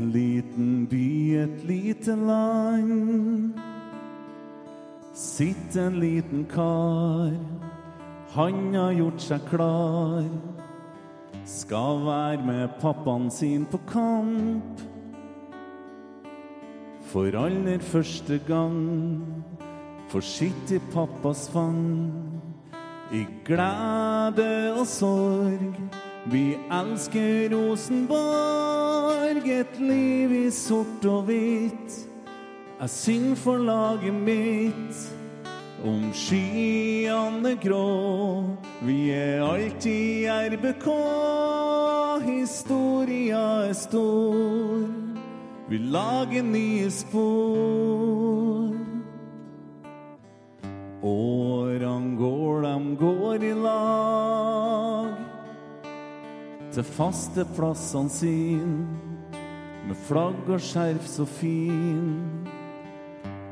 En liten by, et lite land. Sitt en liten kar, han har gjort seg klar. Skal være med pappaen sin på kamp. For aller første gang får sitt i pappas fang. I glede og sorg. Vi elsker Rosenborg, et liv i sort og hvitt. Jeg synger for laget mitt om skyene grå. Vi er alltid RBK, historia er stor. Vi lager nye spor. Årene går, de går i lag til faste plassene sine, med flagg og skjerf så fin.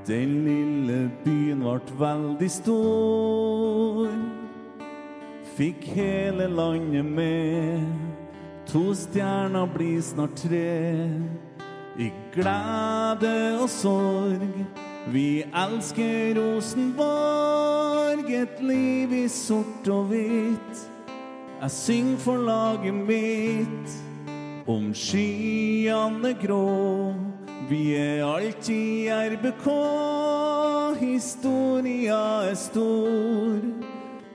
Den lille byen vart veldig stor, fikk hele landet med. To stjerner blir snart tre, i glede og sorg. Vi elsker Rosenborg, et liv i sort og hvitt. Jeg syng for laget mitt om skyene grå. Vi er alltid RBK, historia er stor.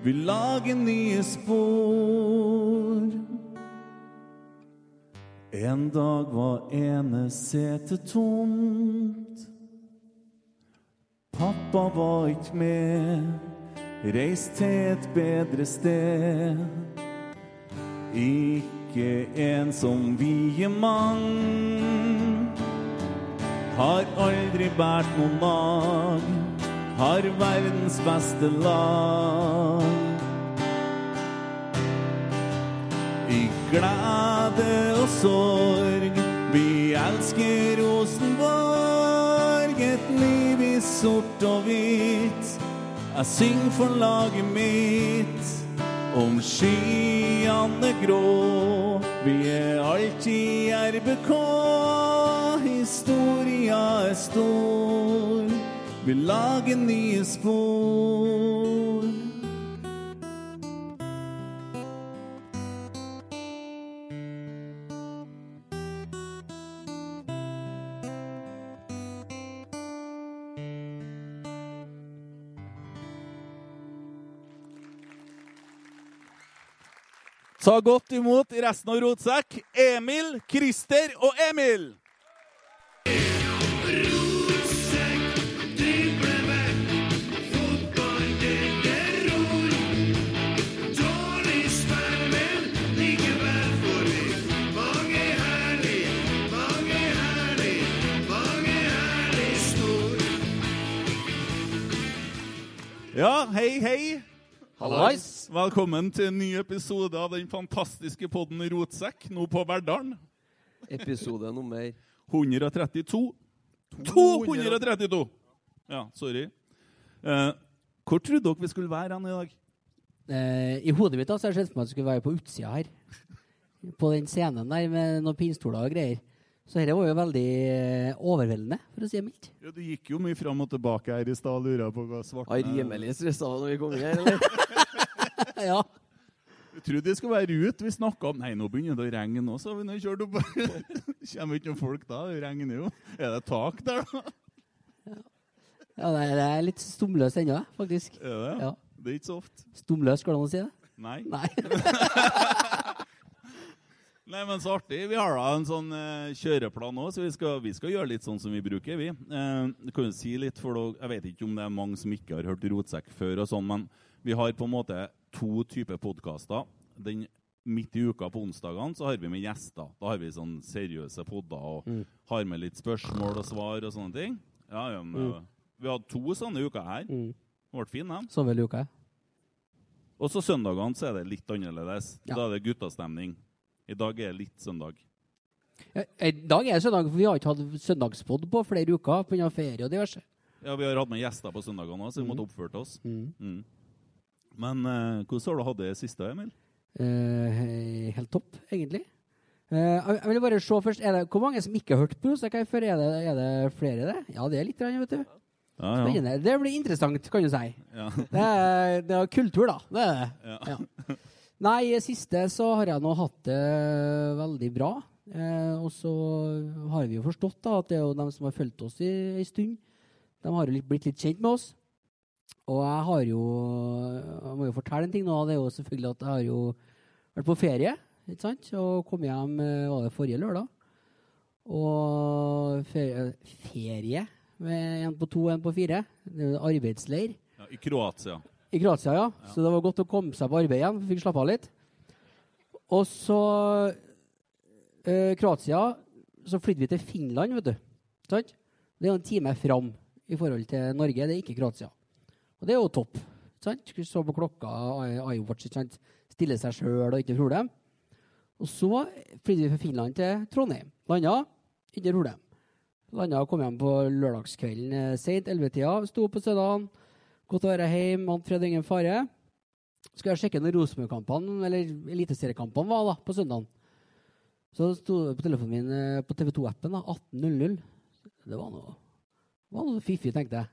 Vi lager nye spor. En dag var ene setet tomt. Pappa var ikke med, reist til et bedre sted. Ikke en som vier mang. Har aldri båret noen mag. Har verdens beste lag. I glede og sorg. Vi elsker Rosenborg. Et liv i sort og hvitt. Jeg synger for laget mitt om skyene grå. Vi er alltid RBK, historia er stor. Vi lager nye spor. Ta godt imot i resten av Rotsekk, Emil, Christer og Emil. Ja, hei, hei. Hallais. Velkommen til en ny episode av den fantastiske podden Rotsekk, nå på Verdalen. Episode nummer 132. 232! Ja, sorry. Eh, hvor trodde dere vi skulle være hen i dag? Eh, I hodet mitt da, så har jeg sett for meg at vi skulle være på utsida her. På den scenen der med noen pinstoler og greier. Så dette var jo veldig eh, overveldende, for å si det mildt. Ja, Du gikk jo mye fram og tilbake her i stad og lura på hva svarte Har rimelig stressa når vi kom inn her, eller? ja. Jeg trodde det skulle være ut. Vi snakka om Nei, nå begynner det å regne nå, så har vi nå kjørt opp. Kommer ikke noen folk da? Det regner jo. Er det tak der, da? ja det, er, det er litt stumløst ennå, faktisk. Er det? Ja. Det er ikke så ofte. Stumløst, går det an å si det? Nei. Nei. Nei, men så artig. Vi har da en sånn eh, kjøreplan òg, så vi skal, vi skal gjøre litt sånn som vi bruker, vi. Eh, du kan jo si litt, for Jeg vet ikke om det er mange som ikke har hørt Rotsekk før, og sånn, men vi har på en måte to typer podkaster. Den Midt i uka på onsdagene så har vi med gjester. Da har vi sånn seriøse podder og Mm. har med litt spørsmål og svar og sånne ting. Ja, ja, men, Mm. Vi hadde to sånne uker her. Mm. Det ble fin, de. Så vel uka. Og så søndagene så er det litt annerledes. Ja. Da er det guttastemning. I dag er det litt søndag. Ja, I dag er det søndag, for vi har ikke hatt søndagspod på flere uker pga. ferie og diverse. Ja, Vi har hatt med gjester på søndagene òg, så vi måtte oppført oss. Mm. Men eh, hvordan har du hatt det i siste, Emil? Eh, helt topp, egentlig. Eh, jeg vil bare se først, det, Hvor mange som ikke har hørt på oss før? Er det, er det flere, det? Ja, det er litt, vet du. Ja, ja. Spennende. Det blir interessant, kan du si. ja. Det er, det er kultur, da. Det er det. Nei, i siste så har jeg nå hatt det veldig bra. Eh, og så har vi jo forstått da, at det er jo dem som har fulgt oss i en stund, de har jo litt, blitt litt kjent med oss. Og jeg har jo Jeg må jo fortelle en ting nå. Det er jo selvfølgelig at jeg har jo vært på ferie. ikke sant? Og kom hjem eh, var det forrige lørdag. Og ferie, ferie med en på to og en på fire. Det arbeidsleir. ja I Kroatia. I Kroatia, ja. Så det var godt å komme seg på arbeid igjen. Fikk slappe av litt. Og så eh, Kroatia Så flydde vi til Finland, vet du. Sant? Det er jo en time fram i forhold til Norge. Det er ikke Kroatia. Og det er jo topp. Sant? Skulle se på klokka, iWatch, ikke sant? stille seg sjøl og ikke problem. Og så flydde vi fra Finland til Trondheim. Landa, ikke problem. Landa kom hjem på lørdagskvelden eh, seint, ellevetida. Sto opp på søndagen. Godt å være hjemme, vant fred og ingen fare. Skal jeg sjekke når Rosenborg-kampene, eller eliteseriekampene, var da, på søndagen. Så sto det på telefonen min eh, på TV2-appen da, 18.00. Det var noe, det var noe fiffig, tenkte jeg.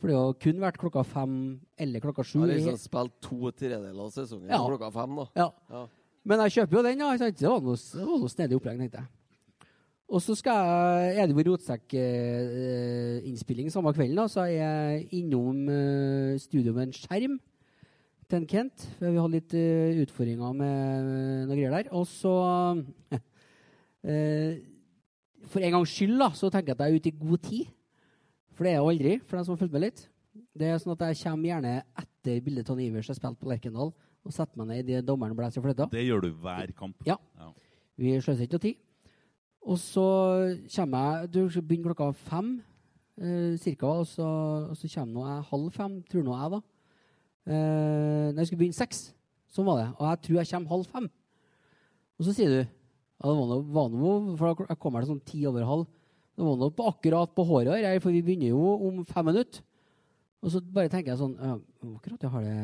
For det har kun vært klokka fem eller klokka sju. Har liksom spilt to tredjedeler av sesongen Ja. klokka fem, da. Ja. Ja. Men jeg kjøper jo den, da. Ja. Det var noe, det var noe snedig opplegg, tenkte jeg. Og så skal jeg, er det jo rotsekkinnspilling samme kvelden, da, så er jeg innom eh, studio med en skjerm til en Kent. Vi hadde litt eh, utfordringer med noe greier der. Og så eh, For en gangs skyld da, så tenker jeg at jeg er ute i god tid. For det er jeg aldri, for dem som har fulgt med litt. Det er sånn at Jeg kommer gjerne etter bildet Tony Ivers har spilt på Lerkendal, og setter meg ned idet dommeren blåser i fløyta. Det gjør du hver kamp. Ja. Ja. Vi sløser ikke noe tid. Og så kommer jeg Du skal begynne klokka fem eh, cirka, og så, og så kommer nå jeg halv fem, tror nå jeg, da. Eh, nei, jeg skulle begynne seks. Sånn var det. Og jeg tror jeg kommer halv fem. Og så sier du ja, det var noe, For jeg kommer sånn ti over halv. Det var noe akkurat på håret her, for vi begynner jo om fem minutter. Og så bare tenker jeg sånn ja, Akkurat jeg har det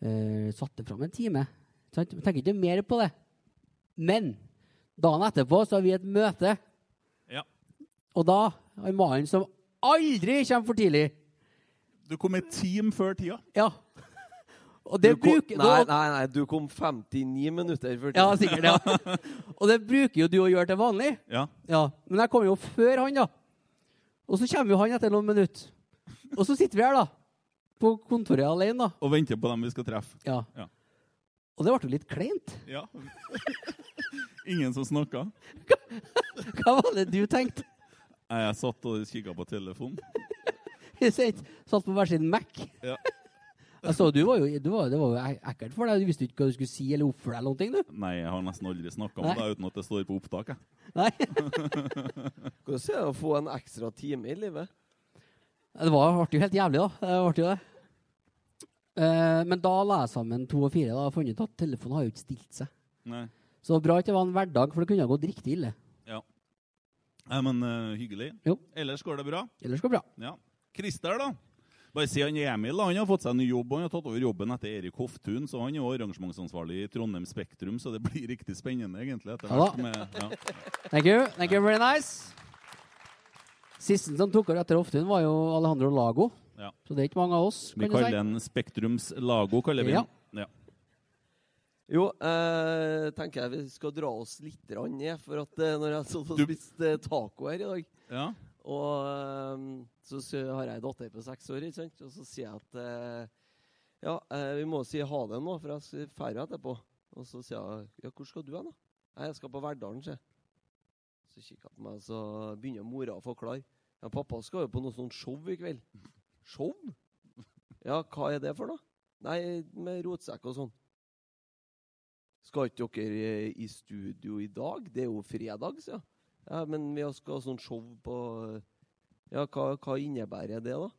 eh, satt det fram en time. Sant? Jeg tenker ikke mer på det. Men dagen etterpå så har vi et møte. Ja. Og da har mannen som aldri kommer for tidlig Du kom et team før tida. Ja. Og det kom, bruker nei, nei, nei, du kom 59 minutter før Ja, sikkert. ja. Og det bruker jo du å gjøre til vanlig. Ja. Ja, Men jeg kom jo før han, da. Og så kommer jo han etter noen minutter. Og så sitter vi her, da. På kontoret alene, da. Og venter på dem vi skal treffe. Ja. Ja. Og det ble jo litt kleint. Ja. Ingen som snakka. Hva var det du tenkte? Jeg satt og kikka på telefonen. Satt på hver sin Mac. Ja. Jeg så, du var jo, du var, det var jo ekkelt for deg. Du visste ikke hva du skulle si eller oppføre deg. eller ting, du. Nei, jeg har nesten aldri snakka om det uten at det står på opptak. Jeg. Nei. Hvordan er det å få en ekstra time i livet? Det var, ble jo helt jævlig, da. Det ble jo det. Eh, men da la jeg sammen to og fire da, har fant ut at telefonen har jo ikke stilt seg. Nei. Så bra at det var en hverdag, for det kunne ha gått riktig ille. Ja. Nei, men uh, hyggelig. Jo. Ellers går det bra? Ellers går det bra. Ja. Christer, da? Bare si han Emil han har fått seg ny jobb. Han har tatt over jobben etter Erik Hoftun, så han er arrangementsansvarlig i Trondheim Spektrum, så det blir riktig spennende, egentlig. etter hvert med, ja. Thank you. Thank you, very nice. Sisten som tok over etter Hoftun, var jo Alejandro Lago. Ja. Så det er ikke mange av oss. Vi kan du si. Vi kaller den Spektrums Lago, kaller vi Ja. den. Ja. Jo, eh, tenker jeg vi skal dra oss litt rann ned, for at eh, når jeg har spist eh, taco her i dag ja. Og eh, så har jeg en datter på seks år, ikke sant? og så sier jeg at eh, ja, eh, vi må si ha det nå, for jeg drar etterpå. Og så sier jeg ja, hvor skal du hen, da? Jeg skal på Verdalen, sier. Så kikker jeg på meg, så begynner mora å forklare. Ja, pappa skal jo på noe sånt show i kveld. Show? Ja, hva er det for noe? Nei, med rotsekk og sånn. Skal ikke dere i studio i dag? Det er jo fredag, sier jeg. Ja, men vi skal ha sånn show på Ja, hva, hva innebærer det, da?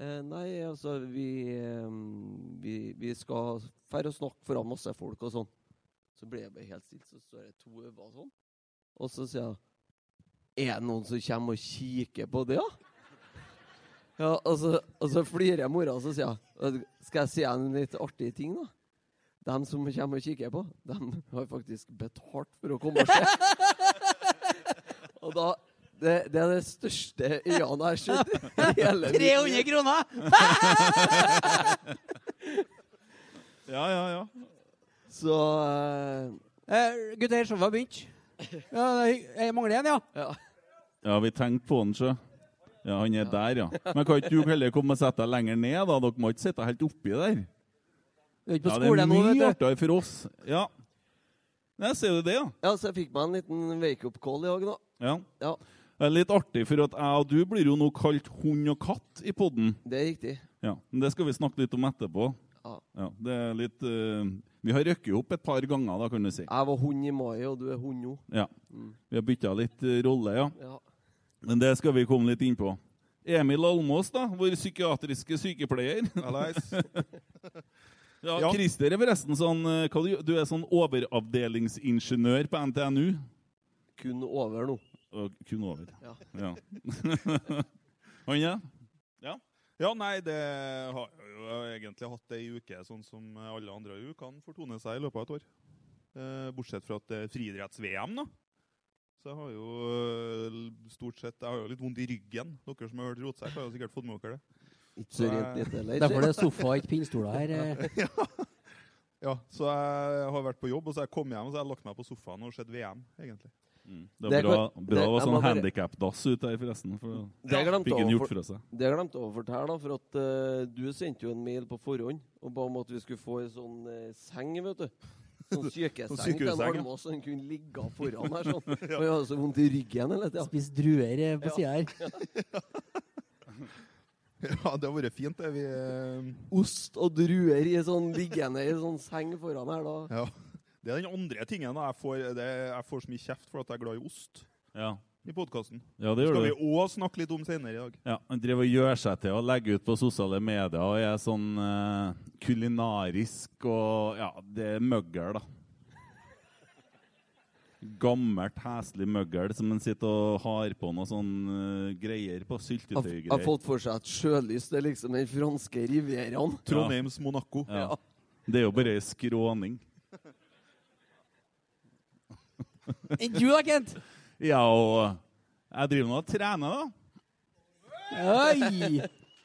Eh, nei, altså, vi, eh, vi, vi skal dra og snakke foran masse folk og sånn. Så ble jeg bare helt stille, så står det to øyne sånn. Og så sier jeg Er det noen som kommer og kikker på det, da? Ja, og så, og så flirer jeg mora, og så sier jeg Skal jeg si en litt artig ting, da? De som kommer og kikker på, de har faktisk betalt for å komme og se. og da det, det er det største Jan har sett i hele mitt 300 kroner! ja, ja, ja. Så uh, Eh, gutter, showet har begynt. Ja, jeg mangler en, ja. ja. Ja, vi tenkte på den, sjø. Ja, han er der, ja. Men kan ikke du heller komme og sette deg lenger ned, da? Dere må ikke sitte helt oppi der. Du er ikke på Ja, det er mye artigere for oss. Ja. Nei, ser du det, ja? ja, så jeg fikk meg en liten wake-up call i dag, da. Ja. Ja, Det er litt artig, for at jeg og du blir jo nå kalt hund og katt i podden. det er riktig. Ja, men Det skal vi snakke litt om etterpå. Ja. Ja, det er litt Uh, Vi har røkket opp et par ganger, da, kan du si. Jeg var hund i mai, og du er hund nå. Ja. Vi har bytta litt eh, rolle, ja. Ja. Men det skal vi komme litt inn på. Emil Almås, da, vår psykiatriske sykepleier. ja, Ja. Christer er forresten sånn eh, hva du, du er sånn overavdelingsingeniør på NTNU. Kun over nå. Og kun over. Ja. Ja. Han, ja? Ja. ja, nei, det har jeg jo egentlig hatt ei uke, sånn som alle andre ukene fortone seg i løpet av et år. Eh, bortsett fra at det er friidretts-VM, da. Så jeg har jo eh, stort sett Jeg har jo litt vondt i ryggen. Dere som har hørt rotsekk, har jo sikkert fått med dere det. Ikke så rent litt heller. Derfor det er sofa, ikke pinnstoler her. ja. Ja, Så jeg har vært på jobb, og så har jeg kommet hjem og så har jeg lagt meg på sofaen og sett VM, egentlig. Mm. Det er bra, bra det- å ha sånn ut handikap-dass ute der, forresten. For Det jeg glemte fikk å gjort for- seg. Det jeg glemte å fortelle, da, for at uh, du sendte jo en mail på forhånd og ba om at vi skulle få ei sånn uh, seng, vet du. Sånn sykeseng Sånn til en ja. Almås, så han kunne ligge foran her sånn. Og jeg hadde så vondt i ryggen hele tida. Spist druer eh, på Ja. sida her. Ja, det har vært fint, det. Vi uh... Ost og druer i sånn liggende i sånn seng foran her, da. Ja. Det er den andre tingen. da. Jeg får, det, jeg får så mye kjeft for at jeg er glad i ost Ja. i podkasten. ja, det gjør skal du. vi òg snakke litt om senere i dag. Ja, Han driver og gjør seg til å legge ut på sosiale medier og er sånn uh, kulinarisk og Ja, det er møggel, da. Gammelt, heslig møggel som en sitter og har på noe sånn uh, greier på. Har, har fått for seg at sjølys det er liksom den franske rivieraen. Trondheims Monaco. Ja. Det er jo bare ei skråning. Enn du da, Kent? Ja, og jeg driver nå og trener, da. Oi!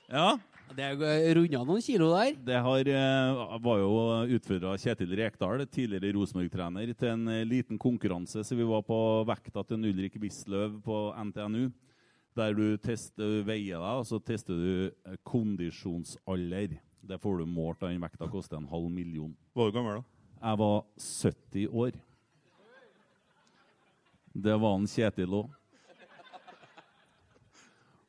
Ja. Det er runda noen kilo der. Det har, eh, var jo utfordra Kjetil Rekdal, tidligere Rosenborg-trener, til en eh, liten konkurranse. Så vi var på vekta til en Ulrik Wisløw på NTNU. Der du tester, veier deg, og så tester du eh, kondisjonsalder. Det får du målt, og den vekta koster en halv million. Var du gammel, da? Jeg var 70 år. Det var en Kjetil òg.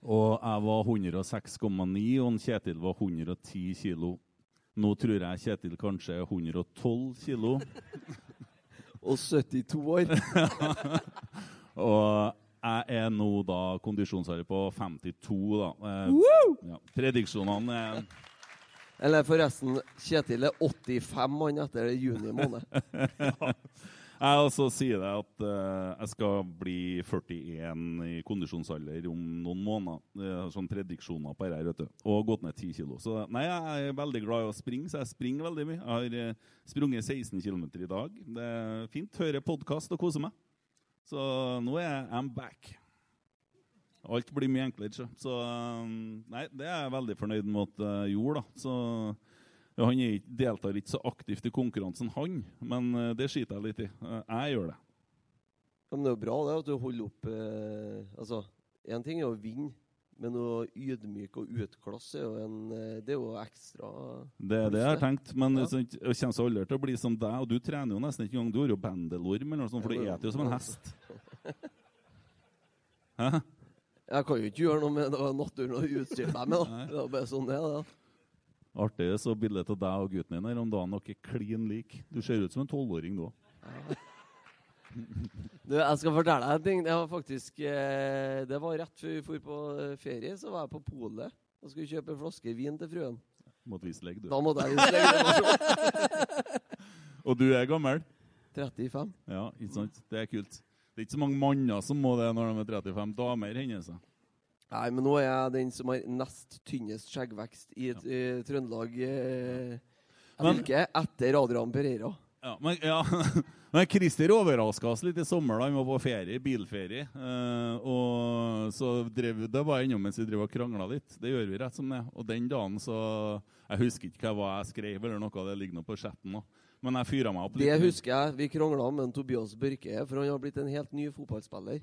Og jeg var 106,9, og en Kjetil var 110 kilo. Nå tror jeg Kjetil kanskje er 112 kilo. Og 72 år. Og jeg er nå da kondisjonsarbeid på 52, da. Eh, ja. Prediksjonene er Eller forresten, Kjetil er 85 mann etter juni måned. Jeg også sier det at uh, jeg skal bli 41 i kondisjonsalder om noen måneder. Det er sånn prediksjoner på dette, vet du. Og gått ned 10 kilo. Så nei, jeg er veldig glad i å springe, så jeg springer veldig mye. Jeg har eh, sprunget 16 km i dag. Det er fint. Hører podkast og koser meg. Så nå er jeg I'm back. Alt blir mye enklere. Så, så um, nei, det er jeg veldig fornøyd med at jeg gjorde, da. Så han er deltar ikke så aktivt i konkurransen, han, men eh, det skiter jeg litt i. Eh, Jeg gjør det. Men det er jo bra det at du holder opp eh, Altså, én ting er å vinne, men å ydmyke og utklasse er jo en eh, Det er jo ekstra Det er det jeg har tenkt. Men Ja. jeg kommer aldri til å bli som deg, og du trener jo nesten ikke engang. Du har jo bendelorm eller noe sånt, for du spiser jo som en hest. Hæ? Jeg kan jo ikke gjøre noe med det naturen og utstyre meg med. Det er bare sånn det er. Artig så bildet av deg og gutten din her om dagen. Dere er klin like. Du ser ut som en tolvåring nå. òg. Du, jeg skal fortelle deg en ting. Det var faktisk eh, Det var rett før vi dro på eh, ferie, så var jeg på polet og skulle kjøpe en flaske vin til fruen. Måtte vise legg, du. Da måtte jeg vise legg. Og du er gammel? 35. Ja, ikke sant? Det er kult. Det er ikke så mange manner som må det når de er 35. Damer hender seg. Nei, men nå er jeg den som har nest tynnest skjeggvekst i, i Trøndelag eh, Men- fylke etter Adrian Pereira. Ja, men, ja. men Christer overraska oss litt i sommer. da Han var på ferie, bilferie. Eh, og så drev Det var jeg innom mens vi drev og krangla litt. Det gjør vi rett som det. Og den dagen så Jeg husker ikke hva jeg skrev, eller noe. Det ligger nå på chatten nå. Men jeg fyra meg opp litt. Det husker jeg. Vi krangla med Tobias Børke, for han har blitt en helt ny fotballspiller.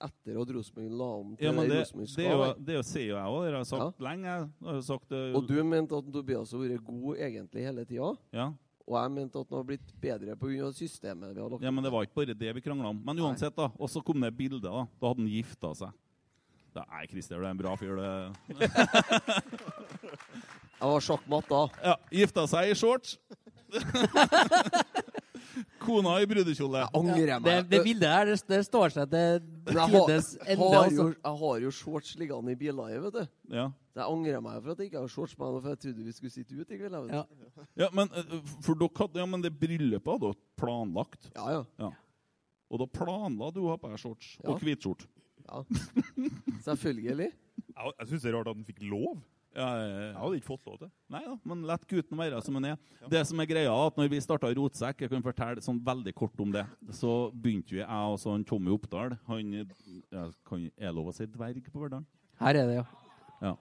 Etter at Rosenborg la om til Ja, men det, Rosenborg skal være. det er sier jo jeg òg. Det har jeg sagt lenge. Jeg sagt uh, Og du mente at Tobias har vært god egentlig hele tida. Ja. Og jeg mente at han har blitt bedre pga. systemet vi har lagt ja, men det var ikke bare det vi krangla om. Men uansett, da. Og så kom det bildet. Da Da hadde han gifta seg. Da, Nei, Christer, du er en bra fyr. du. Jeg var sjakkmatt da. Ja, Gifta seg i shorts. Kona i brudekjole. Angrer jeg Det, meg. det bildet her, det, det står seg til tides ende. har, jo, Altså. jeg har jo shorts liggende i biler, vet du. Ja. angrer jeg angrer meg for at jeg ikke har shorts på meg, for jeg trodde vi skulle sitte ute i kveld. Ja. Ja, men, eh, for dere hadde, ja, men det bryllupet hadde dere planlagt. Ja, ja. Ja. Og da planla du å ha på deg shorts Ja. og hvitskjorte. ja. Selvfølgelig. Jeg, jeg syns det er rart at han fikk lov. Ja, ja, ja. Jeg hadde ikke fått lov til. Nei da, men lett gutten være som han er. Det som er greia, at når vi starta Rotsekk, jeg kan fortelle sånn veldig kort om det, så begynte vi, jeg og sånn Tommy Oppdal Han ja, kan, Er lov å si dverg på Verdalen? Her er det, ja. Ja.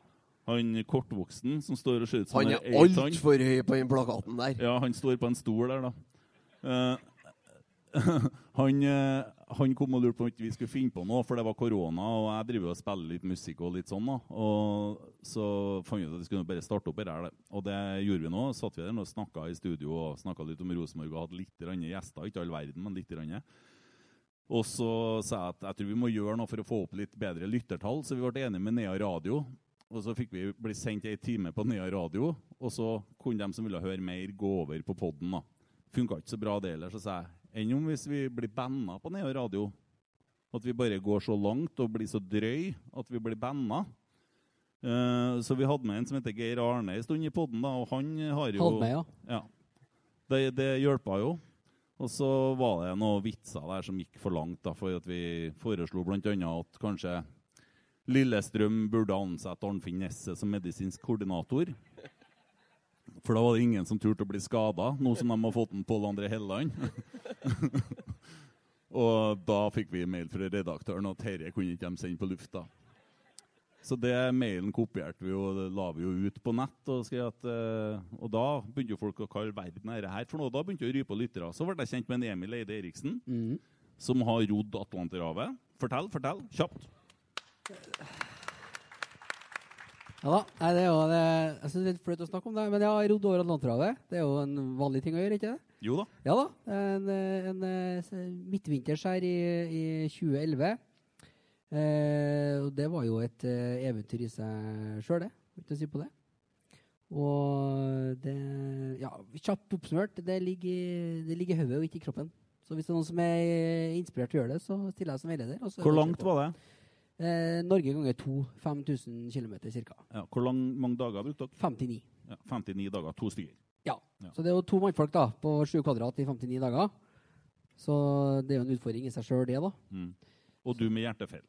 Han kortvoksen som står og ser ut som Han er eitann. altfor høy på den plakaten der. Ja, han står på en stol der, da. Uh, han, eh, han kom og lurte på om vi skulle finne på noe, for det var korona, og jeg driver og spiller litt musikk og litt sånn. da. Og så fant vi ut at vi skulle bare starte opp her. Og det gjorde vi nå. Satt vi der og snakka i studio og snakka litt om Rosenborg og hadde litt gjester. Ikke all verden, men litt. Rande. Og så sa jeg at jeg tror vi må gjøre noe for å få opp litt bedre lyttertall, så vi ble enige med Nea Radio. Og så fikk vi bli sendt ei time på Nea Radio, og så kunne de som ville høre mer, gå over på poden. Funka ikke så bra det heller, så sa jeg enn om hvis vi blir banna på Nea Radio? At vi bare går så langt og blir så drøy at vi blir banna. Uh, så vi hadde med en som heter Geir Arne en stund i poden, og han har jo Hadde med, ja. ja. Det, det hjelpa jo. Og så var det noen vitser der som gikk for langt, da, for at vi foreslo bl.a. at kanskje Lillestrøm burde ansette Arnfinn Nesset som medisinsk koordinator. For da var det ingen som turte å bli skada, nå som de har fått en Pål André Helleland. og da fikk vi mail fra redaktøren at dette kunne ikke de sende på lufta. Så det mailen kopierte vi og la vi jo ut på nett. Og, at, eh, og da begynte jo folk å kalle verden dette her for noe. Da begynte å rype på lyttere. Så ble jeg kjent med en Emil Eide Eriksen, mm. som har rodd Atlanterhavet. Fortell, fortell, kjapt. Ja da. Nei, det er jo det, Jeg syns det er litt flaut å snakke om det, men jeg har rodd over Atlanterhavet. Det er jo en vanlig ting å gjøre, ikke det? Jo da. Ja da. En, en, en, eh, midtvinters her i, i 2011. Eh, og det var jo et eh, eventyr i seg sjøl, det. Uten å si på det. Og det Ja, kjapt oppsummert, det ligger, det ligger i hodet og ikke i kroppen. Så hvis det er noen som er inspirert til å gjøre det, så stiller jeg som veileder. er Hvor langt var det? Eh, Norge ganger to. 5000 km ca. Ja, hvor lang, mange dager brukte dere? 59. Ja, 59 dager, to stykker. Ja. Ja. Så det er jo to mannfolk da, på 7 kvadrat i 59 dager. Så det er jo en utfordring i seg sjøl, det, da. Mm. Og du med hjertefeil.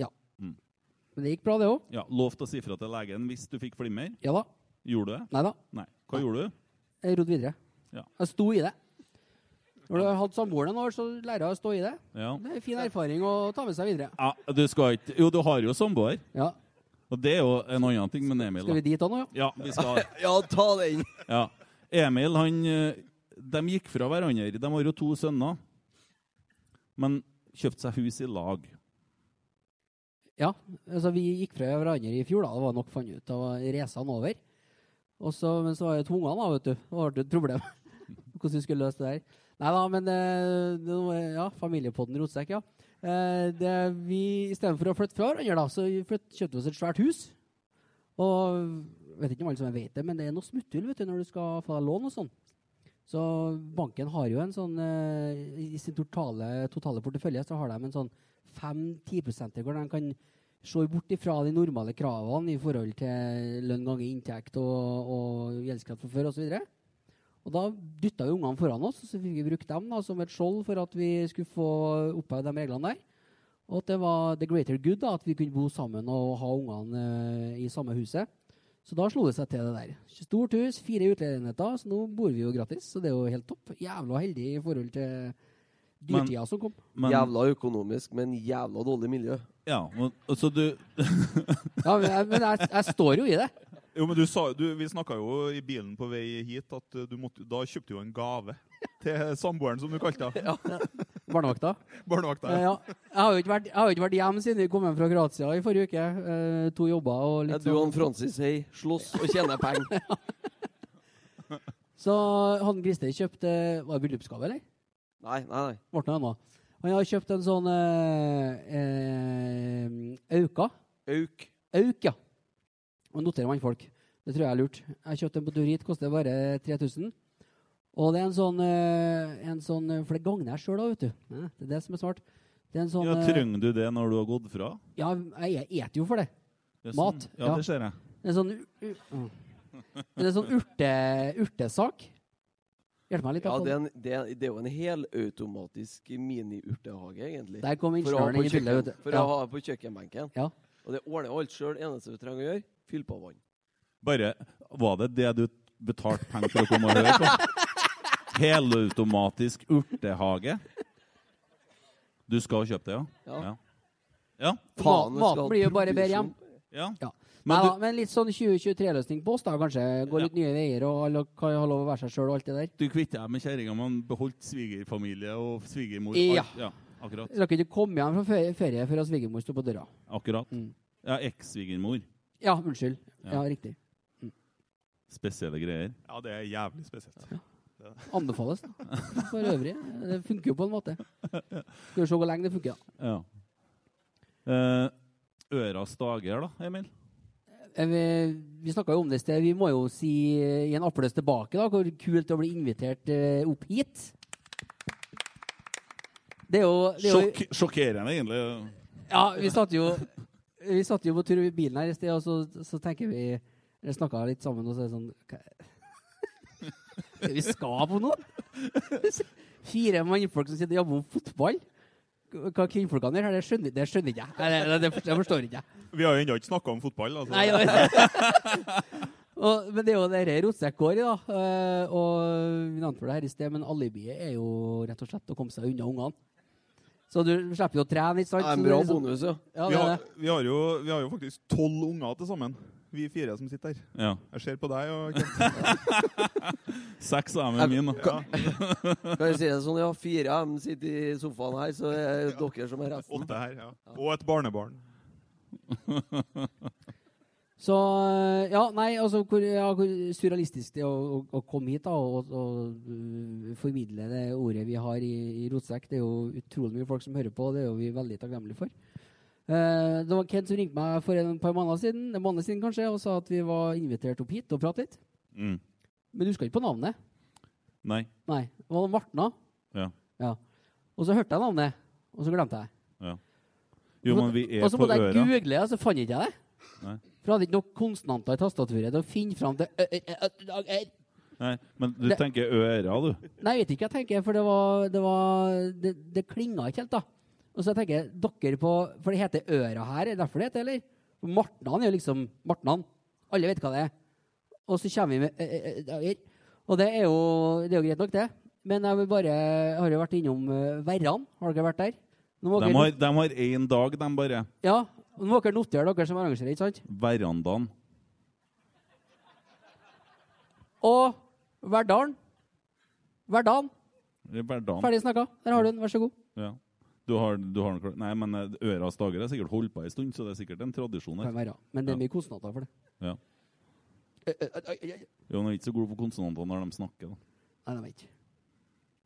Ja Men det gikk bra, det òg. Ja, Lov til å si fra til legen hvis du fikk flimmer. Ja da. Gjorde du det? Nei da. Nei. Hva gjorde du? Jeg rodde videre. Ja. Jeg sto i det. Når du har hatt samboeren en år, så lærer jeg å stå i det. Ja. Det er en fin erfaring å ta med seg videre. ja du skal ikke Jo, du har jo samboer. Ja. Og det er jo en annen ting med Emil. Skal vi da. dit òg nå, ja? Ja, vi skal Ja, ta den! Ja. Emil, han eh, De gikk fra hverandre. De har jo to sønner. Men kjøpte seg hus i lag. Ja, altså vi gikk fra hverandre i fjor, da. Det var nok funnet ut. Da var racene over. Og så, men så var det to unger, da, vet du. Det ble et problem. Hvordan vi skulle løse det der. Nei da, men eh, det ja, familiepodden Rotsekk, ja. Eh, det, vi, Istedenfor å flytte fra hverandre, så flytt, kjøpte vi oss et svært hus. Og vet ikke om alle som vet det, men det er noe smutthull vet du, når du skal få deg lån og sånn. Så banken har jo en sånn eh, I sin totale, totale portefølje så har de en sånn 5-10% hvor de kan se bort ifra de normale kravene i forhold til lønn ganger inntekt og, og gjeldskraft fra før osv. Og da dytta vi ungene foran oss, og så fikk vi brukt dem da, som et skjold for at vi skulle få opphevd de reglene der. Og at det var the greater good, da, at vi kunne bo sammen og ha ungene eh, i samme huset. Så da slo det seg til det der. Stort hus, fire utleieenheter, så nå bor vi jo gratis. Så det er jo helt topp. Jævla heldig i forhold til dyrtida som kom. Men, Jævla økonomisk, men jævla dårlig miljø. Ja, men og så du Ja, men jeg, men jeg, jeg står jo i det. Jo, men du sa, du, Vi snakka jo i bilen på vei hit at du måtte, da kjøpte du en gave til samboeren, som du kalte henne. Barnevakta. Barnevakta. Eh, ja. Jeg har jo ikke vært, jeg har ikke vært hjemme siden vi kom hjem fra Kroatia i forrige uke. Eh, to jobber og Ja, litt du og sånn. Francis hei, slåss og tjener penger. Så han Christer kjøpt eh, Var det bryllupsgave, eller? Nei, nei, nei. Morten annet. Han har kjøpt en sånn eh, eh, Auka. Auk. Auk, ja. Og noterer mannfolk. Det tror jeg er lurt. Jeg kjøpte en på Durit, koster bare 3000. Og det er en sånn, eh, en sånn eh, For det gagner jeg sjøl òg, vet du. Ja, det er det som er smart. Det er en sånn ja, Trenger du det når du har gått fra? Ja, jeg eter jo for det. Det sånn. Mat. Ja, ja. det ser jeg. Det er sånn, uh, u- mm. det er sånn urte, urtesak. Hjelp meg litt. Ja, det er, en, det, er, det er jo en helautomatisk mini-urtehage, egentlig. Der kom For å ha ingeniøren på inn i bildet. For å ha på kjøkkenbenken. Ja. Og det ordner alt sjøl. Eneste du trenger å gjøre, fyll på vann. Bare, Var det det du betalte penger for å komme og høre på? Helautomatisk urtehage? Du skal kjøpe det, ja? Ja. Ja. ja. Faen, Maten blir jo bare bedre hjem. ja. Ja. Men Nei, du- men litt sånn 2023-løsning på oss, da, kanskje. Gå litt nye veier, og alle kan ha lov å være seg sjøl og alt det der. Du kvitta deg med kjerringa, men beholdt svigerfamilie og svigermor? Ja. alt- ja akkurat. Du rakk ikke komme hjem fra ferie, før svigermor sto på døra. akkurat. Mm. Ja, Eks-svigermor. Ja, unnskyld. Ja. Ja, riktig. Spesielle greier. Ja, det er jævlig spesielt. Anbefales, da. For øvrig. Det funker jo på en måte. Skal vi se hvor lenge det funker, da. Ja. Eh, Øras dager, da, Emil? Eh, Vi, vi snakka jo om det i sted. Vi må jo si eh, i en applaus tilbake da, hvor kult det å bli invitert eh, opp hit. Det er jo, det er jo Sjokk, sjokkerende, egentlig. Ja, vi satt jo Vi satt jo på tur i bilen her i sted, og så, så tenker vi Eller snakka litt sammen, og så er det sånn hva, Vi skal på noe? Fire mannfolk som sitter og jobber med fotball. Hva kvinnfolkene gjør her, det skjønner, det skjønner ikke jeg. Det, det, forstår- det forstår ikke jeg. Vi har jo ennå ikke snakka om fotball. Altså. Nei, ja. og, men det er jo det Rotsekk går i, da. Eh, og vi nevnte det her i sted, men alibiet er jo rett og slett å komme seg unna ungene. Så du slipper jo å trene, ikke sant? Det er en bra bonus, ja. Ja, vi, er har, vi, har jo, vi har jo faktisk tolv unger til sammen. Vi fire som sitter her. Ja. Jeg ser på deg og Kent. Seks av dem er mine. Ja, Kan jeg si det sånn, ja, fire av dem sitter i sofaen her, så er det dere som er resten. åtte her, ja. Og et barnebarn. Så ja, nei, altså hvor, ja, hvor surrealistisk det er å, å, å komme hit da, og, og uh, formidle det ordet vi har i, i Rotsekk. Det er jo utrolig mye folk som hører på, og det er jo vi veldig takknemlige for. Eh, det var Kent som ringte meg for en par måneder siden, en måned siden kanskje, og sa at vi var invitert opp hit og prate litt. Mm. Men du husker ikke på navnet? Nei. Nei. Det var Martna. Ja. Ja. Og så hørte jeg navnet, og så glemte jeg. Jo, men vi er og så på måtte jeg google, og så fant ikke jeg det. Nei. For jeg hadde ikke nok konsonanter i tastaturet til å finne fram til. Nei, men du tenker øra, du. Nei, jeg vet ikke hva jeg tenker, for det var Det, var, det, det klinga ikke helt, da. Og så tenker jeg dere på For det heter Øra her, er det derfor det heter, eller? Martnan er jo liksom Martnan. Alle vet hva det er. Og så kommer vi med ø, ø, ø, Og det er, jo, det er jo greit nok, det. Men jeg vil bare jeg har jo vært innom uh, Verran. Har dere vært der? De har, én dag, de bare. ja, nå må dere notere, dere som arrangerer, ikke sant? Verandaen. Og Verdalen. Verdalen. Ferdig snakka. Der har du den. Vær så god. Ja. Du har, du har, noe- nei, men eh, Øras dager er sikkert holdt på ei stund, så det er sikkert en tradisjon Kan være. Men det er mye kostnader for det. Ja. Jo, de er ikke så gode på konsonantene når de snakker. da. Nei, de vet jeg ikke.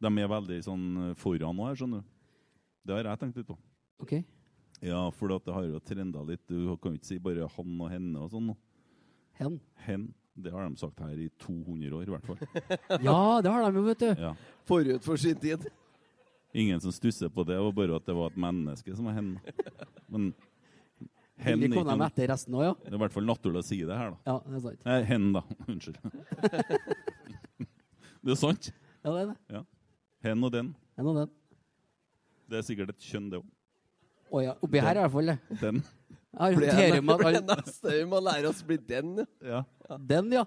De er veldig sånn eh, foran nå her, skjønner du. Det har jeg tenkt litt på. OK. Ja, for det har jo trenda litt. Du kan jo ikke si bare han og henne og sånn. nå. Hen. Hen. Det har de sagt her i 200 år, i hvert fall. Ja, det har de jo, vet du. Ja. Forut for sin tid. Ingen som stusser på det, det var bare at det var et menneske som var hen. Men hen Vi kom dem etter resten òg, ja. Det er i hvert fall naturlig å si det her, da. Ja, det er sant. Nei, hen, da. Unnskyld. det er sant. Ja, det er det. Ja. Hen og den. Hen og den. Det er sikkert et kjønn, det òg. Å ja. Oppi her i hvert fall, det. Den. Jeg argumenterer med at neste vi må lære oss bli den, ja. Ja. Den, ja.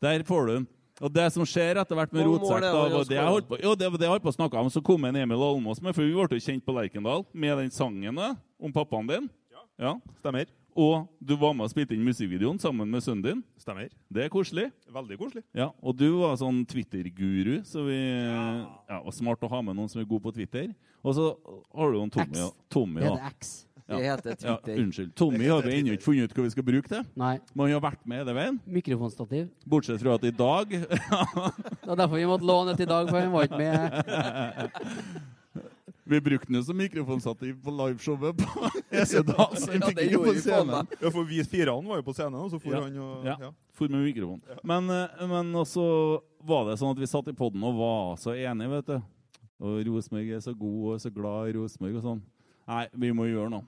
Der får du den. Og det som skjer etter hvert med rotsekk da, det var det jeg holdt på, jo, det var det jeg holdt på å snakke om. Så kom en Emil Almås med, for vi ble jo kjent på Lerkendal med den sangen da, om pappaen din. Ja. Stemmer. Og du var med og spilte inn musikkvideoen sammen med sønnen din. Stemmer. Det er koselig. Veldig koselig. Ja, Og du var sånn Twitter-guru, så vi ja. og Smart å ha med noen som er god på Twitter. Og så har du jo en Tommy. X. Ja. Tommy Det er X. Det heter Ja, unnskyld. Tommy har vi ennå ikke funnet ut hva vi skal bruke det. Nei. Men han har vært med hele veien. Mikrofonstativ. Bortsett fra at i dag Det var derfor vi måtte låne et i dag, for han var ikke med. Vi brukte den jo som mikrofonstativ på liveshowet på Esedal. så han Ja, fikk det ikke gjorde på vi scenen. Ja, for vi fire han var jo på scenen, og så for Ja. han og Ja. ja. For med mikrofon. Men, eh, men også var det sånn at vi satt i podden og var så enige, vet du. Og Rosenborg er så god og så glad i Rosenborg og sånn. Nei, vi må gjøre noe.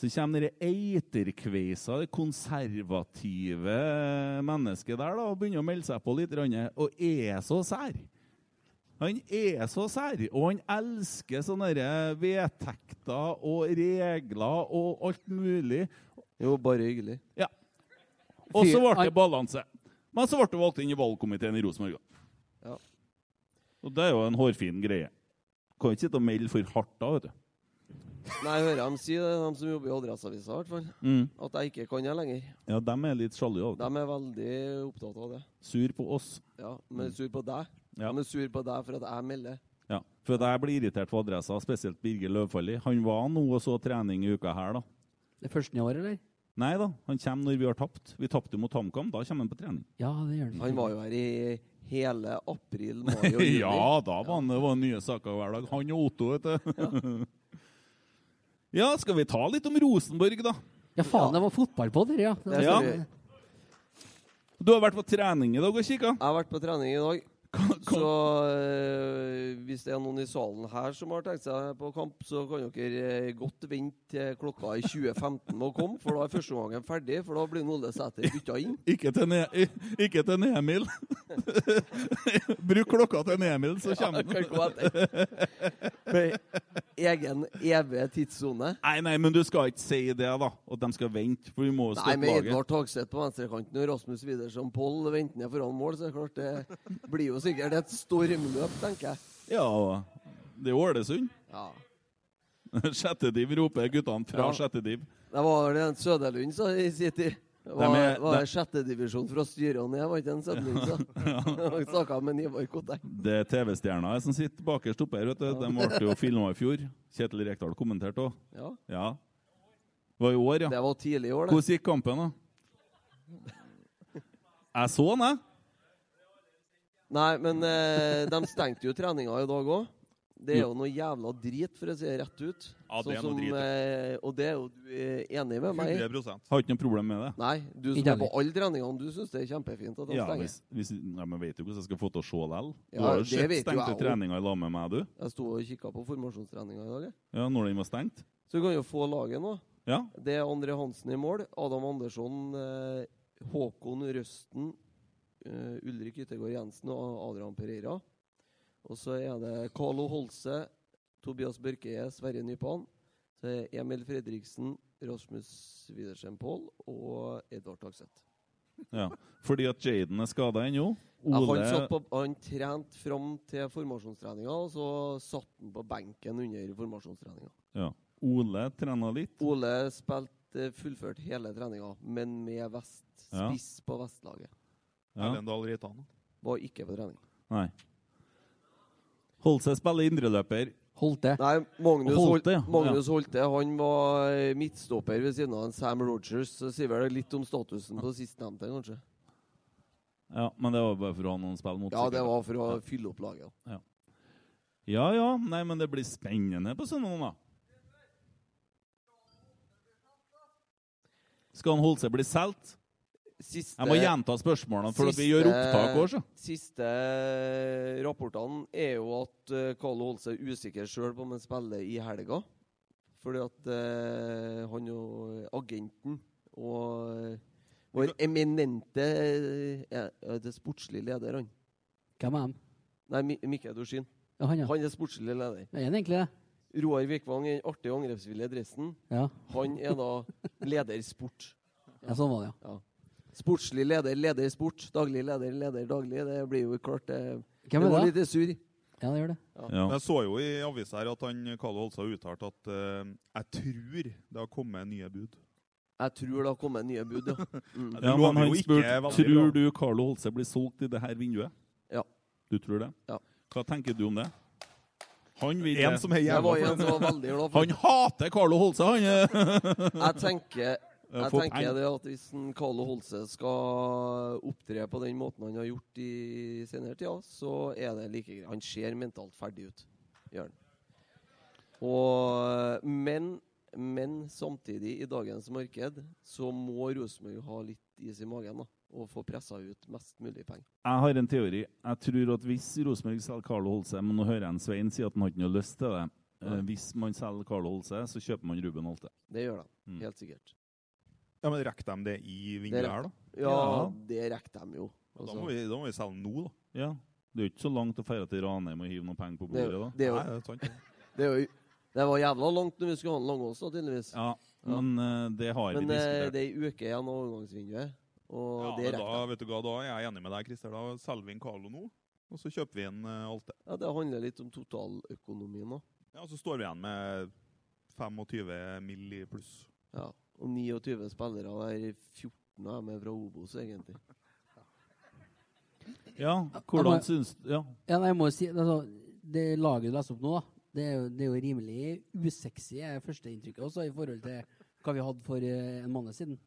Så kommer det eiterkveisa, det konservative mennesket der, da, og begynner å melde seg på litt, og er så sær. Han er så sær, og han elsker sånne vedtekter og regler og alt mulig. Jo, bare hyggelig. Ja. Og så ble det balanse. Men så ble det valgt inn i valgkomiteen i Rosenborg. Ja. Og det er jo en hårfin greie. Kan ikke sitte og melde for hardt da, vet du. Nei, jeg hører dem si det, de som jobber i Adresseavisa, i hvert fall. Mm. At jeg ikke kan det lenger. Ja, dem er litt sjalu av De er veldig opptatt av det. Sur på oss. Ja, Men sur på deg. Ja. De er sur på deg for at jeg melder. Ja. For at jeg blir irritert på adressa, spesielt Birger Løvfalli. Han var nå og så trening i uka her, da. Det første nye året, eller? Nei da, han kommer når vi har tapt. Vi tapte mot HamKam, da kommer han på trening. Ja, det gjør Han Han var jo her i hele april, mai og juni. ja, da var han, det var nye saker hver dag. Han og Otto, vet du. Ja, skal vi ta litt om Rosenborg, da? Ja, faen, det var fotball på dere, ja. Det Ja. Du har vært på trening i dag og kikka? Jeg har vært på trening i dag. Så øh, hvis det er noen i salen her som har tenkt seg på kamp, så kan dere øh, godt vente til klokka i 2015 med å komme, for da er førsteomgangen ferdig. For da blir Ole Sæter bytta inn. Ikke til, ne ikke til Emil. Bruk klokka til Emil, så kommer han. Med egen evige tidssone. Nei, nei, men du skal ikke si det, da. At de skal vente. For vi må jo Nei, støtte med laget. Edvard Tagseth på venstrekanten og Rasmus Widersen Poll ventende foran mål, så er det klart det blir jo sikkert et stormløp, tenker jeg. Ja, det er Ålesund. Ja. Sjette div roper guttene fra Ja. sjette div. Det var det en Søderlund sa i sin tid. Det var, de var dem- sjettedivisjon fra styret ned, var ikke en Søderlund sa. Snakka med Nivar Kotek. Det er TV-stjerna som sitter bakerst oppe her. vet du. De ble jo filma i fjor. Kjetil Rekdal kommenterte òg. Ja. Ja. Det var i år, ja. Det var tidlig i år, det. Hvordan gikk kampen, da? Jeg så den, jeg. Nei, men eh, de stengte jo treninga i dag òg. Det er jo noe jævla drit, for å si det rett ut. Ja, det er Sånn noe drit, eh, og det er jo du er enig med meg i. 100 Har ikke noe problem med det. Nei, du som Ikke er på heller. alle treningene, du syns det er kjempefint at de Ja, stenger. hvis, hvis, nei, men vet du hvordan jeg skal få til å se likevel? Du Ja, har jo det sett vet jo stengte jeg også. treninger i lag med meg, du. Jeg sto og kikka på formasjonstreninga i dag. jeg. Ja, når den var stengt. Så vi kan jo få laget nå. Ja. Det er André Hansen i mål. Adam Andersson, eh, Håkon Røsten, Ulrik Yttergård Jensen og Adrian Pereira. Og så er det Carlo Holse, Tobias Børkeie, Sverre Nypan. Så er Emil Fredriksen, Rasmus Widersen Paul og Edvard Takseth. ja. Fordi at Jaden er skada ennå. Ja, han, Ole på, han trente fram til formasjonstreninga, og så satt han på benken under formasjonstreninga. ja. Ole trena litt. Ole spilte fullført hele treninga, men med vest, Ja. spiss på Vestlaget. Ja. Erlend Dahl Reitan. Var ikke på trening. Nei. Holse spiller indreløper. Holte. Nei, Magnus Holte, Holte, ja. Magnus Holte han var eh, midtstopper ved siden av en Sam Rogers. Så sier vel litt om statusen på sistnevnte, kanskje. Ja, men det var bare for å ha noen spill mot. Ja, det var for å fylle opp laget. Ja ja, nei, men det blir spennende på søndag, da. Skal han Holse bli solgt? Siste, Jeg må gjenta spørsmålene, for at vi gjør opptak òg. Siste rapportene er jo at Carlo Holse er usikker sjøl på om han spiller i helga. Fordi at eh, han jo agenten og eh, vår eminente er det sportslige leder, han. Hvem er han? Nei, Mi Mikkel Dorsin. Ja, han, ja. Han er sportslig leder. Er han egentlig det? Roar Vikvang er den artige angrepsvillige dressen. Ja. Han er da leder sport. ja, sånn var det, ja. Sportslig leder, leder sport. Daglig leder, leder daglig. Det blir jo klart det, Hvem det var litt sur. Ja, det gjør det. Ja. Ja. Jeg så jo i avisa her at han Carlo Holse har uttalt at uh, jeg tror det har kommet nye bud. Jeg tror det har kommet nye bud, ja. Mm. Ja, men han spurte tror du Carlo Holse blir solgt i det her vinduet. Ja. Du tror det? Ja. Hva tenker du om det? Han vil En som er Det jævla for Han hater Carlo Holse, han! Jeg tenker, jeg for tenker det at hvis en Carlo Holse skal opptre på den måten han har gjort i senere tida, så er det like greit. Han ser mentalt ferdig ut. Gjør han. Og, men, men samtidig, i dagens marked, så må Rosenborg ha litt is i magen da, og få pressa ut mest mulig penger. Jeg har en teori. Jeg tror at hvis Rosenborg selger Carlo Holse Men nå hører jeg en Svein si at han har ikke noe lyst til det. Ja. hvis man selger Carlo Holse, så kjøper man Ruben Holte. Det gjør de, Mm. helt sikkert. Ja, men Rekker de det i vinduet her, da? Ja, Ja. det rekker de jo. Da Altså, må vi, da må vi selge nå, da. Ja. Det er jo ikke så langt å feire til Ranheim og hive noen penger på bordet, da. det, er jo, Nei, det er sant. det. det, er jo, det var jævla langt når vi skulle ha en Langås, da, tydeligvis. Ja, men uh, det har Men vi diskutert. Men det er ei uke igjen av overgangsvinduet, og Ja, det rekker da, vet du hva, da er jeg enig med deg, Christer. Da selger vi inn Carlo nå, og så kjøper vi inn uh, Alte. Ja, det handler litt om totaløkonomien da. Ja, og Så står vi igjen med 25 mill. i pluss. Ja. Og 29 spillere, der 14 av dem er fra Obos, egentlig. Ja, Jeg hvordan må- syns Ja. Ja, nei, jeg må si, altså, Det laget du leser opp nå, da, det er jo, det er jo rimelig usexy, er førsteinntrykket også, i forhold til hva vi hadde for eh, en måned siden.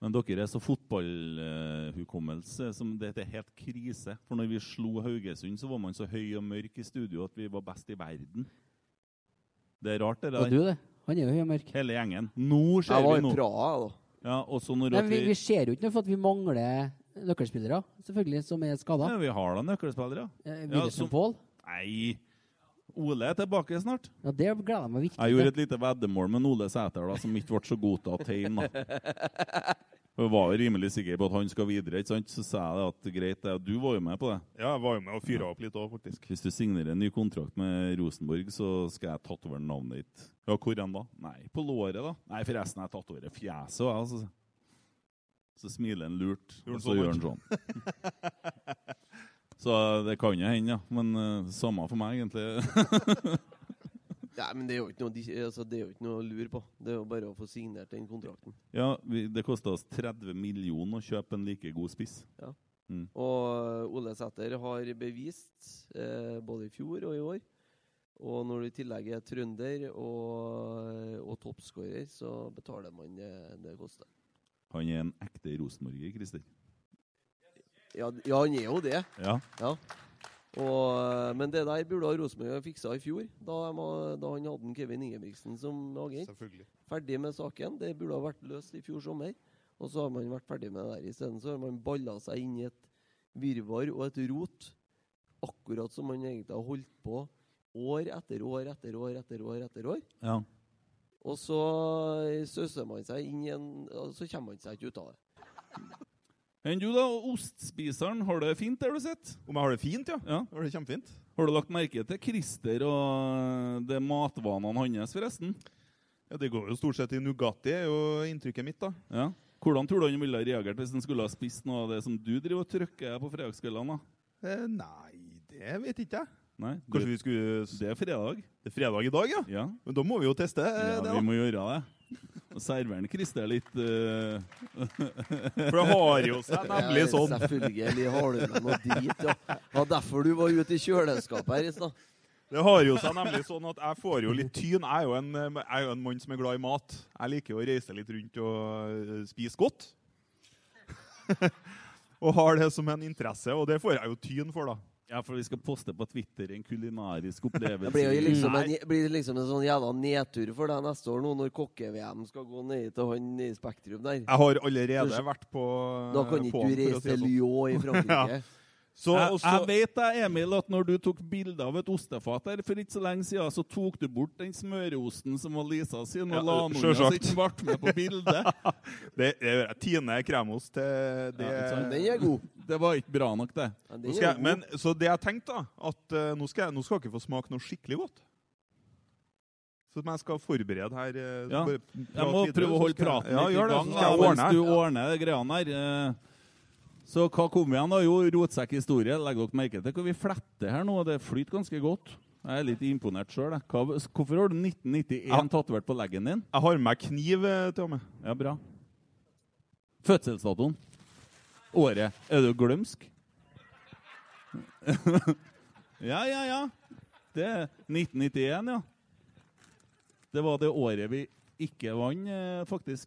Men dere er så fotballhukommelse som det er helt krise. For når vi slo Haugesund, så var man så høy og mørk i studio at vi var best i verden. Det er rart, det Og der. du, det. Han er jo høy og mørk. Hele gjengen. Nå ser Jeg var vi i noe. Praha, da. Ja, og så når Nei, at vi, vi, ser jo ikke noe for at vi mangler nøkkelspillere, selvfølgelig, som er skada. ja, vi har da nøkkelspillere. Eh, Ja, som- Pål. Nei Ole er tilbake snart. Ja, det gleder jeg meg virkelig Jeg gjorde et lite veddemål med Ole Sæter, da, som ikke ble så godtatt hjemme. da. Jeg var rimelig sikker på at han skal videre, ikke sant? så sa jeg at greit, det, du var jo med på det. Ja, jeg var jo med og fyra opp litt òg, faktisk. Hvis du signerer en ny kontrakt med Rosenborg, så skal jeg tatovere navnet ditt. Ja, hvor enn da? Nei, på låret, da. Nei, forresten, jeg tatoverer fjeset òg, altså. Så smiler han lurt, og så sånn, gjør han sånn. Så det kan jo hende, ja. Men uh, samme for meg, egentlig. Nei, men det er, jo ikke noe, de- altså, det er jo ikke noe å lure på. Det er jo bare å få signert den kontrakten. ja, vi, Det kosta oss 30 millioner å kjøpe en like god spiss. Ja, Og eh, Ole Sæter har bevist, eh, både i fjor og i år Og når du i tillegg er trønder og, og toppskårer, så betaler man det det koster. Han er en ekte rosenborger, Christer. Ja, ja, han er jo det. Ja. Ja. Og, eh, men det der burde Rosenborg ha fiksa i fjor, da, da han hadde Kevin Ingebrigtsen som agent. Ferdig med saken. Det burde ha vært løst i fjor sommer. Og så har man vært ferdig med det der. Isteden så har man balla seg inn i et virvar og et rot. Akkurat som man egentlig har holdt på år etter år etter år etter år. etter år. ja. Og så søser man seg inn i en Og så kommer man seg ikke ut av det. Enn du, da? Ostspiseren, har det fint der du sitter? Om jeg har det fint, ja? Ja. Har det kjempefint? Har du lagt merke til Christer og det matvanene hans, forresten? Ja, Det går jo stort sett i Nugatti, er jo inntrykket mitt, da. Ja. Hvordan tror du han ville reagert hvis han skulle ha spist noe av det som du driver og trykker på fredagskveldene? da? Eh, nei, det vet ikke jeg. Nei, Kanskje vi skulle det er fredag. Det er fredag i dag, ja? Ja, Men da må vi jo teste eh, ja det, vi må gjøre det. Og serveren krister litt uh... For det har jo seg nemlig Ja, sånn. Selvfølgelig har du med noe dit, ja. Det var derfor du var ute i kjøleskapet her i stad. Det har jo seg nemlig sånn at jeg får jo litt tyn. Jeg er jo en, jeg er jo en mann som er glad i mat. Jeg liker å reise litt rundt og eh, spise godt. og har det som en interesse, og det får jeg jo tyn for, da. Ja, for vi skal poste på Twitter en kulinarisk opplevelse. Det blir jo liksom en, blir liksom en sånn jævla nedtur for deg neste år nå når kokke-VM skal gå ned til han i Spektrum der. Jeg har allerede Så- vært på Da kan ikke på du reise til sånn. Lyon i Frankrike. Så, jeg, også, jeg vet da, Emil, at når du tok bilde av et ostefat her for ikke så lenge siden, så tok du bort den smøreosten som var Lisa sin, og Ja, la den under så ikke den ble med på bildet. det, det gjør jeg. Tine kremost, det, det Ja. Den er god. Det var ikke bra nok, det. Ja, den Nå skal jeg, men, så det jeg tenkte, da, at uh, nå, skal jeg, nå skal dere få smake noe skikkelig godt. Så jeg skal forberede her Uh, Ja. Jeg må videre, prøve å holde praten litt i gang mens du ordner de greiene her. Eh, Så hva kom igjen, da? Jo, rotsekk historie. Legger dere merke til hva vi fletter her nå? Det flyter ganske godt. Jeg er litt imponert sjøl. Hvorfor har du 1991 Ja. tatovert på leggen din? Jeg har med meg kniv eh, til meg. Ja, bra. Fødselsdatoen? Året? Er du glømsk? ja, ja, ja. Det er 1991, ja. Det var det året vi ikke vant, eh, faktisk.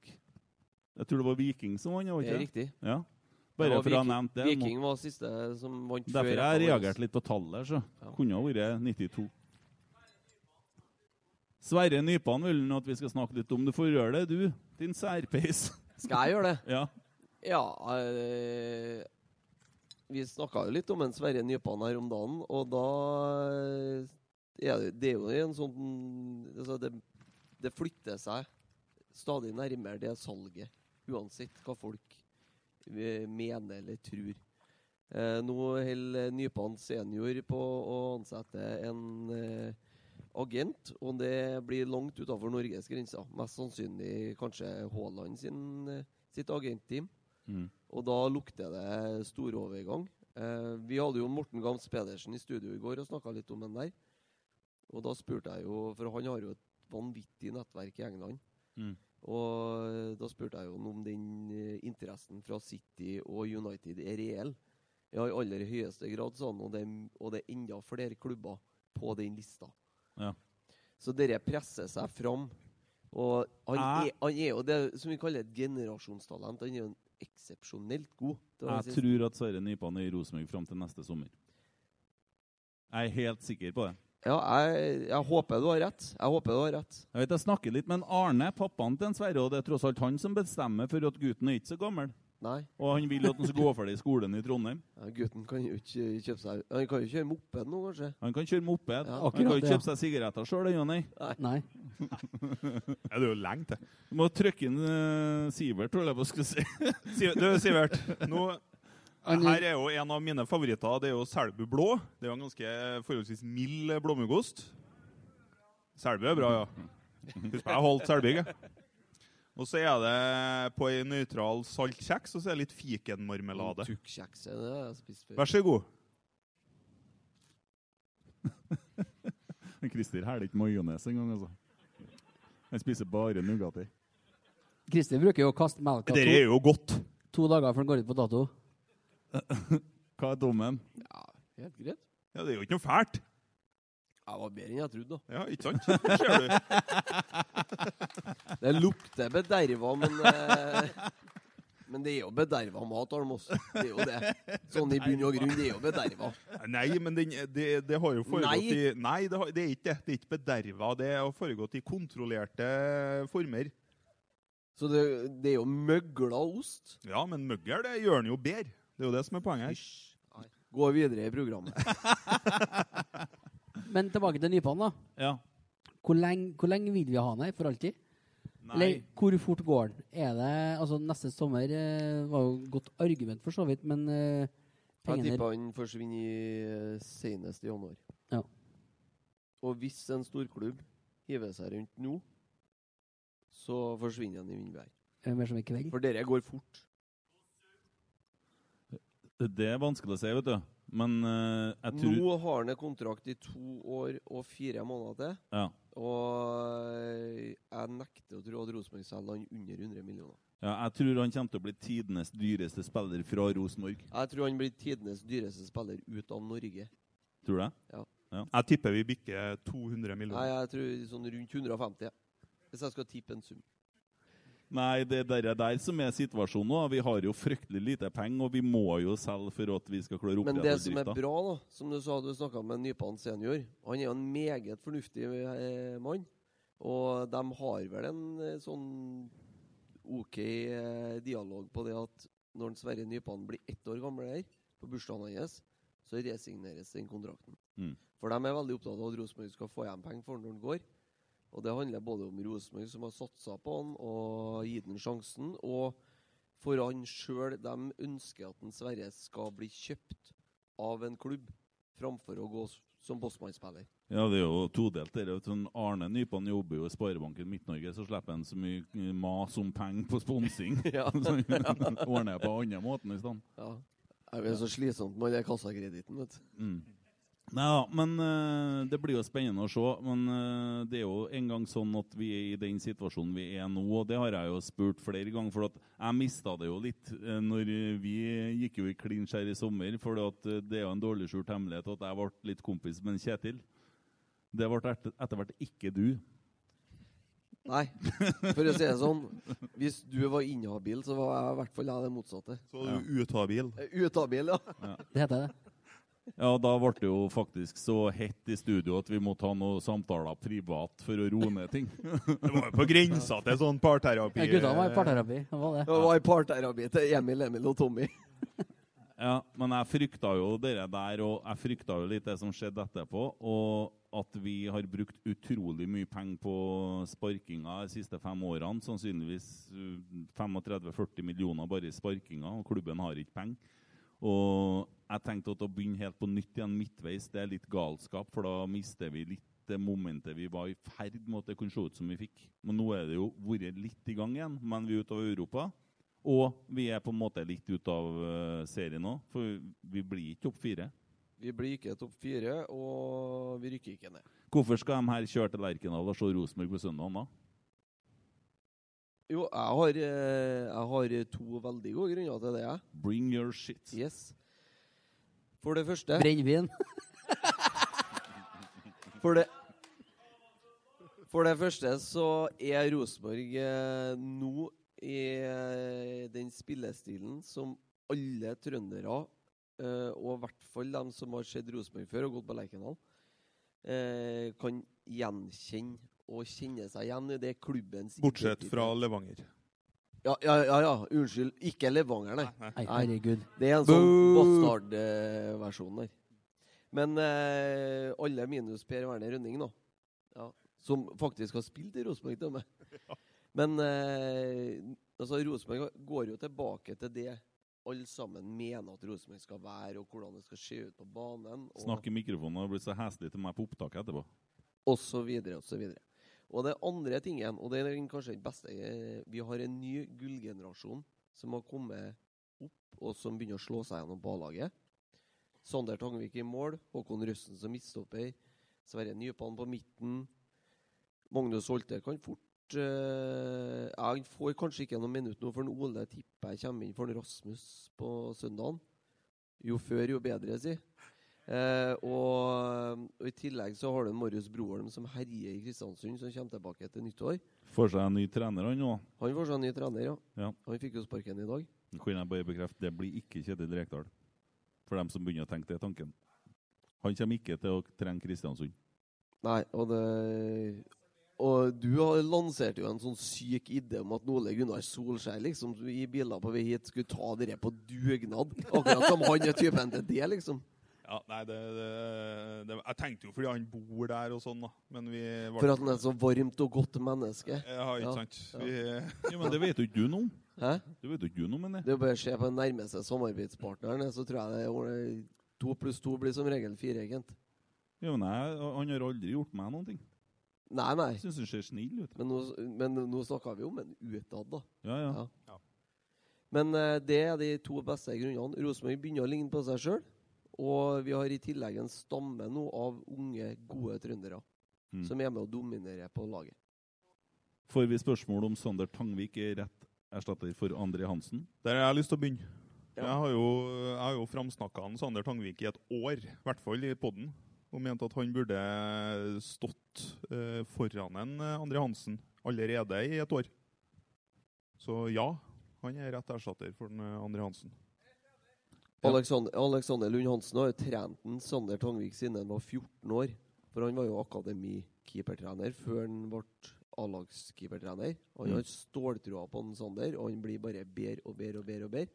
Jeg tror det var Viking som vant. var Det er riktig. Ja. Bare for å ha nevnt det. Viking var siste som vant Derfor før har jeg reagert litt på tallet. Så. Ja. Kunne ha vært 92. Sverre Nypan vil han at vi skal snakke litt om. Du får gjøre det, du. Din særpeis. Skal jeg gjøre det? ja. Ja øh, Vi snakka jo litt om en Sverre Nypan her om dagen, og da eh, er det, er jo en sånn altså det, det flytter seg stadig nærmere det salget, uansett hva folk mener eller tror. Eh, nå holder Nypan senior på å ansette en eh, agent, og det blir langt utenfor Norges grenser. Mest sannsynlig kanskje Haaland sin, eh, sitt agentteam. Mm. Og da lukter det storovergang. Eh, vi hadde jo Morten Gams Pedersen i studio i går og snakka litt om den der. Og da spurte jeg jo, for han har jo et vanvittig nettverk i England. Mm. Og da spurte jeg jo om den eh, interessen fra City og United er reell. Ja, i aller høyeste grad, han. Og det, og det er enda flere klubber på den lista. Ja. Så dere presser seg fram. Og han, Jeg- er, han er jo det som vi kaller et generasjonstalent. Han er jo eksepsjonelt god. Jeg siste. tror at Sverre Nypan er i Rosenborg fram til neste sommer. Jeg er helt sikker på det. Ja, jeg, jeg håper du har rett. Jeg håper du har rett. Jeg vet jeg snakker litt med en Arne, pappaen til en Sverre, og det er tross alt han som bestemmer for at gutten er ikke så gammel. Nei, Og han vil at han skal gå ferdig skolen i Trondheim. ja, gutten kan jo ikke kjøpe seg Han kan jo kjøre moped nå, kanskje. Han kan kjøre moped. Ja, han kan akkurat, ikke kjøpe seg sigaretter sjøl, ennå, nei. Nei. Ja, det er jo lenge til. Du må trykke inn uh, Sivert, holdt jeg på å si. Du, Sivert, nå, Han- her er jo en av mine favoritter. Det er jo Selbu blå. Det er jo en ganske forholdsvis mild blåmuggost. Selbu er bra, ja. Husk jeg har holdt Selbygg. jeg. Og så er det på ei nøytral saltkjeks, og så er det litt fikenmarmelade. Tukkjekse, det har jeg spist før. Vær så god. Christer hæler ikke majones engang, altså. Han spiser bare Nugatti. Christer bruker jo å kaste melka Det to, er jo godt. to dager før den går ut på dato. Hva er dommen? Ja, helt greit. Ja, Det er jo ikke noe fælt. Det var bedre enn jeg trodde, da. Ja, ikke sant? Det ser du. Det lukter bederva, men eh, Men det er jo bederva mat, Almås. Det er jo det. Sånn i bunn og grunn, det er jo bederva. Nei, men den, det, det har jo foregått Nei. i Nei, det, har, det er ikke det. Det er ikke bederva. Det har foregått i kontrollerte former. Så det, det er jo møgla ost. Ja, men møggel det gjør den jo bedre. Det er jo det som er poenget her. Gå videre i programmet. Men tilbake til Nypan, da. Ja. Hvor lenge, hvor lenge vil vi ha han her? For alltid? Eller hvor fort går den? Er det Altså, neste sommer eh, var jo et godt argument for så vidt, men eh, Jeg pengene tipper han forsvinner i eh, senest i januar. Ja. Og hvis en storklubb hiver seg rundt nå, så forsvinner han i vindvær. er mer som i kveld. For dere går fort. Det er vanskelig å si, vet du. Men eh, jeg tror Nå har han en kontrakt i to år og fire måneder til. ja. Og eh, jeg nekter å tro at Rosenborg selger han under 100 millioner. ja, Jeg tror han kommer til å bli tidenes dyreste spiller fra Rosenborg. Jeg tror han blir tidenes dyreste spiller ut av Norge. Tror du det? Ja. Jeg tipper vi bikker 200 Nei, millioner. jeg tror sånn rundt 150. Hvis jeg skal tippe en sum. Nei, det er der, som er situasjonen nå. Vi har jo fryktelig lite penger, og vi må jo selge for at vi skal klare å Men det som er bra, da, som du sa, du snakka med Nypan senior Han er jo en meget fornuftig eh, mann. Og de har vel en eh, sånn OK eh, dialog på det at når Sverre Nypan blir ett år gammel her, på bursdagen hans, så resigneres den kontrakten. Mm. For de er veldig opptatt av at Rosenborg skal få igjen penger for når han går. Og det handler både om Rosenborg, som har satsa på han og gitt han sjansen, og for han sjøl. De ønsker at en Sverre skal bli kjøpt av en klubb, framfor å gå som bossmannsspiller. Ja, det er jo todelt. Det sånn Arne Nypan jobber jo i Sparebanken Midt-Norge, så slipper han så mye mas om penger på sponsing. Ja. så ordner på andre måten i stedet. Ja. Det er så slitsomt med den kassakreditten, vet du. Mm. Nei da, men uh, det blir jo spennende å se. Men uh, det er jo en gang sånn at vi er i den situasjonen vi er nå, og det har jeg jo spurt flere ganger. For at jeg mista det jo litt uh, når vi gikk jo i klinsj her i sommer. For at det er jo en dårlig skjult hemmelighet at jeg ble litt kompis med Kjetil. Det ble etter, etter hvert ikke du. Nei, for å si det sånn. Hvis du var inhabil, så var jeg i hvert fall jeg det motsatte. Så var du utabil. Utabil, ja. ja. Det heter det. Ja, da ble det jo faktisk så hett i studio at vi måtte ha noen samtaler privat for å roe ned ting. Det var jo på grensa til sånn parterapi. Ja, gutta var i parterapi. Det var det. Det var i parterapi til Emil, Emil og Tommy. Ja, men jeg frykta jo dere der, og jeg frykta jo litt det som skjedde etterpå. Og at vi har brukt utrolig mye penger på sparkinga de siste fem årene. Sannsynligvis uh, 35-40 millioner bare i sparkinga, og klubben har ikke penger. Og jeg tenkte at å begynne helt på nytt igjen midtveis, det er litt galskap, for da mister vi litt det momentet vi var i ferd med at det kunne se ut som vi fikk. Men nå er det jo vært litt i gang igjen, men vi er ute av Europa. Og vi er på en måte litt ute av eh, serien nå, for vi blir ikke topp fire. Vi blir ikke topp fire, og vi rykker ikke ned. Hvorfor skal de her kjøre til Lerkendal og se Rosenborg på søndag? da? Jo, jeg har, eh, jeg har to veldig gode grunner til det. jeg. Bring your shit. Yes. For det første Brennevin. For det For det første så er Rosenborg eh, nå i den spillestilen som alle trøndere, eh, og i hvert fall de som har sett Rosenborg før og gått på Lerkendal, eh, kan gjenkjenne og kjenne seg igjen i det klubbens Bortsett identitet. fra Levanger. Ja, ja, ja, ja. Unnskyld. Ikke Levanger, nei. Nei, herregud. Det er en sånn bastardversjon der. Men eh, alle minus Per Werner Rønning, nå. Ja, som faktisk har spilt i Rosenborg til og med. Men eh, altså, Rosenborg går jo tilbake til det alle sammen mener at Rosenborg skal være, og hvordan det skal se ut på banen. Og, Snakk i mikrofonen og blir så heslig til meg på opptaket etterpå. og så videre, og så videre. Og det andre tingen, og det er kanskje den beste eh, Vi har en ny gullgenerasjon som har kommet opp, og som begynner å slå seg gjennom ballaget. Sander Tangvik i mål, Håkon Røsten som midtstopper, Sverre Nypan på midten. Magnus Holte kan fort uh, ja, får kanskje ikke noen minutter nå, for en Ole tipper jeg kommer inn for en Rasmus på søndagen. Jo før, jo bedre, si. Eh, og, og I tillegg så har du Marius Broholm som herjer i Kristiansund, som kommer tilbake etter nyttår. Får seg en ny trener, han nå. Han får seg en ny trener, ja. Ja. Han fikk jo sparken i dag. Kan jeg bare bekrefte det blir ikke Kjetil Rekdal. For dem som begynner å tenke det tanken. Han kommer ikke til å trenge Kristiansund. Nei, og det Og du har lansert jo en sånn syk idé om at Ole Gunnar Solskjær liksom i biler på vei hit skulle ta dere på dugnad. Akkurat som han er typen til det, liksom. Ja, nei, det, det, det Jeg tenkte jo fordi han bor der og sånn, da. Men vi var- For at han er så varmt og godt menneske. Ja, ikke Ja, sant. ja. Vi, Ja, men det vet jo ikke du noe om. Hæ? Det vet jo ikke du noe om, det. Er bare å se på den nærmeste samarbeidspartneren, så tror jeg det er to pluss to blir som regel fire, egentlig. Ja, men jeg, han har aldri gjort meg noen ting. Nei, nei. Jeg syns han ser snill ut. Men nå, men nå snakka vi om en utad, da. Ja, ja. Ja. Ja. Men eh, det er de to beste grunnene. Rosenborg begynner å ligne på seg sjøl. Og vi har i tillegg en stamme nå av unge, gode trøndere Mm. som er med å dominere på laget. Får vi spørsmål om Sander Tangvik er rett erstatter for André Hansen? Der har jeg lyst til å begynne. Ja. Jeg har jo, jeg har jo framsnakka Sander Tangvik i et år, i hvert fall i podden, og mente at han burde stått eh, foran en eh, André Hansen allerede i et år. Så ja, han er rett erstatter for den, eh, André Hansen. Alexander, Alexander Lund Hansen har trent en Sander Tangvik siden han var 14 år. For han var jo akademikeepertrener før han ble A-lagskeepertrener. Han Mm. har ståltroa på en Sander, og han blir bare bedre og bedre og bedre. og bedre.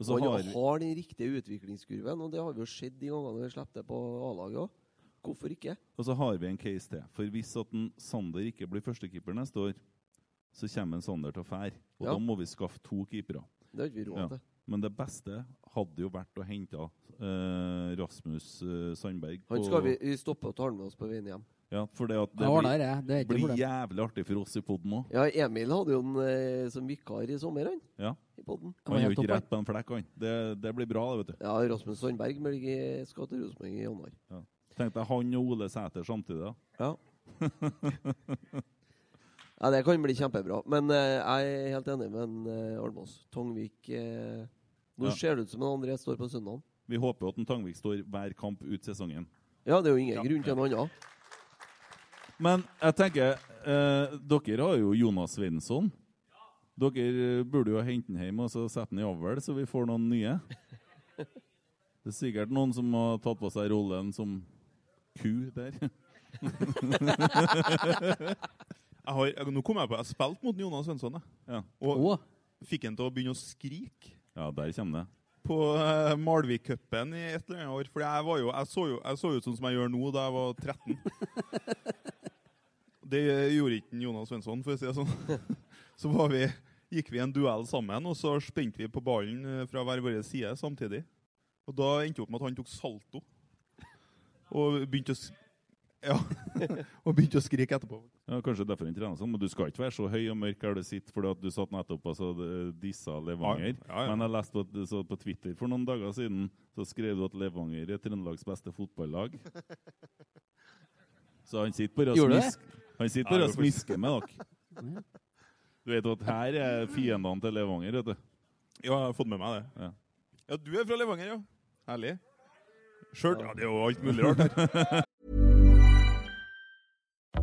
Og Og han har har, den riktige utviklingskurven, og det har vi jo sett de gangene vi sluppet det på A-laget òg. Hvorfor ikke? og så har vi en case til. For hvis at en Sander ikke blir førstekeeper neste år, så kommer en Sander til å fære. Og Ja. da må vi skaffe to keepere. Det har ikke vi råd Ja. Men det beste hadde jo vært å hente eh, Rasmus eh, Sandberg. Han skal vi, vi stoppe og tar med oss på veien hjem. Ja, for det, at det blir, det. Det blir problem. jævlig artig for oss i poden òg. Ja, Emil hadde jo en eh, som vikar i sommer, han. Ja. I podden. Han gjør er jo ikke rett på en flekk, han. Det, det blir bra, det, vet du. Ja, Rasmus Sandberg skal til Rosenborg i januar. Tenk deg han og Ole Sæter samtidig. da. Ja. ja, det kan bli kjempebra. Men eh, jeg er helt enig med en, eh, Almås. Tongvik eh, Nå Ja. ser det ut som en André står på søndag. Vi håper at en Tangvik står hver kamp ut sesongen. Ja, det er jo ingen Ja. grunn til en annen. Men jeg tenker eh, Dere har jo Jonas Svensson. Dere burde jo hente den hjem og så sette han i avl, så vi får noen nye. Det er sikkert noen som har tatt på seg rollen som ku der. Jeg har, jeg, nå kom jeg på, jeg spilte mot Jonas Svensson, jeg. Ja, og oh. fikk han til å begynne å skrike. Ja der kommer det. på uh, Malvik-cupen i et eller annet år. For jeg, var jo, jeg, så jo, jeg så ut sånn som jeg gjør nå da jeg var 13. Det gjorde ikke Jonas Svensson, for å si det sånn. Så var vi, gikk vi en duell sammen, og så spente vi på ballen eh, fra hver vår side samtidig. Og da endte det opp med at han tok salto. Og begynte å, ja, og begynte å skrike etterpå. Ja, Kanskje derfor han trener sånn, men du skal ikke være så høy og mørk her du sitter fordi at du satt nettopp og så eh, dissa Levanger. Ja, ja, ja. Men jeg leste på, så på Twitter for noen dager siden, så skrev du at Levanger er Trøndelags beste fotballag. Så han sitter bare og Gjorde du det? smisk- han sitter bare og smisker med dere. Du vet at her er fiendene til Levanger, vet du. Ja, jeg har fått med meg det. Ja. Ja, du er fra Levanger, ja. Herlig. Skjørt? Ja, det er jo alt mulig rart her.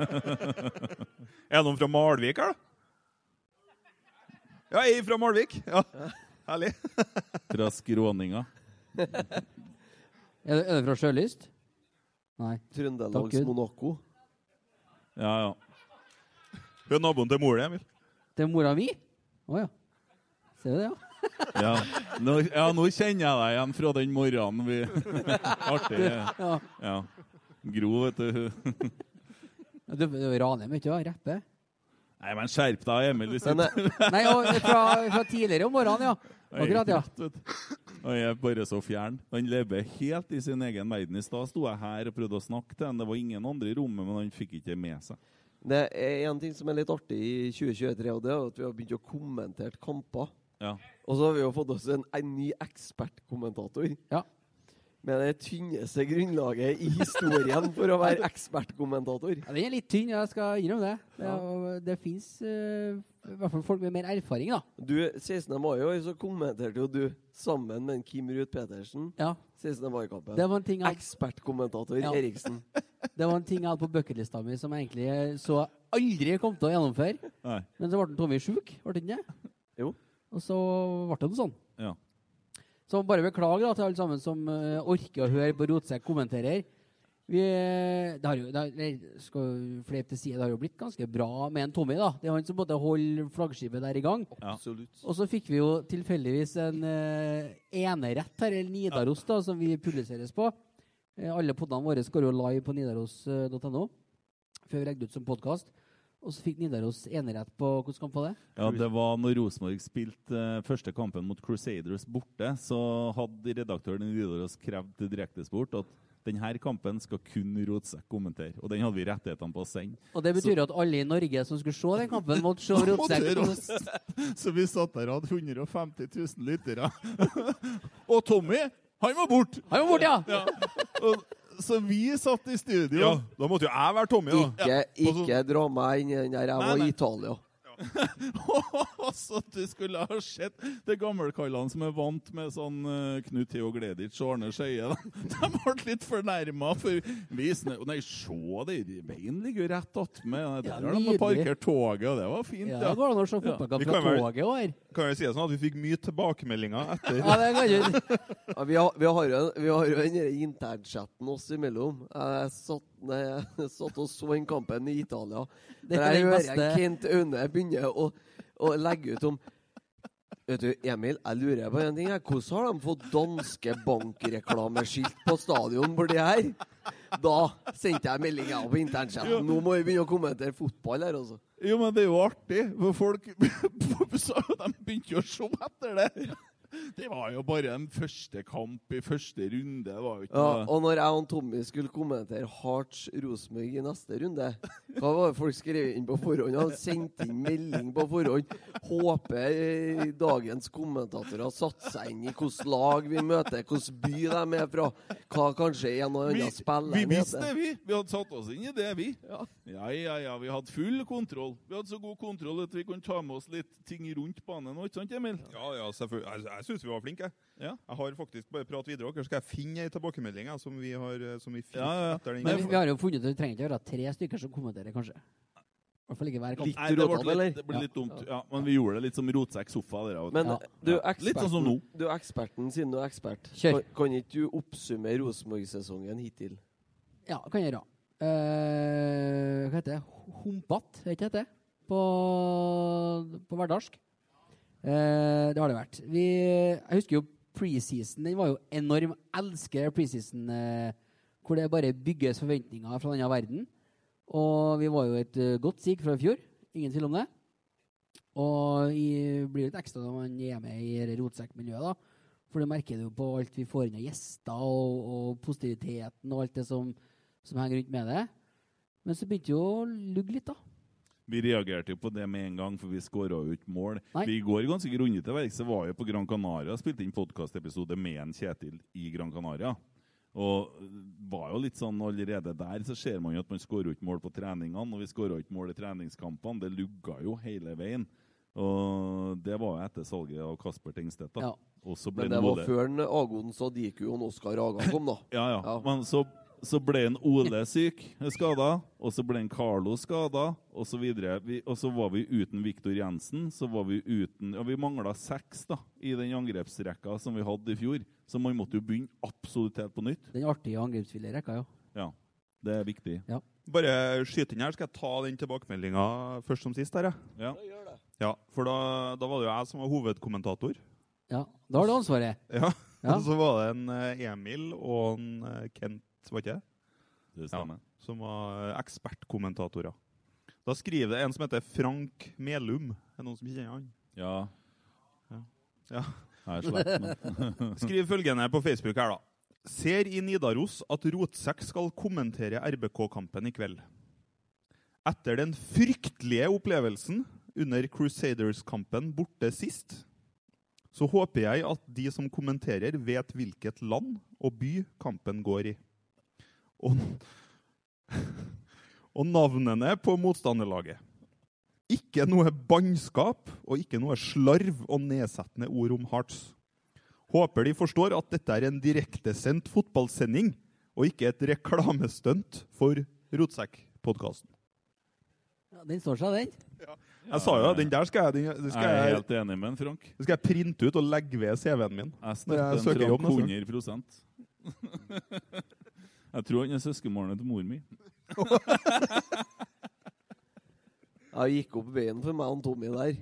Er noen fra Malvik her, da? Ja, jeg er fra Malvik. Ja, Herlig. Fra skråninga. Er det, er det fra Sjølyst? Nei. Takk Trøndelags Gud. Monaco. Ja, ja. Hun er naboen til mor di, Emil. Det er mora mi? Å ja. Ser du det, ja? Ja. Nå, ja, nå kjenner jeg deg igjen fra den morgenen vi Artig. Ja. Ja. Gro, vet du. Du, du raner ikke ja. Rappe. Nei, men skjerp deg, Emil. Hvis Men, Nei, og fra, fra tidligere om morgenen, ja. Akkurat, ja. Og jeg. Han er bare så fjern. Han lever helt i sin egen verden. I stad sto jeg her og prøvde å snakke til ham. Det var ingen andre i rommet, men han fikk ikke med seg. Det er en ting som er litt artig i 2023, og det er at vi har begynt å kommentere kamper. Ja. Og så har vi jo fått oss en, en ny ekspertkommentator. Ja. Med det tynneste grunnlaget i historien for å være ekspertkommentator. Ja, Den er litt tynn, jeg skal innrømme det. Det, ja. det fins i hvert fall folk med mer erfaring, da. Du, 16. mai i år så kommenterte jo du sammen med Kim Ruud Petersen Ja. 16. mai-kampen. Det var en ting jeg, Ekspertkommentator Ja. Eriksen. det var en ting jeg hadde på bucketlista mi som jeg egentlig så aldri kom til å gjennomføre. Nei. Men så ble Tommy sjuk, ble han ikke det? Jo. Og så ble det noe sånn. Ja. Så bare beklager da, til alle sammen som uh, orker å høre på Rotsekk kommenterer. Vi, eh, det har jo, det har, skal fleip til side, det har jo blitt ganske bra med en Tommy. da. Det er han som både holder flaggskipet der i gang. Ja. Og så fikk vi jo tilfeldigvis en uh, enerett her, eller Nidaros, da, som vi publiseres på. Uh, alle podene våre går jo live på nidaros.no før vi legger det ut som podkast. Og så fikk Nidaros enerett på Hvordan kamp var det? Ja, det var når Rosenborg spilte eh, første kampen mot Crusaders borte, så hadde redaktøren i Nidaros krevd til Direktesport at denne kampen skal kun Rotsekk kommentere. Og den hadde vi rettighetene på å sende. Og det betyr at alle i Norge som skulle se den kampen, måtte se Rotsekk. Så vi satt der og hadde 150 000 lyttere. og Tommy, han var borte! Han var borte, ja! Ja. Og, så vi satt i studio. Ja, da måtte jo jeg være Tommy, da. Ikke, ikke dra meg inn i den der. Jeg var i Italia. så du skulle ha sett de gammelkallene som er vant med sånn eh, Knut Theo Gleditsch og Arne Skeie. De, ble litt fornærma. For vi. Nei, se, det veien ligger jo rett attmed. Der Ja, har de parkert toget, og det var fint. Ja, Ja, det går an å se fotballkamp vi fra toget òg her. Kan jeg si det sånn at vi fikk mye tilbakemeldinger etter Ja, det kan du. Ja, vi, har, vi, har jo, vi har jo den der internchatten oss imellom. Jeg satt, jeg satt og så den kampen i Italia. Det Der er jeg hører beste. Kent Aune begynne å, å legge ut om Vet du, Emil, jeg lurer på en ting. her. Hvordan har de fått danske bankreklameskilt på stadion borti her? Da sendte jeg melding på internchatten. Nå må vi begynne å kommentere fotball her, altså. Jo, men det er jo artig, for folk de begynte jo å se etter det. Det var jo bare en første kamp i første runde. Var jo ikke Ja, og når jeg og Tommy skulle kommentere Hearts Rosenborg i neste runde, hva var det folk skrev inn på forhånd? Han sendte inn melding på forhånd. Håper eh, dagens kommentatorer satte seg inn i hvilket lag vi møter, hvilken by de er fra, hva kanskje en og vi, annen spiller vi visste det, vi. Vi hadde satt oss inn i det, vi. Ja. ja, ja, Vi hadde full kontroll. Vi hadde så god kontroll at vi kunne ta med oss litt ting rundt banen òg, ikke sant, Emil? Ja, ja, selvfølgelig. Jeg, jeg syns vi var flinke. Ja. Jeg har faktisk bare prat videre. Dere skal jeg finne ei tilbakemelding jeg, som vi har eh, som vi fikk Ja, ja, etter den Men vi, vi har jo funnet ut at det trenger ikke å være tre stykker som kommenterer, kanskje. I hvert fall ikke hver kamp. Litt Nei, det ble eller? litt, det ble litt dumt. Ja, men vi gjorde det litt som rotsekk sofa. Der. Men Ja. du, Litt sånn som nå. du er eksperten siden du er ekspert. Kjør. Kan, kan ikke du oppsummere Rosenborg-sesongen hittil? Ja, kan jeg gjøre. Eh, hva heter det? Humpete, er ikke det? På, på hverdarsk. Eh, det har det vært. Vi, jeg husker jo preseason. Den var jo enorm. Jeg elsker preseason eh, hvor det bare bygges forventninger fra denne verden. Og vi var jo et eh, godt sig fra i fjor. Ingen tvil om det. Og i, blir litt ekstra når man er med i rotsekkmiljøet, da. For det merker du på alt vi får inn av gjester, og, og positiviteten og alt det som, som henger rundt med det. Men så begynte jo å lugge litt, da. Vi reagerte jo på det med en gang, for vi skåra jo ikke mål. Nei. Vi går ganske grundig til verks. Jeg var jo på Gran Canaria og spilte inn podkastepisode med en Kjetil i Gran Canaria. Og var jo litt sånn allerede der så ser man jo at man skårer ikke mål på treningene. Og vi skåra ikke mål i treningskampene. Det lugga jo hele veien. Og det var jo etter salget av Kasper Tengstedt. da. Ja. Og så ble Men det var før en Agon Sadiku og Oskar Aga kom, da. Ja, ja. Ja. Men så, så ble en Ole syk, skada. Og så ble en Carlo skada, og så videre. Og så var vi uten Viktor Jensen. Så var vi uten Ja, vi mangla seks da, i den angrepsrekka som vi hadde i fjor. Så man måtte jo begynne absolutt helt på nytt. Den artige angrepsvillige rekka, ja. Ja, det er viktig. Bare skyt inn her, skal jeg ta den tilbakemeldinga først som sist. her, ja. Ja. Ja, for da, da var det jo jeg som var hovedkommentator. Ja, Da har du ansvaret. Ja. Ja. Og så var det en eh, Emil og en eh, Kent, var ikke det? Det stemmer. Som var eh, ekspertkommentatorer. Da skriver det en som heter Frank Melum. Er det noen som kjenner han? Ja. Ja. Er. Skriv følgende på Facebook her, da. Ser i Nidaros at Rotsekk skal kommentere RBK-kampen i kveld. Etter den fryktelige opplevelsen under Crusaders-kampen borte sist, så håper jeg at de som kommenterer, vet hvilket land og by kampen går i. Og, og navnene på motstanderlaget. Ikke noe bannskap og ikke noe slarv og nedsettende ord om Hearts. Håper de forstår at dette er en direktesendt fotballsending, og ikke et reklamestunt for Rotsekk-podkasten. Ja, den står seg, den. Jeg sa jo den der skal jeg, den, den skal Jeg er jeg, helt enig med en Frank. den skal jeg printe ut og legge ved CV-en min. Jeg når jeg støtter søker en jobb Frank 100 Jeg tror han er søskenbarnet til mor mi. Jeg gikk opp veien for meg og Tommy der,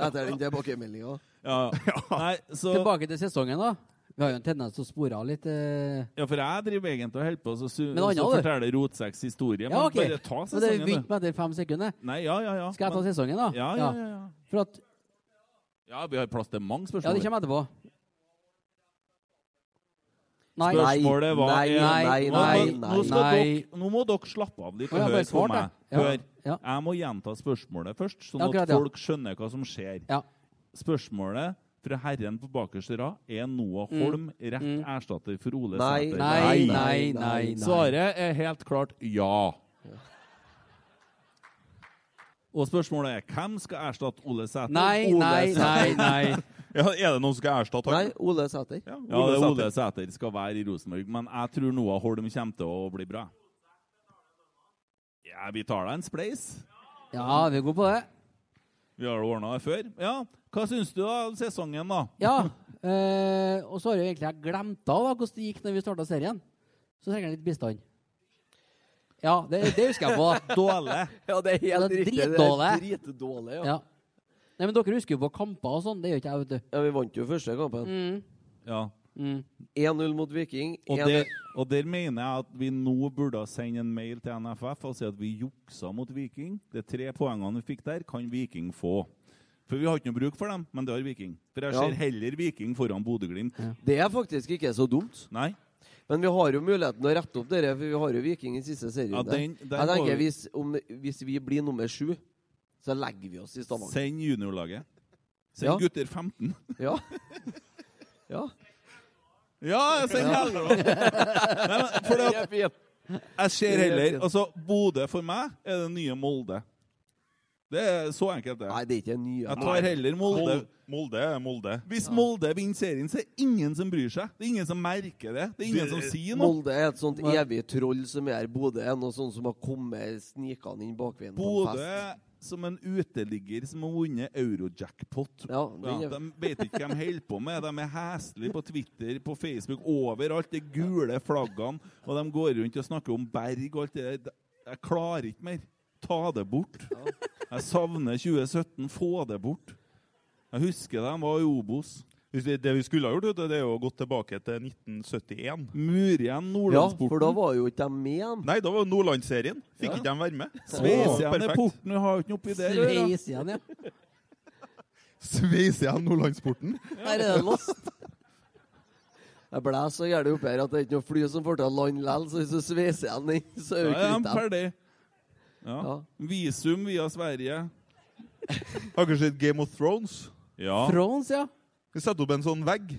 etter den tilbakemeldinga. Ja. Nei, så Tilbake til sesongen, da. Vi har jo en tendens til å spore av litt. Eh. Ja, for jeg driver egentlig og holder på, så, su Men Anna, så du? forteller Rotseks historie. Ja, men ok. Bare ta Men det sesongen, begynte du. med etter fem sekunder. Nei, ja, ja, ja. Skal jeg ta men- sesongen, da? Ja, ja, ja. ja. For at Ja, vi har plass til mange Ja, spørsmål. det kommer etterpå. Nei. Spørsmålet var Nei, nei, nei, nei, Nå, nå må dere slappe av litt og høre på meg. Hør. Jeg må gjenta spørsmålet først, sånn at folk skjønner hva som skjer. Spørsmålet fra herren på bakerste rad er Noah Mm. Holm rett Mm. erstatter for Ole Sæter. Nei, nei. nei. Svaret er helt klart ja. Og spørsmålet er hvem skal erstatte Ole Sæter? Nei, nei, nei. nei. Ja, er det noen som skal erstatte Nei, han? Ole Sæter. Ja, Ja, det er Sæter. Ole Sæter skal være i Rosenborg, men jeg tror Noah Holm kommer til å bli bra. Ja, vi tar da en spleis. Ja, vi er gode på det. Vi har ordna det før. Ja, Hva syns du av sesongen, da? Ja. Eh, og så har jeg egentlig glemt av da, hvordan det gikk når vi starta serien. Så trenger jeg litt bistand. Ja, det, det husker jeg på. da. Dårlig. Ja, det er helt Det er riktig. Det dritdårlig. er dritdårlig, ja. Ja. Nei, men Dere husker jo på kamper og sånn. Det gjør ikke jeg, vet du. ja. Vi vant jo første kampen. Mm. Ja. Mm. 1-0 mot Viking. Og 1-0 der, og der mener jeg at vi nå burde sende en mail til NFF og si at vi juksa mot Viking. De tre poengene vi fikk der, kan Viking få. For vi har ikke noe bruk for dem, men det har Viking. For jeg Ja. ser heller Viking foran Bodø-Glimt. Det er faktisk ikke så dumt. Nei. Men vi har jo muligheten å rette opp dere, for vi har jo Viking i siste serierunde. Ja, den- den jeg tenker vi- hvis, om, hvis vi blir nummer sju, så legger vi oss i Stavanger. Send juniorlaget. Send Ja. gutter 15. Ja. ja. Ja, send heller Nei, det. Jeg ser heller Altså, Bodø for meg er det nye Molde. Det er så enkelt, det. Nei, det er ikke nye. Jeg tar heller Molde. Molde, Molde er Molde. Hvis Molde vinner serien, så er det ingen som bryr seg. Det er ingen som merker det. Det er ingen som sier noe. Molde er et sånt evig troll som er Bodø. er Noe sånt som har kommet snikende inn bakveien på en fest. Som en uteligger som har vunnet eurojackpot. Ja, Ja, de vet ikke hva de holder på med. De er heslige på Twitter, på Facebook, overalt. De gule flaggene. Og de går rundt og snakker om berg og alt det der. Jeg klarer ikke mer. Ta det bort. Jeg savner 2017. Få det bort. Jeg husker de var i Obos. Det vi skulle ha gjort, det er jo gått tilbake til 1971. Mur igjen Ja, for da var jo ikke de med. igjen. Nei, da var jo Nordlandsserien. Fikk Ja. ikke de være med. Sveis igjen i perfekt. porten. Vi har jo ikke noe oppi der. Sveis igjen, ja. Sveis igjen Nordlandsporten. Her er det lost. Jeg ble så gæren oppi her at det er ikke noe fly som får til å lande likevel, så hvis du sveiser igjen den, så er du er kvitt ferdig. Ja. Ja. Visum via Sverige. Har dere sett Game of Thrones? Ja. Thrones, ja. Vi setter opp en sånn vegg,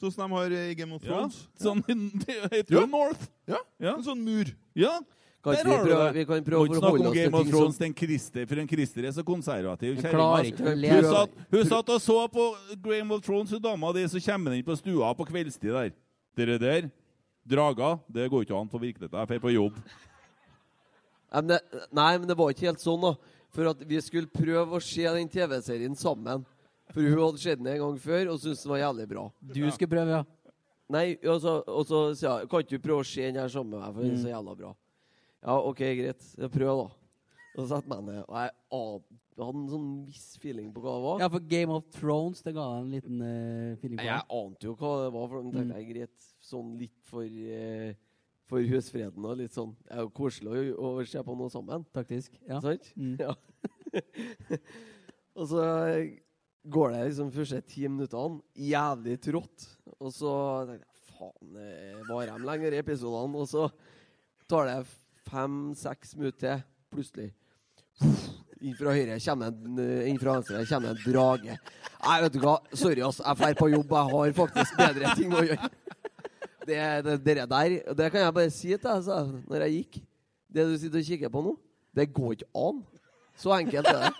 sånn som de har i Game of ja. Thrones. Sånn, det heter jo Ja. North. Ja, Ja. en sånn mur. Ja. Kan Der ikke vi, har du det. vi kan prøve å snakke forholde oss til Game of ting Thrones som Christer, for en Christer er så konservativ. Jeg klarer ikke å Hun satt, hun satt og så på Game of Thrones, hun dama di, så kommer den inn på stua på kveldstid der. Dere der, drager, det går ikke an på virkeligheten. Jeg drar på jobb. Nei, men det, nei, men det var ikke helt sånn, da. For at vi skulle prøve å se den TV-serien sammen. For hun hadde sett den en gang før og syntes den var jævlig bra. Du skal prøve, ja. Nei, og så, og så sier hun Kan ikke du prøve å se den her sammen med meg, for den er så Mm. jævla bra. Ja, OK, greit. Prøver, da. Og så setter jeg meg ned, og jeg hadde en sånn viss feeling på hva det var. Ja, for Game of Thrones det ga en liten uh, feeling på. Jeg ante jo hva det var, for de tenkte jeg greit sånn litt for uh, for husfreden og litt sånn. Det er jo koselig å, å se på noe sammen. Taktisk. Ja. Sant? Mm. Ja. og så går det liksom første ti minuttene jævlig trått. Og så tenker jeg faen, varer de lenger i episodene? Og så tar det fem-seks minutter til, plutselig. Inn fra høyre kommer en, eh, inn fra venstre kommer en drage. Nei, vet du hva, sorry, ass. Jeg drar på jobb. Jeg har faktisk bedre ting å gjøre. Det, det, det der Det kan jeg bare si til deg, sa når jeg gikk. Det du sitter og kikker på nå, det går ikke an. Så enkelt er det.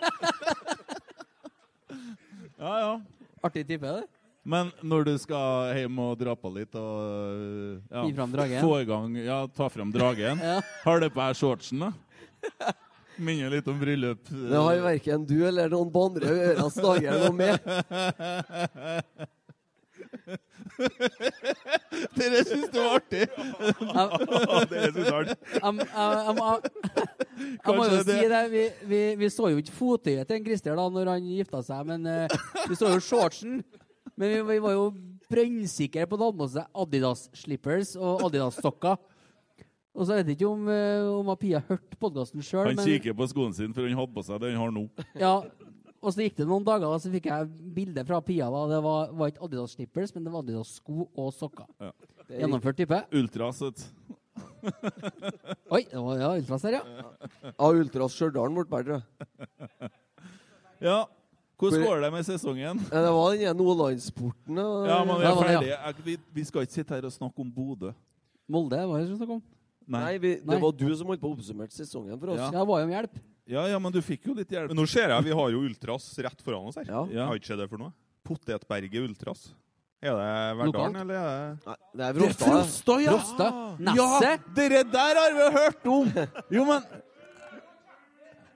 Ja, ja. Artig type, det. Men når du skal hjem og dra på litt og ja, Gi fram dragen. få i gang Ja, ta fram dragen. Ja. Har du på deg shortsen, da? Minner litt om bryllup. Det har verken du eller noen på andre øras dager noe med. Dere syns det var artig! Dere synes det var artig. Jeg, må- jo si det. Vi, vi, vi så jo ikke fottøyet til en Christer da når han gifta seg, men eh, vi så jo shortsen. Men vi, vi var jo brønnsikre på at han hadde med seg Adidas-slippers og Adidas-sokker. Og så vet jeg ikke om, eh, om Pia hørte podkasten sjøl, Han men kikker på skoene sine, for han hadde på seg det han har nå. ja, og så gikk det noen dager, og så fikk jeg bilde fra Pia. da. Det var, var ikke Adidas snippers, men det var Adidas-sko og sokker. Ja. Gjennomført type. Ultras, vet du. Oi, det var ja, Ultras her, ja. Av Ultras Stjørdal ble bedre. Ja. Hvordan går det med sesongen? Ja, Det var den ene Olandsporten. Ja, men vi er ja. ferdige. Jeg- Vi, vi skal ikke sitte her og snakke om Bodø. Molde var det jeg skulle snakke om. Nei, vi, det Nei. var du som holdt på å oppsummere sesongen for oss. Ja. Jeg var jo om hjelp. Ja, ja, men du fikk jo litt hjelp. Men nå ser jeg vi har jo Ultras rett foran oss her. Ja. Ja. har ikke sett det for noe. Potetberget Ultras. Er det Verdalen, Lokalt. eller er det Nei, det er Det er Frosta. det. Frosta, ja! Frosta. Ja, dere der har vi hørt om! Jo, men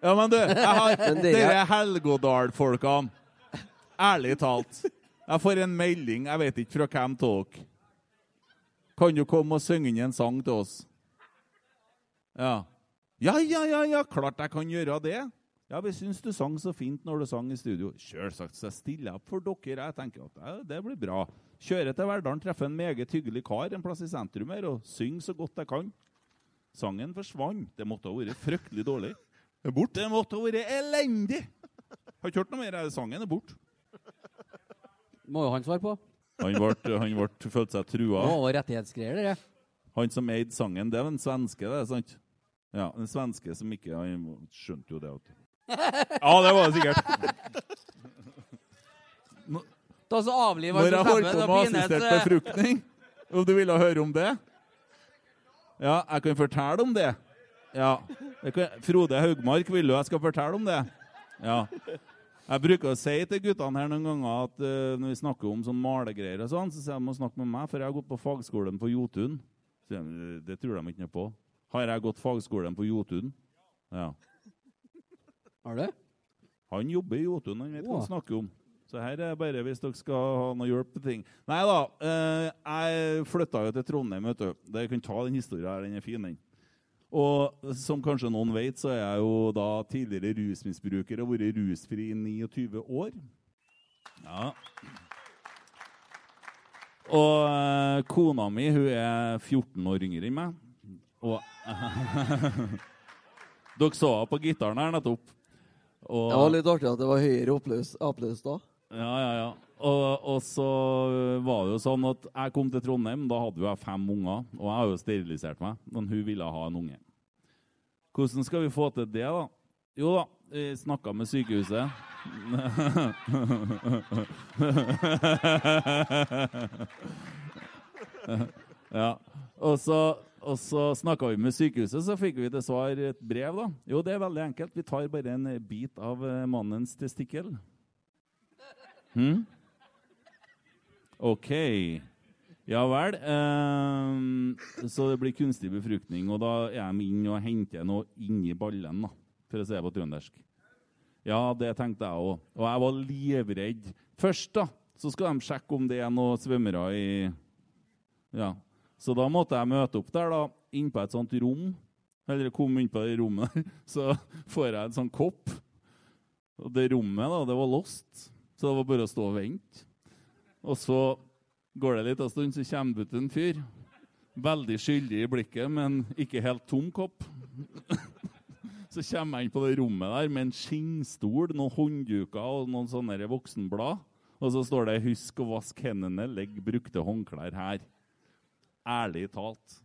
Ja, men du, jeg har Men dere- Dere Helgodal-folkene. Ærlig talt. Jeg får en melding, jeg vet ikke fra hvem av dere. Kan du komme og synge inn en sang til oss? Ja. Ja, ja, ja, ja, klart jeg kan gjøre det. Ja, vi syns du sang så fint når du sang i studio. Sjølsagt så jeg stiller opp for dere. Jeg tenker at ja, det blir bra. Kjører til Verdalen, treffer en meget hyggelig kar en plass i sentrum her og synger så godt jeg kan. Sangen forsvant. Det måtte ha vært fryktelig dårlig. Det, er bort. det måtte ha vært elendig! Har ikke hørt noe mer. Sangen er borte. Må jo han svare på. Han, ble, han ble, følte seg trua. Nå, var rettighetsgreier, dere. Han som eide sangen, det er en svenske, det, sant? Ja, Den svenske som ikke Han skjønte jo det. Ja, det var det sikkert. Da så avliver Når jeg holdt på med assistert eh, befruktning. Om du ville høre om det? Ja, jeg kan fortelle om det. Ja. Kan, Frode Haugmark vil jo jeg skal fortelle om det. Ja. Jeg bruker å si til guttene her noen ganger at uh, når vi snakker om sånn malegreier og sånn, så sier de må snakke med meg, for jeg har gått på fagskolen på Jotun. Så de, det tror de ikke noe på. Har jeg gått fagskolen på Jotun? Ja. Har du? Han jobber i Jotun, han vet hva han snakker om. Så her er bare hvis dere skal ha noe hjelp til ting. Nei da, eh, jeg flytta jo til Trondheim, vet du. Dere kan ta den historien her, den er fin, den. Og som kanskje noen vet, så er jeg jo da tidligere rusmisbruker og vært rusfri i 29 år. Ja. Og eh, kona mi hun er 14 år yngre enn meg. Og Dere så henne på gitaren her nettopp. Og, Det var litt artig at det var høyere applaus da. ja, ja, ja. Og, og så var det jo sånn at jeg kom til Trondheim, da hadde jo jeg fem unger. Og jeg har jo sterilisert meg, men hun ville ha en unge. Hvordan skal vi få til det, da? Jo da, vi snakka med sykehuset. ja. Og så, og så snakka vi med sykehuset, så fikk vi til svar et brev. da. Jo, det er veldig enkelt. Vi tar bare en bit av eh, mannens testikkel. Hm? OK. Ja vel. ehm, så det blir kunstig befruktning, og da er de inn og henter noe inni ballen, da, for å si det på trøndersk. Ja, det tenkte jeg òg. Og jeg var livredd. Først da, så skal de sjekke om det er noen svømmere i Ja. Så da måtte jeg møte opp der, da, inn på et sånt rom. eller kom inn på det rommet der, så får jeg en sånn kopp. Og det rommet, da, det var lost. Så det var bare å stå og vente. Og så går det litt av stund, så kommer det ut en fyr. Veldig skyldig i blikket, men ikke helt tom kopp. Så kommer jeg inn på det rommet der med en skinnstol, noen håndduker og noen sånne voksenblad. Og så står det 'Husk å vaske hendene, legg brukte håndklær her'. Ærlig talt.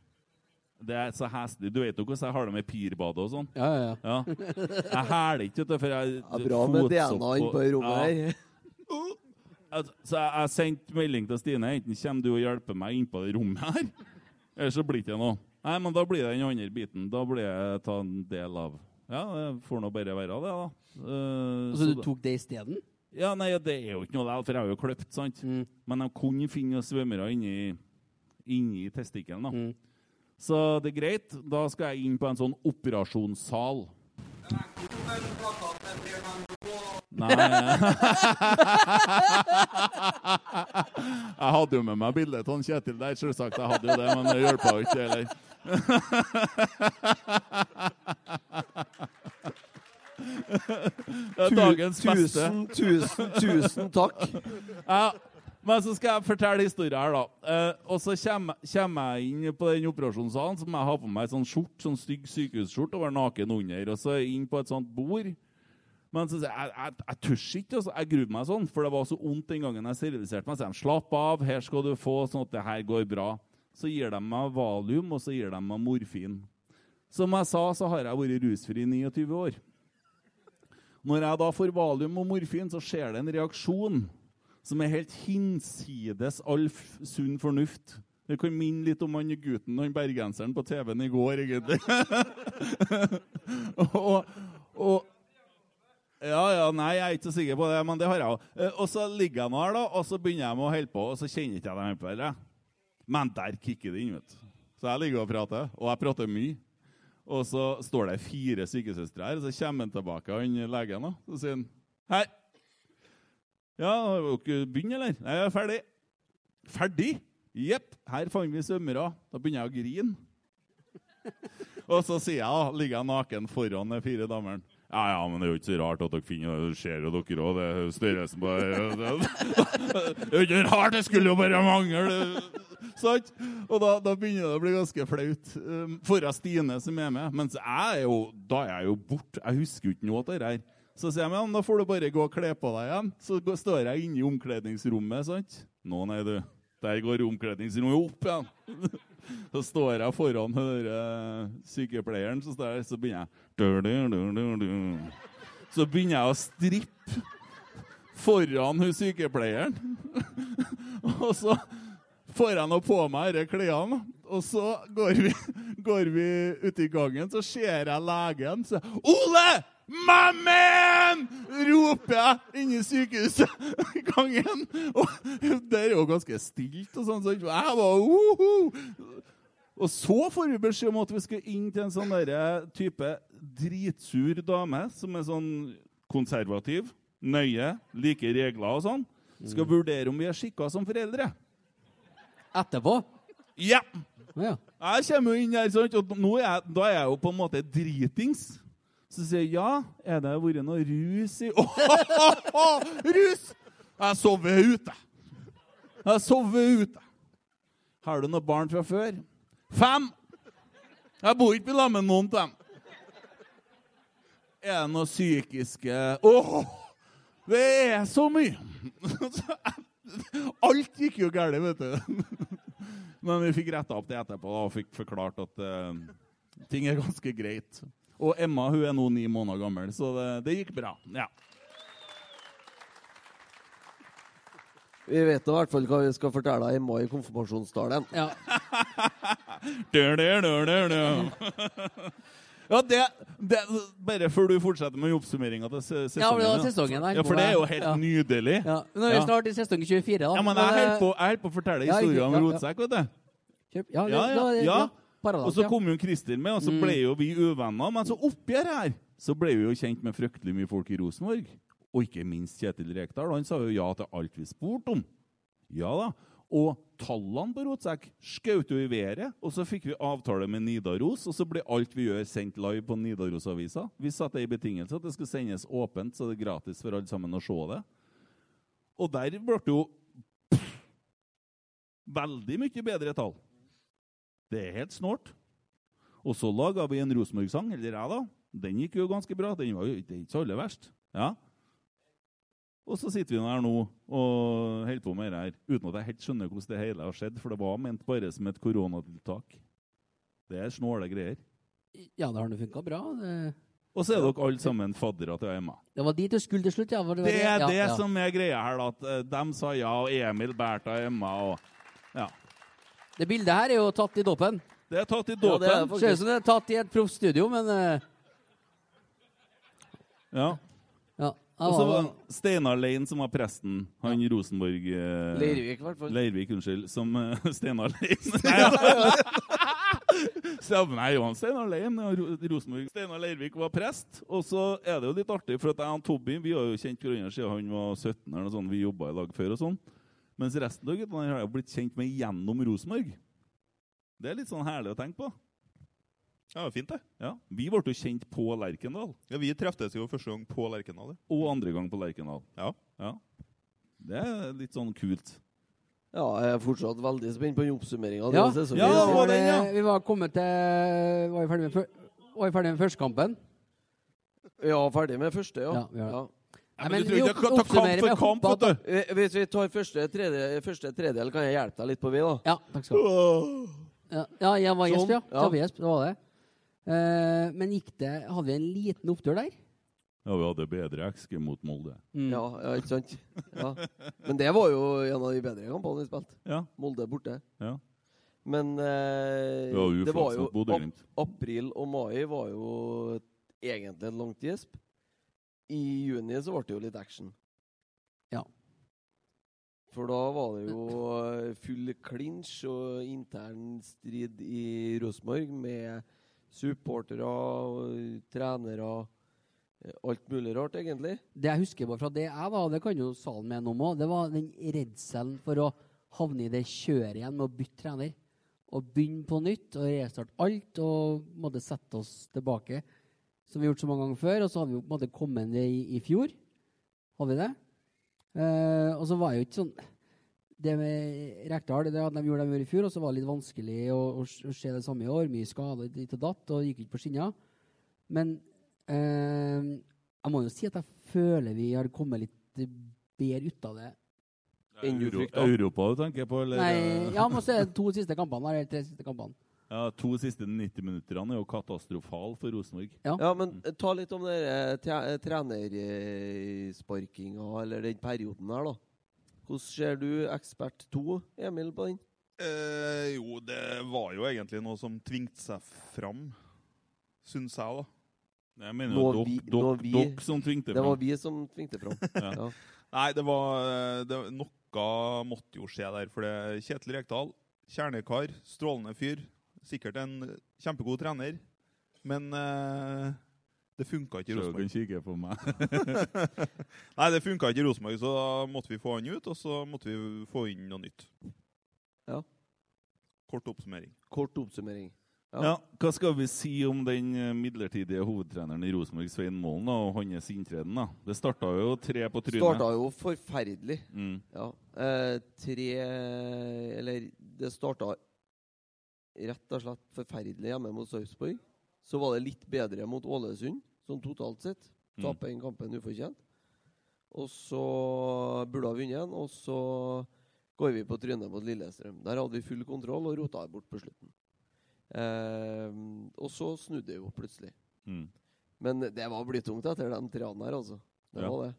Det er så heslig. Du vet jo hvordan jeg har det med pirbadet og sånn. Ja, ja, ja. Jeg hæler ikke, vet du, for jeg Ja, bra med DNA inn og- på rommet her. Altså, Så jeg, jeg sendte melding til Stine. Enten kommer du og hjelper meg inn på det rommet her, eller så blir det ikke noe. Nei, men da blir det den andre biten. Da blir jeg ta en del av Ja, det får nå bare være det, da. Eh, Så du tok det isteden? Ja, nei, det er jo ikke noe der, for jeg har jo kløpt, sant? Men de kunne finne svømmere inni, inni testikkelen, da. Så det er greit. Da skal jeg inn på en sånn operasjonssal. Nei Jeg hadde jo med meg bildet av Kjetil der, selvsagt. Jeg hadde jo det, men det hjelpa jo ikke heller. Det er dagens beste. Tusen, tusen, tusen takk. Ja, men så skal jeg fortelle historien her, da. Eh, og så kommer, jeg inn på den operasjonssalen, som jeg har på meg sånn skjort, sånn stygg sykehusskjort og var naken under. Og så inn på et sånt bord. Men så sier jeg, jeg, jeg tør ikke. Altså. Jeg gruer meg sånn, for det var så vondt den gangen jeg steriliserte meg. Så jeg slapp av, her skal du få, sånn at det her går bra. Så gir de meg valium, og så gir de meg morfin. Som jeg sa, så har jeg vært rusfri i 29 år. Når jeg da får valium og morfin, så skjer det en reaksjon som er helt hinsides all sunn fornuft. Det kan minne litt om han gutten han bergenseren på TV-en i går, egentlig. og, og ja, ja, nei, jeg er ikke så sikker på det, men det har jeg òg. Og så ligger jeg nå her, da, og så begynner jeg med å holde på, og så kjenner ikke jeg dem på det. Men der kicker det inn, vet du. Så jeg ligger og prater, og jeg prater mye. Og så står det fire sykesøstre her, og så kommer han tilbake, han legen, og Så sier han Hei. Ja, har dere begynt, eller? Nei, jeg er ferdig. Ferdig? Jepp. Her fant vi svømmere. Da begynner jeg å grine. Og så sier jeg, ligger jeg naken foran de fire damene. Ja, ja, men det er jo ikke så rart at dere finner det. Ser jo dere òg. Det er størrelsen på det. Det er jo ikke rart, det skulle jo bare mangle. Sant? Og da, da begynner det å bli ganske flaut. Um, Foran Stine som er med. Mens jeg er jo, da er jeg jo borte. Jeg husker jo ikke noe av det her. Så sier jeg, men da får du bare gå og kle på deg igjen. Så står jeg inne i omkledningsrommet, sant? Nå, nei, du. Der går omkledningsrommet opp igjen. Så står jeg foran den eh, sykepleieren, så, jeg, så begynner jeg. Så begynner jeg å strippe foran hun sykepleieren. og så får jeg nå på meg disse klærne, og så går vi, går vi ut i gangen, så ser jeg legen, så Ole! My man! roper jeg inni sykehuset i gangen. Og det er jo ganske stilt og sånn, så jeg var -huh. Og så får vi beskjed om at vi skal inn til en sånn derre type dritsur dame som er sånn konservativ, nøye, liker regler og sånn. Skal vurdere om vi er skikka som foreldre. Etterpå? Ja. Ja. Jeg kommer jo inn her, sant? og er jeg, da er jeg jo på en måte dritings. Så sier jeg ja, er det vært noe rus i Åh, Rus! Jeg sover ute. Jeg sover ute. Har du noen barn fra før? Fem! Jeg bor ikke sammen med noen av dem. Er det noe psykiske Åh! Det er så mye! Alt gikk jo galt, vet du. Men vi fikk retta opp det etterpå og fikk forklart at uh, ting er ganske greit. Og Emma hun er nå ni måneder gammel, så det, det gikk bra. Ja. Vi vet i hvert fall hva vi skal fortelle deg mai i konfirmasjonstalen. Ja. Ja, det, det, Bare før du fortsetter med oppsummeringa til sesongen. Ja, det var sesongen der. Ja, For det er jo helt Ja. nydelig. Ja. Nå er vi snart i sesong 24, da. Ja, men jeg holder eh, på, på å fortelle Ja, historien om rotsekk, vet du. Ja, Ja, ja, da- Og så kom jo Kristin med, og så Mm. ble jo vi uvenner. Men så oppgjør her så ble vi jo kjent med fryktelig mye folk i Rosenborg. Og ikke minst Kjetil Rekdal. Han sa jo ja til alt vi spurte om. Ja da. Og tallene på Rotsekk skjøt jo i været, og så fikk vi avtale med Nidaros, og så ble alt vi gjør, sendt live på Nidarosavisa. Vi satte i betingelse at det skulle sendes åpent, så det er gratis for alle sammen å se det. Og der ble det jo pff, veldig mye bedre tall. Det er helt snålt. Og så laga vi en Rosenborg-sang, eller jeg, da. Den gikk jo ganske bra. Den var jo det ikke så aller verst. Ja. Og så sitter vi her nå og holder på med det her uten at jeg helt skjønner hvordan det hele har skjedd, for det var ment bare som et koronatiltak. Det er snåle greier. Ja, det har nå funka bra. Det, Og så er dere alle sammen faddere til Emma. det var dit du skulle til slutt, ja. var Det er ja, det ja. som er greia her, da. At eh, de sa ja, og Emil Bertha Emma og. Det bildet her er jo tatt i dåpen. Det er tatt i Ja, det er Ser ut som det er tatt i et proffstudio, men uh... ja. ja. Og så var det Steinar Lein som var presten. Han Rosenborg uh... Leirvik, i hvert fall. Leirvik, unnskyld. Som uh, Steinar Lein Nei, Så, nei, jo, Steinar Lein Rosenborg. Steinar Leirvik var prest. Og så er det jo litt artig, for at jeg og Tobby vi har jo kjent hverandre siden han var 17. eller noe sånt. Vi jobba i lag før og sånn. Mens resten av guttene har jeg blitt kjent med gjennom Rosenborg. Det er litt sånn herlig å tenke på. Ja, det var fint det. Ja, Vi ble jo kjent på Lerkendal. Ja, Vi treftes jo første gang på Lerkendal. Og andre gang på Lerkendal. Ja. ja. Det er litt sånn kult. Ja, jeg er fortsatt veldig spent på en oppsummering Ja. Ja, det var vi, den, ja. vi var kommet til Var vi ferdig med, før- var vi ferdig med førstekampen? Ja, ferdig med første, ja. Ja, vi ja. Ja, men men du tror ikke jeg kan ta kamp for kamp, vet du. Eh, Hvis vi tar første, tredje, første tredjedel, kan jeg hjelpe deg litt på vei, da? Ja, takk skal du ha. Ja, ja, jeg var gjesp, ja. ja. Tabbe-gjesp, det var det. Eh, men gikk det Hadde vi en liten opptur der? Ja, vi hadde bedre XG mot Molde. Mm. Ja, ja, ikke sant? Ja. Men det var jo en av de bedre kampene vi spilte. Ja. Molde borte. ja. Men eh, Det var det var jo ap april og mai var jo egentlig et langt gjesp. I juni så ble det jo litt action. Ja. For da var det jo eh, full clinch og intern strid i Rosenborg med supportere og trenere. eh, Alt mulig rart, egentlig. Det jeg husker bare fra det jeg var, det kan jo salen med om òg, det var den redselen for å havne i det kjøret igjen med å bytte trener. Og begynne på nytt og restarte alt og måtte sette oss tilbake. Som vi har gjort så mange ganger før. Og så hadde vi jo på en måte kommet ned i, i fjor. Hadde vi det? Eh, og så var det jo ikke sånn Det med Rekdal det at de gjorde det de gjorde i fjor, og så var det litt vanskelig å, å, å se det samme i år. Mye skade ditt og datt, og gikk ikke på skinner. Men eh, jeg må jo si at jeg føler vi har kommet litt bedre ut av det. Enn. Europa du tenker på, eller? Nei, ja, men så er det to siste kampene. Eller tre siste kampene. Ja, To siste 90 minutter er jo katastrofale for Rosenborg. Ja. Ja, men eh, ta litt om den eh, trenersparkinga, eller den perioden her, da. Hvordan ser du ekspert 2, Emil, på den? Eh, jo, det var jo egentlig noe som tvingte seg fram, syns jeg, da. Jeg mener jo vi- dere dok, dok som tvingte Det var vi som tvingte fram. Ja. ja. Nei, det var eh, det, Noe måtte jo skje der. For det Kjetil Rekdal, kjernekar, strålende fyr. Sikkert en kjempegod trener. Men eh, det funka ikke i Rosenborg. du kan kikke på meg. Nei, det funka ikke i Rosenborg, så da måtte vi få han ut, og så måtte vi få inn noe nytt. Ja. Kort oppsummering. Kort oppsummering. Ja. Hva skal vi si om den eh, midlertidige hovedtreneren i Rosenborg, Svein Målen, og hans inntreden? da? Det starta jo tre på trynet. Starta jo forferdelig. Mm. Ja. Eh, tre Eller det starta rett og slett forferdelig hjemme mot Sarpsborg. Så var det litt bedre mot Ålesund, sånn totalt sett. Mm. Tape den kampen ufortjent. Og så burde ha vunnet den, og så går vi på trynet mot Lillestrøm. Der hadde vi full kontroll og rota bort på slutten. Eh, og så snudde det jo plutselig. Mm. Men det var blytungt etter den treene her, altså. Det Ja. var det.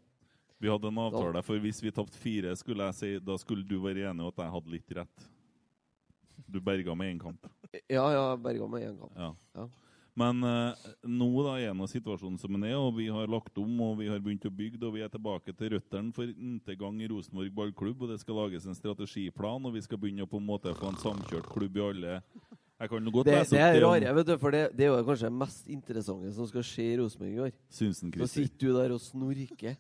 Vi hadde en avtale, for hvis vi tapte fire, skulle jeg si, da skulle du være enig i at jeg hadde litt rett. Du berga med én kamp. Ja, ja, berga med én kamp. Ja. Ja. Men eh, nå da er nå situasjonen som den er, og vi har lagt om og vi har begynt å bygge, og vi er tilbake til røttene for n-te gang i Rosenborg ballklubb, og det skal lages en strategiplan, og vi skal begynne å på en måte få en samkjørt klubb i alle Det, det er rare, vet du, for det, det er jo kanskje det mest interessante som skal skje i Rosenborg i år. Så sitter du der og snorker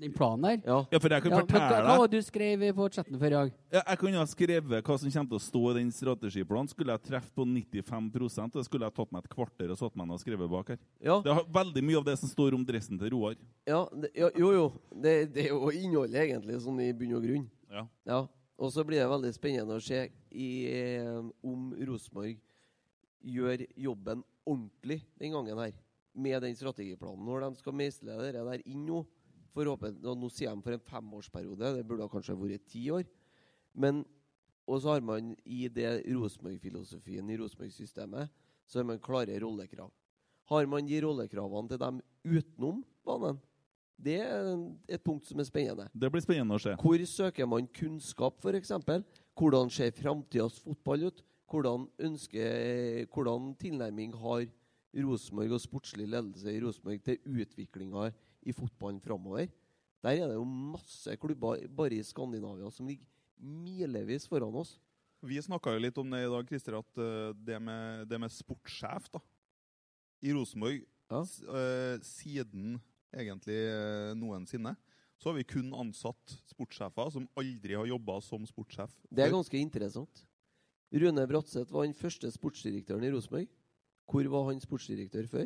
Den planen der? Ja. Ja, for jeg kan Ja, men hva, fortelle hva var det du skrev på chatten før i dag? Ja, jeg kunne ha skrevet hva som kommer til å stå i den strategiplanen. Skulle jeg treffe på 95% og skulle jeg tatt meg et kvarter og satt meg ned og skrevet bak her. Ja. Det er veldig mye av det som står om dressen til Roar. Ja, det, ja, jo, jo. Det, det er jo innholdet, egentlig, sånn i bunn og grunn. Ja. Ja. Og så blir det veldig spennende å se i, eh, om Rosenborg gjør jobben ordentlig den gangen her. Med den strategiplanen. Når de skal meisle det der inn nå forhåpen, og Nå sier de for en femårsperiode. Det burde kanskje vært ti år. Men Og så har man i det Rosenborg-filosofien i Rosenborg-systemet så har man klare rollekrav. Har man de rollekravene til dem utenom banen? Det er et punkt som er spennende. Det blir spennende å se. Hvor søker man kunnskap, f.eks.? Hvordan ser framtidas fotball ut? Hvordan, ønsker, hvordan tilnærming har Rosenborg og sportslig ledelse i Rosenborg til utviklinga i fotballen framover? Der er det jo masse klubber bare i Skandinavia som ligger milevis foran oss. Vi snakka jo litt om det i dag, Christer, at eh, det med, det med sportssjef da, i Rosenborg s- eh, Siden egentlig eh, noensinne så har vi kun ansatt sportssjefer som aldri har jobba som sportssjef. Det er ganske interessant. Rune Bratseth var den første sportsdirektøren i Rosenborg. Hvor var han sportsdirektør før?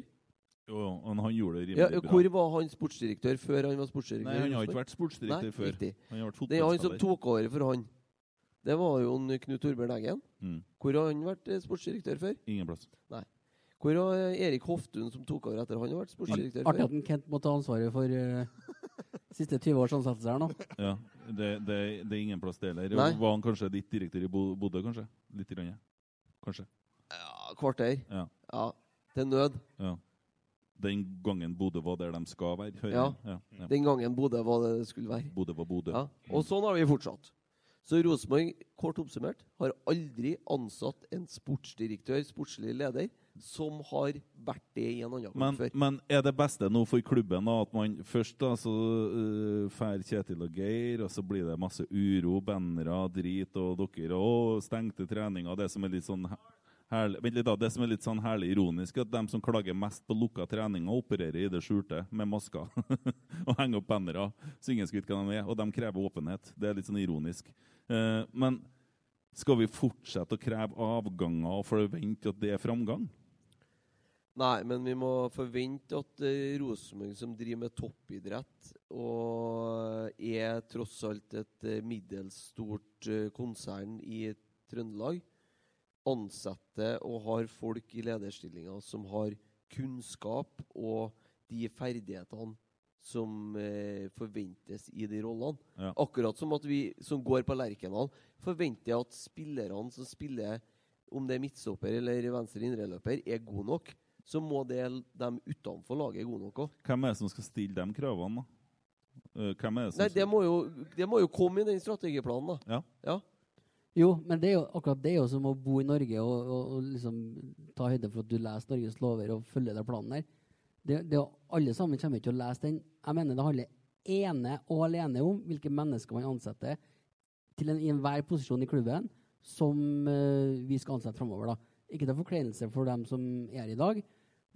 Jo, men han gjorde det Ja, rimelig bra. hvor var han sportsdirektør før han var sportsdirektør? Nei, han har ikke vært sportsdirektør Nei, før. Riktig. Han har vært Det er han som tok over for han. Det var jo en Knut Torbjørn Eggen. Mm. Hvor har han vært eh, sportsdirektør før? Ingen plass. Nei. Hvor har eh, Erik Hoftun, som tok over etter han, har vært sportsdirektør Artig før? at Kent må ta ansvaret for uh, siste 20 års ansettelse her nå. Ja, det, det, det er ingen plass det heller. Var han kanskje ditt direktør i Bodø, kanskje? Litt grann, ja. Kanskje. Ja, kvarter. Ja. Ja, til nød. ja. Den gangen Bodø var der de skal være. Ja. ja, ja. Den gangen Bodø var det det skulle være. Bodø var Bodø. Ja. Og sånn har vi fortsatt. Så Rosenborg, kort oppsummert, har aldri ansatt en sportsdirektør, sportslig leder, som har vært det i en annen klubb Men, før. men er det beste nå for klubben da, at man først da, så uh, Kjetil og Geir, og så blir det masse uro, bannere, drit, og dere og stengte treninger. Det som er litt sånn herlig, vent litt da, det som er litt sånn herlig ironisk, er at de som klager mest på lukka treninger, opererer i det skjulte med masker og henger opp bannere, så ingen skal vite hva de er, og de krever åpenhet. Det er litt sånn ironisk. Eh, men skal vi fortsette å kreve avganger og forvente at det er framgang? Nei, men vi må forvente at uh, Rosenborg, som driver med toppidrett, og er tross alt et uh, middels stort eh, konsern i Trøndelag, ansetter og har folk i lederstillinger som har kunnskap og de ferdighetene som eh, forventes i de rollene. Ja. Akkurat som at vi som går på Lerkendal, forventer at spillerne som spiller, om det er midtstopper eller venstre indreløper, er gode nok. Så må det dem utenfor laget gode nok òg. Hvem er det som skal stille de kravene, da? Eh, Hvem er det som Nei, det må, jo, det må jo komme i den strategiplanen, da. Ja. Ja. Jo, men det er jo akkurat det er jo som å bo i Norge og, og, og liksom ta høyde for at du leser Norges lover og følger den planen der. Det, det, alle sammen kommer ikke til å lese den. Jeg mener det handler ene og alene om hvilke mennesker man ansetter til en, i enhver posisjon i klubben som uh, vi skal ansette framover. Ikke til forkleinelse for dem som er her i dag,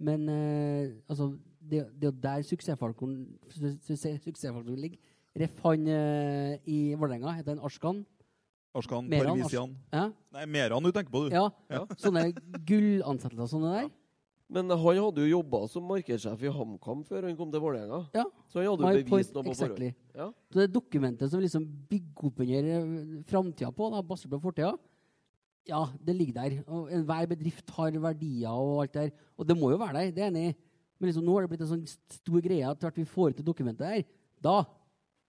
men uh, altså, det, er jo der suksessfaktoren, su- suksess- suksessfaktoren ligger. Ref han uh, i Vålerenga, heter han Arskan. Arskan Meran, Parvisian. Ja. Nei, Meran du tenker på, du. Ja, sånne gullansettelser sånne der. Men han hadde jo jobba som markedssjef i HamKam før han kom til Vålerenga. Ja. Så han hadde jo bevist noe på exactly. forhånd. Ja. Så det dokumentet som liksom bygger opp under eh, framtida på, da, basert på fortida, ja, det ligger der. Og Enhver bedrift har verdier og alt der. Og det må jo være der, det er enig i. Men liksom, nå har det blitt en sånn stor greie at hvert vi får ut det dokumentet der, da,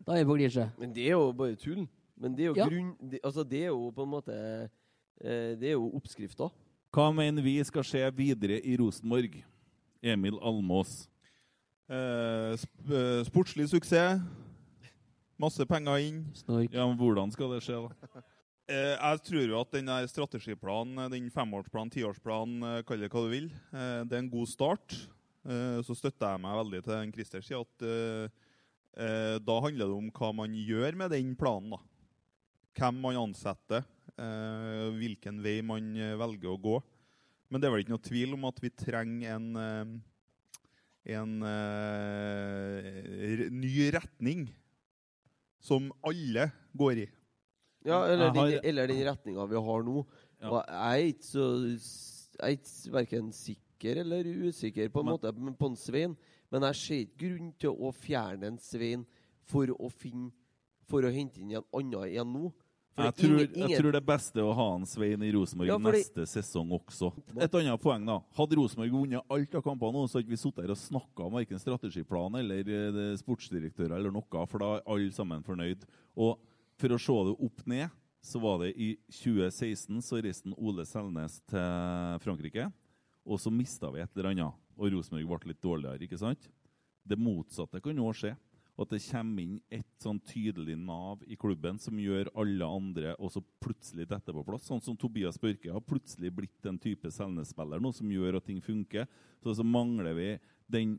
da er vi på gliset. Men det er jo bare tull. Men det er jo Ja. grunn... Det, altså, det er jo på en måte eh, Det er jo oppskrifta. Hva mener vi skal skje videre i Rosenborg? Emil Almås. Eh, sp eh, sportslig suksess. Masse penger inn. Ja, men Hvordan skal det skje, da? Eh, jeg tror jo at den der strategiplanen, den femårsplanen, tiårsplanen, eh, kall det hva du vil, eh, det er en god start. Eh, så støtter jeg meg veldig til den Christer sier, at eh, eh, da handler det om hva man gjør med den planen. da. Hvem man ansetter, eh, hvilken vei man eh, velger å gå. Men det er vel ikke noe tvil om at vi trenger en, eh, en ny retning som alle går i. Ja, eller har- den, eller den retninga vi har nå. Ja. Og jeg er ikke så Jeg er ikke verken sikker eller usikker på en Men- måte på en Svein, men jeg ser ikke grunn til å fjerne en Svein for å finne For å hente inn en annen igjen nå. Jeg tror, ingen- ingen- jeg tror det er å ha en Svein i Rosenborg Ja, fordi- neste sesong også. Et annet poeng, da. Hadde Rosenborg vunnet alt av kampene nå, så hadde vi sittet her og snakka om verken strategiplan eller eh, sportsdirektører eller noe, for da er alle sammen fornøyd. Og for å se det opp ned, så var det i 2016 så reiste Ole Selnes til Frankrike, og så mista vi et eller annet, og Rosenborg ble litt dårligere, ikke sant? Det motsatte kan nå skje. Og at det kommer inn et sånn tydelig nav i klubben som gjør alle andre også plutselig dette på plass. Sånn som Tobias Børke har plutselig blitt en type Selnes-spiller nå som gjør at ting funker. Så, så mangler vi den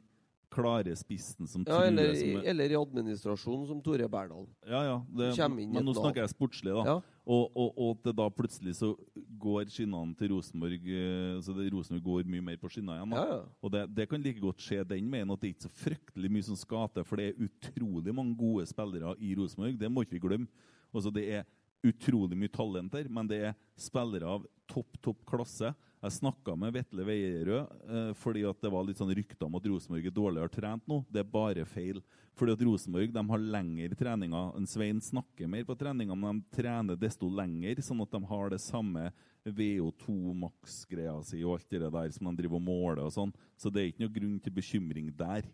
klare spissen som Ja, truer eller, som er- eller i administrasjonen, som Tore Berdal. ja, ja. Det, men nå snakker jeg sportslig, da. Ja. Og, og, det da plutselig så går skinnene til Rosenborg eh, Så det, Rosenborg går mye mer på skinner igjen. Da. Ja, ja. Og det, det kan like godt skje den veien at det er ikke så fryktelig mye som skal til, for det er utrolig mange gode spillere i Rosenborg. Det må ikke vi glemme. Altså, det er utrolig mye talent der, men det er spillere av topp, topp klasse. Jeg snakka med Vetle Veierød eh, fordi at det var litt sånn rykter om at Rosenborg er dårligere trent nå. Det er bare feil. Fordi at Rosenborg de har lengre treninger. En Svein snakker mer på treninga, men de trener desto lenger, sånn at de har det samme VO2 maks-greia si og alt det der som de driver og måler og sånn. Så det er ikke noe grunn til bekymring der.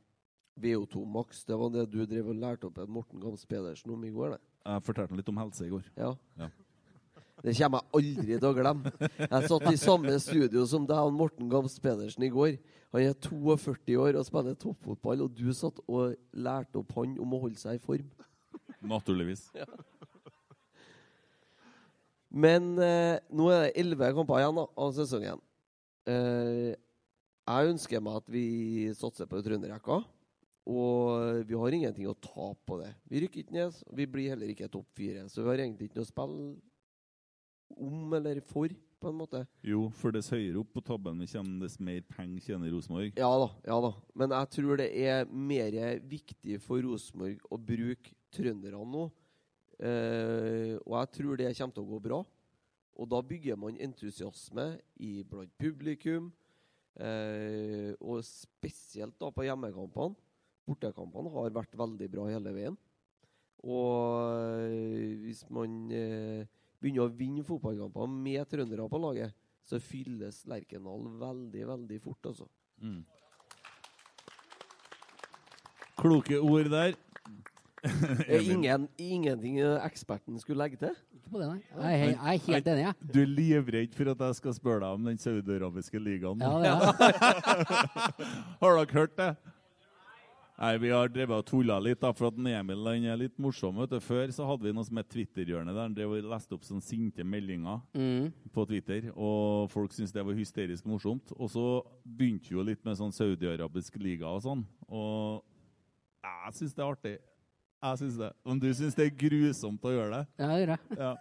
VO2 Max, det var det du drev og lærte opp en Morten Gams Pedersen om i går, det. Jeg fortalte litt om helse i går. Ja. Ja. Det kommer jeg aldri til å glemme. Jeg satt i samme studio som deg og Morten Gamst Pedersen i går. Han er 42 år og spiller toppfotball, og du satt og lærte opp han om å holde seg i form. Naturligvis. Men eh, nå er det elleve kamper igjen av sesongen. Eh, jeg ønsker meg at vi satser på trønderrekka. Og vi har ingenting å tape på det. Vi rykker ikke ned. Vi blir heller ikke topp fire. Så vi har egentlig ikke noe spille om eller for, på en måte. Jo, for dess høyere opp på tabellen vi kommer, dess mer penger tjener Rosenborg. Ja da, ja da. Men jeg tror det er mer viktig for Rosenborg å bruke trønderne nå. Eh, og jeg tror det kommer til å gå bra. Og da bygger man entusiasme i blant publikum. Eh, og spesielt da på hjemmekampene. Bortekampene har vært veldig bra hele veien. Og eh, hvis man eh, begynner å vinne fotballkamper med trøndere på laget, så fylles Lerkendal veldig, veldig fort, altså. Mm. Kloke ord der. Er ingen, ingenting eksperten skulle legge til? Ikke på det, nei. Jeg er, jeg er helt enig, jeg. Du er livredd for at jeg skal spørre deg om den saudiarabiske ligaen? Ja, det er har dere hørt det? Nei, Vi har drevet og tulla litt, da, for at Emil den er litt morsom. vet du. Før så hadde vi noe som het Twitter-hjørnet. der Han drev og leste opp sånne sinte meldinger Mm. på Twitter. Og folk syntes det var hysterisk morsomt. Og så begynte vi jo litt med sånn saudi-arabisk liga og sånn. Og jeg syns det er artig. Jeg synes det. Men du syns det er grusomt å gjøre det? Ja, det gjør jeg. Ja.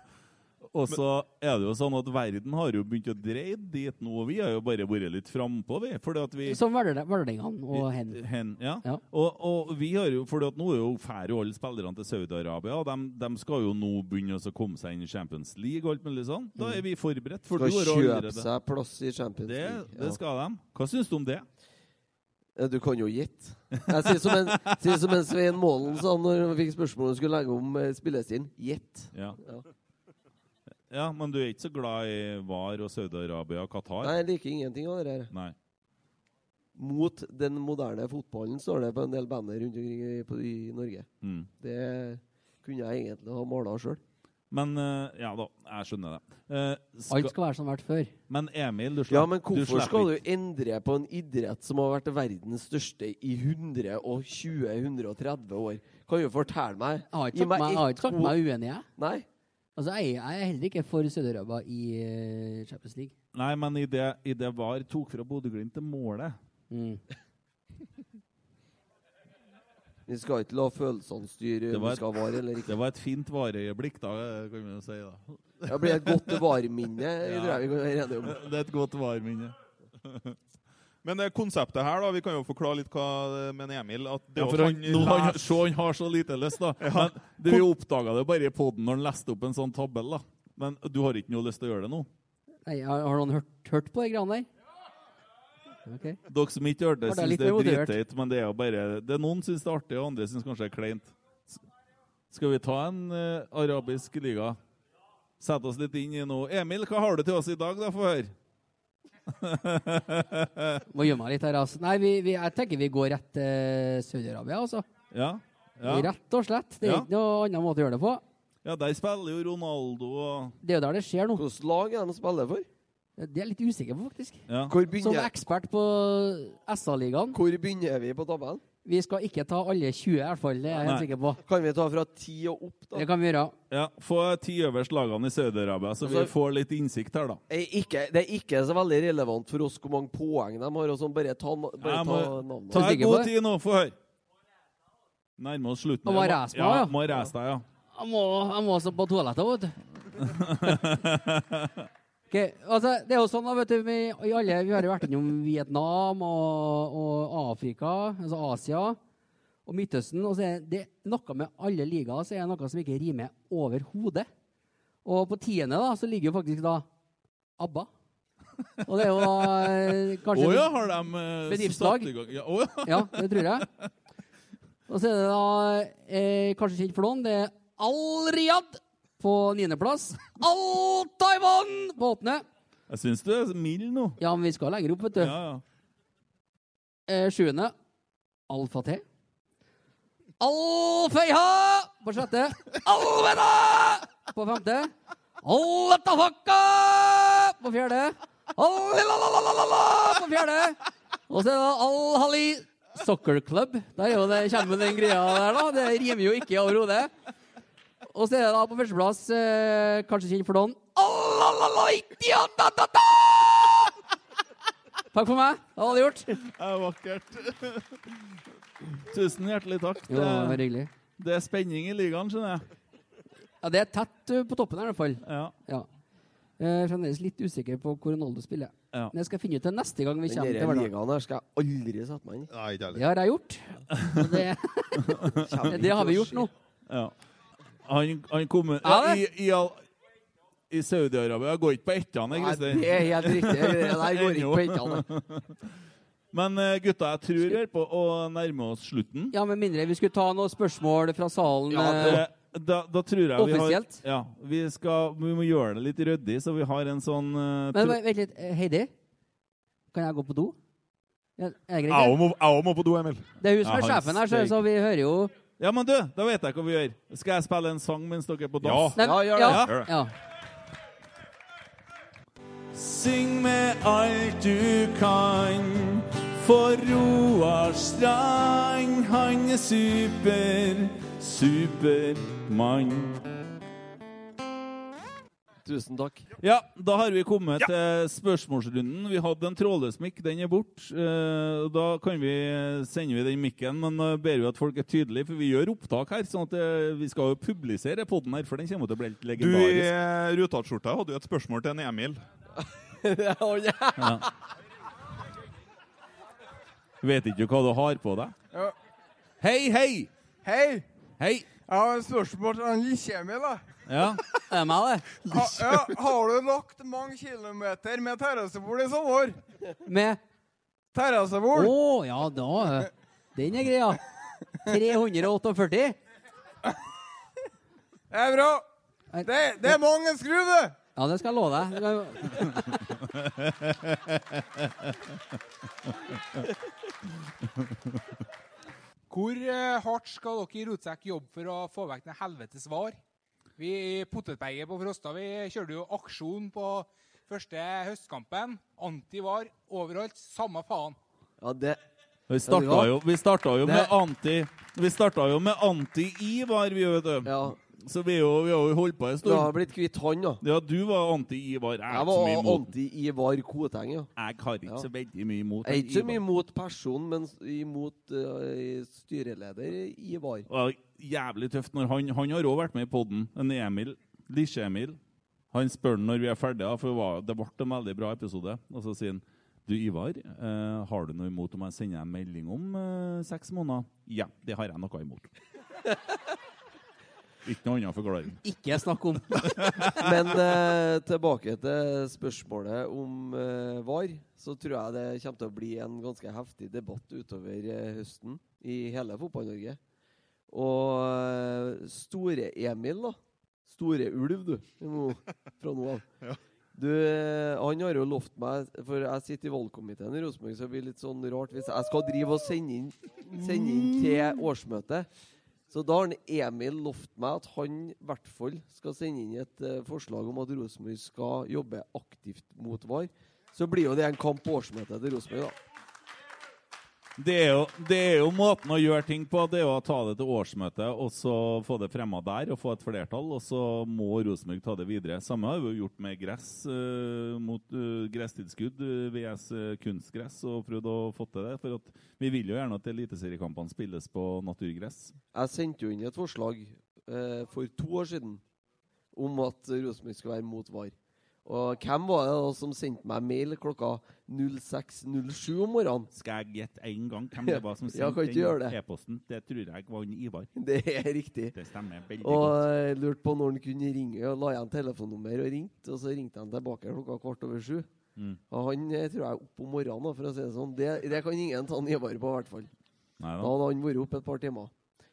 Og så er det jo sånn at verden har jo begynt å dreie dit nå, og vi har jo bare vært litt frampå, vi. Fordi at vi Som Vardø- vardøingene og hen. Hen, ja. Ja. Og, og vi har jo, fordi at nå er jo færre jo alle spillerne til Saudi-Arabia, og de, de skal jo nå begynne å komme seg inn i Champions League og alt mulig sånn. Da er vi forberedt. For Skal kjøpe allerede- seg plass i Champions Det, League. det skal de. Hva syns du om det? Du kan jo gjette. Jeg sier som en, sier som en Svein Målen sa når han fikk spørsmål om han skulle legge om eh, spillestilen. Gjett. Ja. Ja. Ja, men du er ikke så glad i VAR og Saudi-Arabia og Qatar? Nei, jeg liker ingenting av det her. Nei. Mot den moderne fotballen, står det på en del banner rundt omkring i, på, i Norge. Mm. Det kunne jeg egentlig ha mala sjøl. Men eh, Ja da, jeg skjønner det. Eh, Alt skal være som vært før. Men Emil, du, Ja, slapp, men hvorfor du skal du endre på en idrett som har vært verdens største i 120-130 år? Kan du fortelle meg? Jeg har ikke sagt meg meg uenig, jeg. Nei? Altså, jeg, jeg er heller ikke for Saudi-Arabia i uh, Champions League. Nei, men i det, i det VAR tok fra Bodø-Glimt til målet Mm. Vi skal ikke la følelsene styre Det om vi skal et- VAR eller ikke. Det var et fint vareøyeblikk, da, kan vi jo si. da. Det blir et godt vareminne, Ja. Det er et godt vareminne. Men det konseptet her, da, vi kan jo forklare litt hva med Emil at det Ja, for han, han, han, se, han har så lite lyst, da. Men det, Vi oppdaga det bare i poden når han leste opp en sånn tabell. da. Men du har ikke noe lyst til å gjøre det nå? Nei, har, noen hørt, hørt på de greiene der? Okay. Dere som ikke hørte det, syns det er dritteit, men det er jo bare det er Noen syns det er artig, og andre syns kanskje det er kleint. Skal vi ta en uh, arabisk liga? Sette oss litt inn i noe. Emil, hva har du til oss i dag, da? Få høre. Må gjemme meg litt her, altså. Nei, vi, vi, jeg tenker vi går rett til Saudi-Arabia, altså. Ja? ja. Rett og slett. Det er Ja. ikke noe annen måte å gjøre det på. Ja, der spiller jo Ronaldo og Det er jo der det skjer nå. Hvilket lag er de spiller for? Det er jeg litt usikker på, faktisk. Ja. Hvor Som begynner, ekspert på SA-ligaen. hvor begynner vi på tabellen? Vi skal ikke ta alle 20, i hvert fall. Det er jeg helt sikker på. Kan vi ta fra 10 og opp, da? Det kan vi gjøre. Ja, Få ti øverst lagene i Saudi-Arabia, så vi Altså- får litt innsikt her, da. Er ikke, det er ikke så veldig relevant for oss hvor mange poeng de har. og sånn. Bare ta, bare ta navnet. ta en god tid nå, få høre. Nærmer oss slutten. Må reise meg, ja. ja. Må reise deg, ja. Jeg må, jeg må også på toalettet, vet du. Ok, altså, det er jo sånn, da, vet du, vi, alle, vi har jo vært innom Vietnam og, og Afrika, altså Asia og Midtøsten. Og så er det noe med alle ligaer så er det noe som ikke rimer overhodet. Og på tiende da, så ligger jo faktisk da ABBA. Og det er jo da kanskje Å kanskje ja, har de eh, gang? Ja, oh ja. Ja, det tror jeg. Og så er det da eh, kanskje kjent for noen, det er Al-Riyad på niendeplass. Al-Taiwan på åttende. Jeg syns du er mild nå. Ja, men vi skal lenger opp, vet du. Ja, ja. Eh, sjuende Al-Fateh. Al-Feiha på sjette. Al-Weda på femte. Al-Tafakka på fjerde. Al-Lalalala på fjerde. Og så er det Al-Hali Soccer Club. Der er jo det, kommer den greia der, da. Det rimer jo ikke overhodet. Og så er det da på førsteplass, eh, kanskje kjent for noen! Takk for meg. Det var det gjort. Det er vakkert. Tusen hjertelig takk. Jo, det var hyggelig. det er spenning i ligaen, skjønner jeg. Ja, det er tett på toppen her i hvert fall. Ja. Ja. Jeg er fremdeles litt usikker på hvor Ronaldo spiller. Ja. Men jeg skal finne ut det neste gang vi kommer til hverdagen. ligaen skal jeg aldri sette meg inn i. Det har jeg gjort. Det, det har vi gjort nå. ja. Han, han kom Ja, i, i, all- i Saudi-Arabia går ikke på ettene, Nei, Christer. det er helt riktig. Det der går ikke på ettene. Men eh, gutta, jeg tror vi er på å nærme oss slutten. Ja, Med mindre vi skulle ta noen spørsmål fra salen. Ja, eh, det, da, da tror jeg vi har Offisielt? Ja, vi, skal, vi må gjøre det litt ryddig, så vi har en sånn eh, Men tro- vent litt. eh, Heidi? Kan jeg gå på do? Ja, er det Jeg òg må, jeg også må på do, Emil. Det er hun som Ja, er han sjefen her, så, steik. så vi hører jo Ja, men du, da vet jeg hva vi gjør. Skal jeg spille en sang mens dere er på dass? Ja, Ja, gjør det. ja, Gjør ja. Syng med alt du kan, for Roar Strand, han er super, supermann. Tusen takk. Ja, da har vi kommet til spørsmålsrunden. Vi hadde en trådløs mikk, den er borte. Eh, da kan vi sender vi den mikken, men da ber vi at folk er tydelige, for vi gjør opptak her. sånn at eh, vi skal jo publisere podden her, for den kommer til å bli helt Du i legendarisk. eh, Rutaskjorta hadde jo et spørsmål til en Emil. Ja, ja. Ja. Vet ikke hva du har på deg? Ja. Hei, hei! Hei! Hei! Jeg har et spørsmål til han Lille-Emil. da. Ja. Det er meg, det. Ha, ja, har du lagt mange kilometer med terrassebord i sommer? Med Å oh, ja, da Den er greia. 348. Det er bra. Det, det er mange skruv, det. Ja, det skal jeg love deg. Hvor eh, hardt skal dere i Rotsekk jobbe for å få vekk den helvetes var? Vi i Potetberget på Frosta vi kjørte jo aksjon på første høstkampen. Anti-var overalt. Samme faen. ja det, Vi starta jo, vi starta jo med Det- anti Vi starta jo med anti-Ivar, vi, vet du. ja. Så vi, jo, vi har jo holdt på en stund. Du har blitt kvitt han, da. Ja, du var anti-Ivar. Jeg Jeg var anti-Ivar Koteng, ja. Jeg har ikke Ja. så veldig mye imot Jeg er ikke så mye imot personen, men imot uh, styreleder Ivar. Var jævlig tøft når han Han har òg vært med i poden. En Emil. Lisje-Emil. Han spør når vi er ferdige, for det ble en veldig bra episode. Og så sier han Du, Ivar, uh, har du noe imot om jeg sender en melding om uh, seks måneder? Ja, det har jeg noe imot. Ikke noe annen forklaring. Ikke snakk om. Men eh, tilbake til spørsmålet om eh, VAR. Så tror jeg det kommer til å bli en ganske heftig debatt utover eh, høsten i hele Fotball-Norge. Og eh, Store-Emil, da. Store Ulv, du. Nå, fra nå av. Du, eh, han har jo lovt meg For jeg sitter i valgkomiteen i Rosenborg, så det blir litt sånn rart hvis jeg skal drive og sende inn, sende inn til årsmøtet. Så da har Emil lovt meg at han i hvert fall skal sende inn et uh, forslag om at Rosenborg skal jobbe aktivt mot VAR. Så blir jo det en kamp på årsmøtet til Rosenborg, da. Det er, jo, det er jo måten å gjøre ting på. Det er å ta det til årsmøtet og så få det fremma der og få et flertall. Og så må Rosenborg ta det videre. Samme har vi gjort med gress uh, mot uh, gresstilskudd, uh, VS eh, kunstgress, og prøvd å få til det. For vi vil jo gjerne at eliteseriekampene spilles på naturgress. Jeg sendte jo inn et forslag for to år siden om at Rosenborg skal være mot VAR. Og hvem var det da som sendte meg mail klokka 06.07 om morgenen? Skal jeg gjette én gang hvem det var som sendte den e-posten? Det tror jeg var en Ivar. Det er riktig. Det stemmer veldig Og godt. jeg lurte på når han kunne ringe. og La igjen telefonnummer og ringte. Og så ringte han tilbake klokka kvart over sju. Mm. Og han jeg tror jeg er oppe om morgenen, for å si det sånn. Det, det kan ingen ta Ivar på, i hvert fall. Neida. Da. hadde han vært oppe et par timer.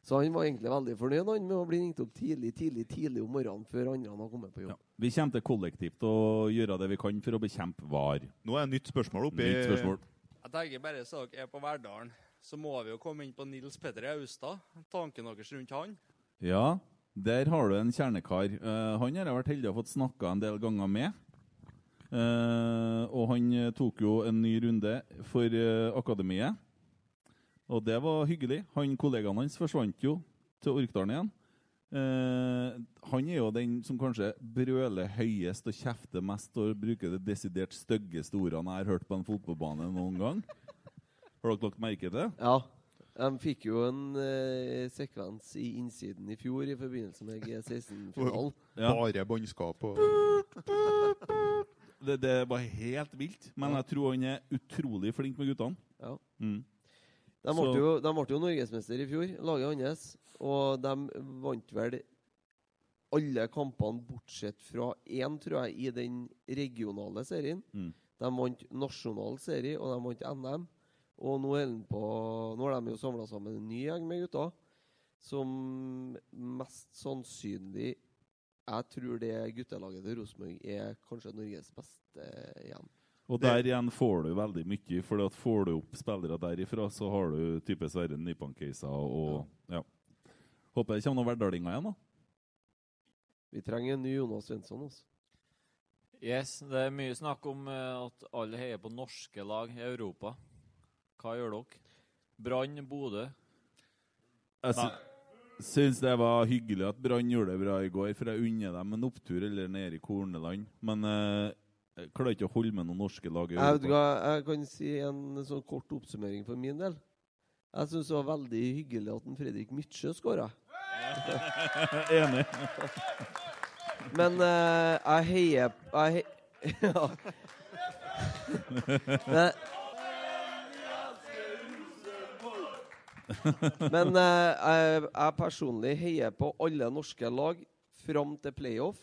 Så han var egentlig veldig fornøyd han, med å bli ringt opp tidlig tidlig, tidlig om morgenen før andre har kommet på jobb. Vi kommer til kollektivt å gjøre det vi kan for å bekjempe VAR. Nå er det nytt spørsmål oppi Nytt spørsmål. Jeg tenker bare så dere er på Verdalen, så må vi jo komme inn på Nils Petter Austad. Tanken deres rundt han? Ja, der har du en kjernekar. Uh, han har jeg vært heldig å ha fått snakka en del ganger med. Uh, og han tok jo en ny runde for uh, akademiet. Og det var hyggelig. Han Kollegaen hans forsvant jo til Orkdalen igjen. Eh, han er jo den som kanskje brøler høyest og kjefter mest og bruker det desidert styggeste ordene jeg har hørt på en fotballbane noen gang. Har dere lagt merke til det? Ja. De fikk jo en eh, sekvens i innsiden i fjor i forbindelse med G16-finalen. Ja. Bare bannskap og Det, det var helt vilt. Men jeg tror han er utrolig flink med guttene. Ja. Mm. De ble, jo, de ble jo norgesmester i fjor, laget hans. Og de vant vel alle kampene bortsett fra én, tror jeg, i den regionale serien. Mm. De vant nasjonal serie, og de vant NM. Og nå, er på, nå har de jo samla sammen en ny gjeng med gutter som mest sannsynlig Jeg tror det guttelaget til Rosenborg er kanskje Norges beste igjen. Og der igjen får du veldig mye. For at får du opp spillere derifra, så har du type Sverre Nypan-caser og ja. Håper det kommer noen verdalinger igjen, da. Vi trenger en ny Jonas Svensson. Altså. Yes, det er mye snakk om eh, at alle heier på norske lag i Europa. Hva gjør dere? Brann, Bodø. Jeg sy syns det var hyggelig at Brann gjorde det bra i går, for jeg unner dem en opptur eller nede i Korneland. Men eh, jeg klarer ikke å holde med noen norske lag i Jeg, vet Europa. hva, jeg kan si en sånn kort oppsummering for min del. Jeg syns det var veldig hyggelig at en Fredrik Mytsjø skåra. Enig. Men eh, jeg heier Jeg heier ja. Men, men eh, jeg, jeg personlig heier på alle norske lag fram til playoff.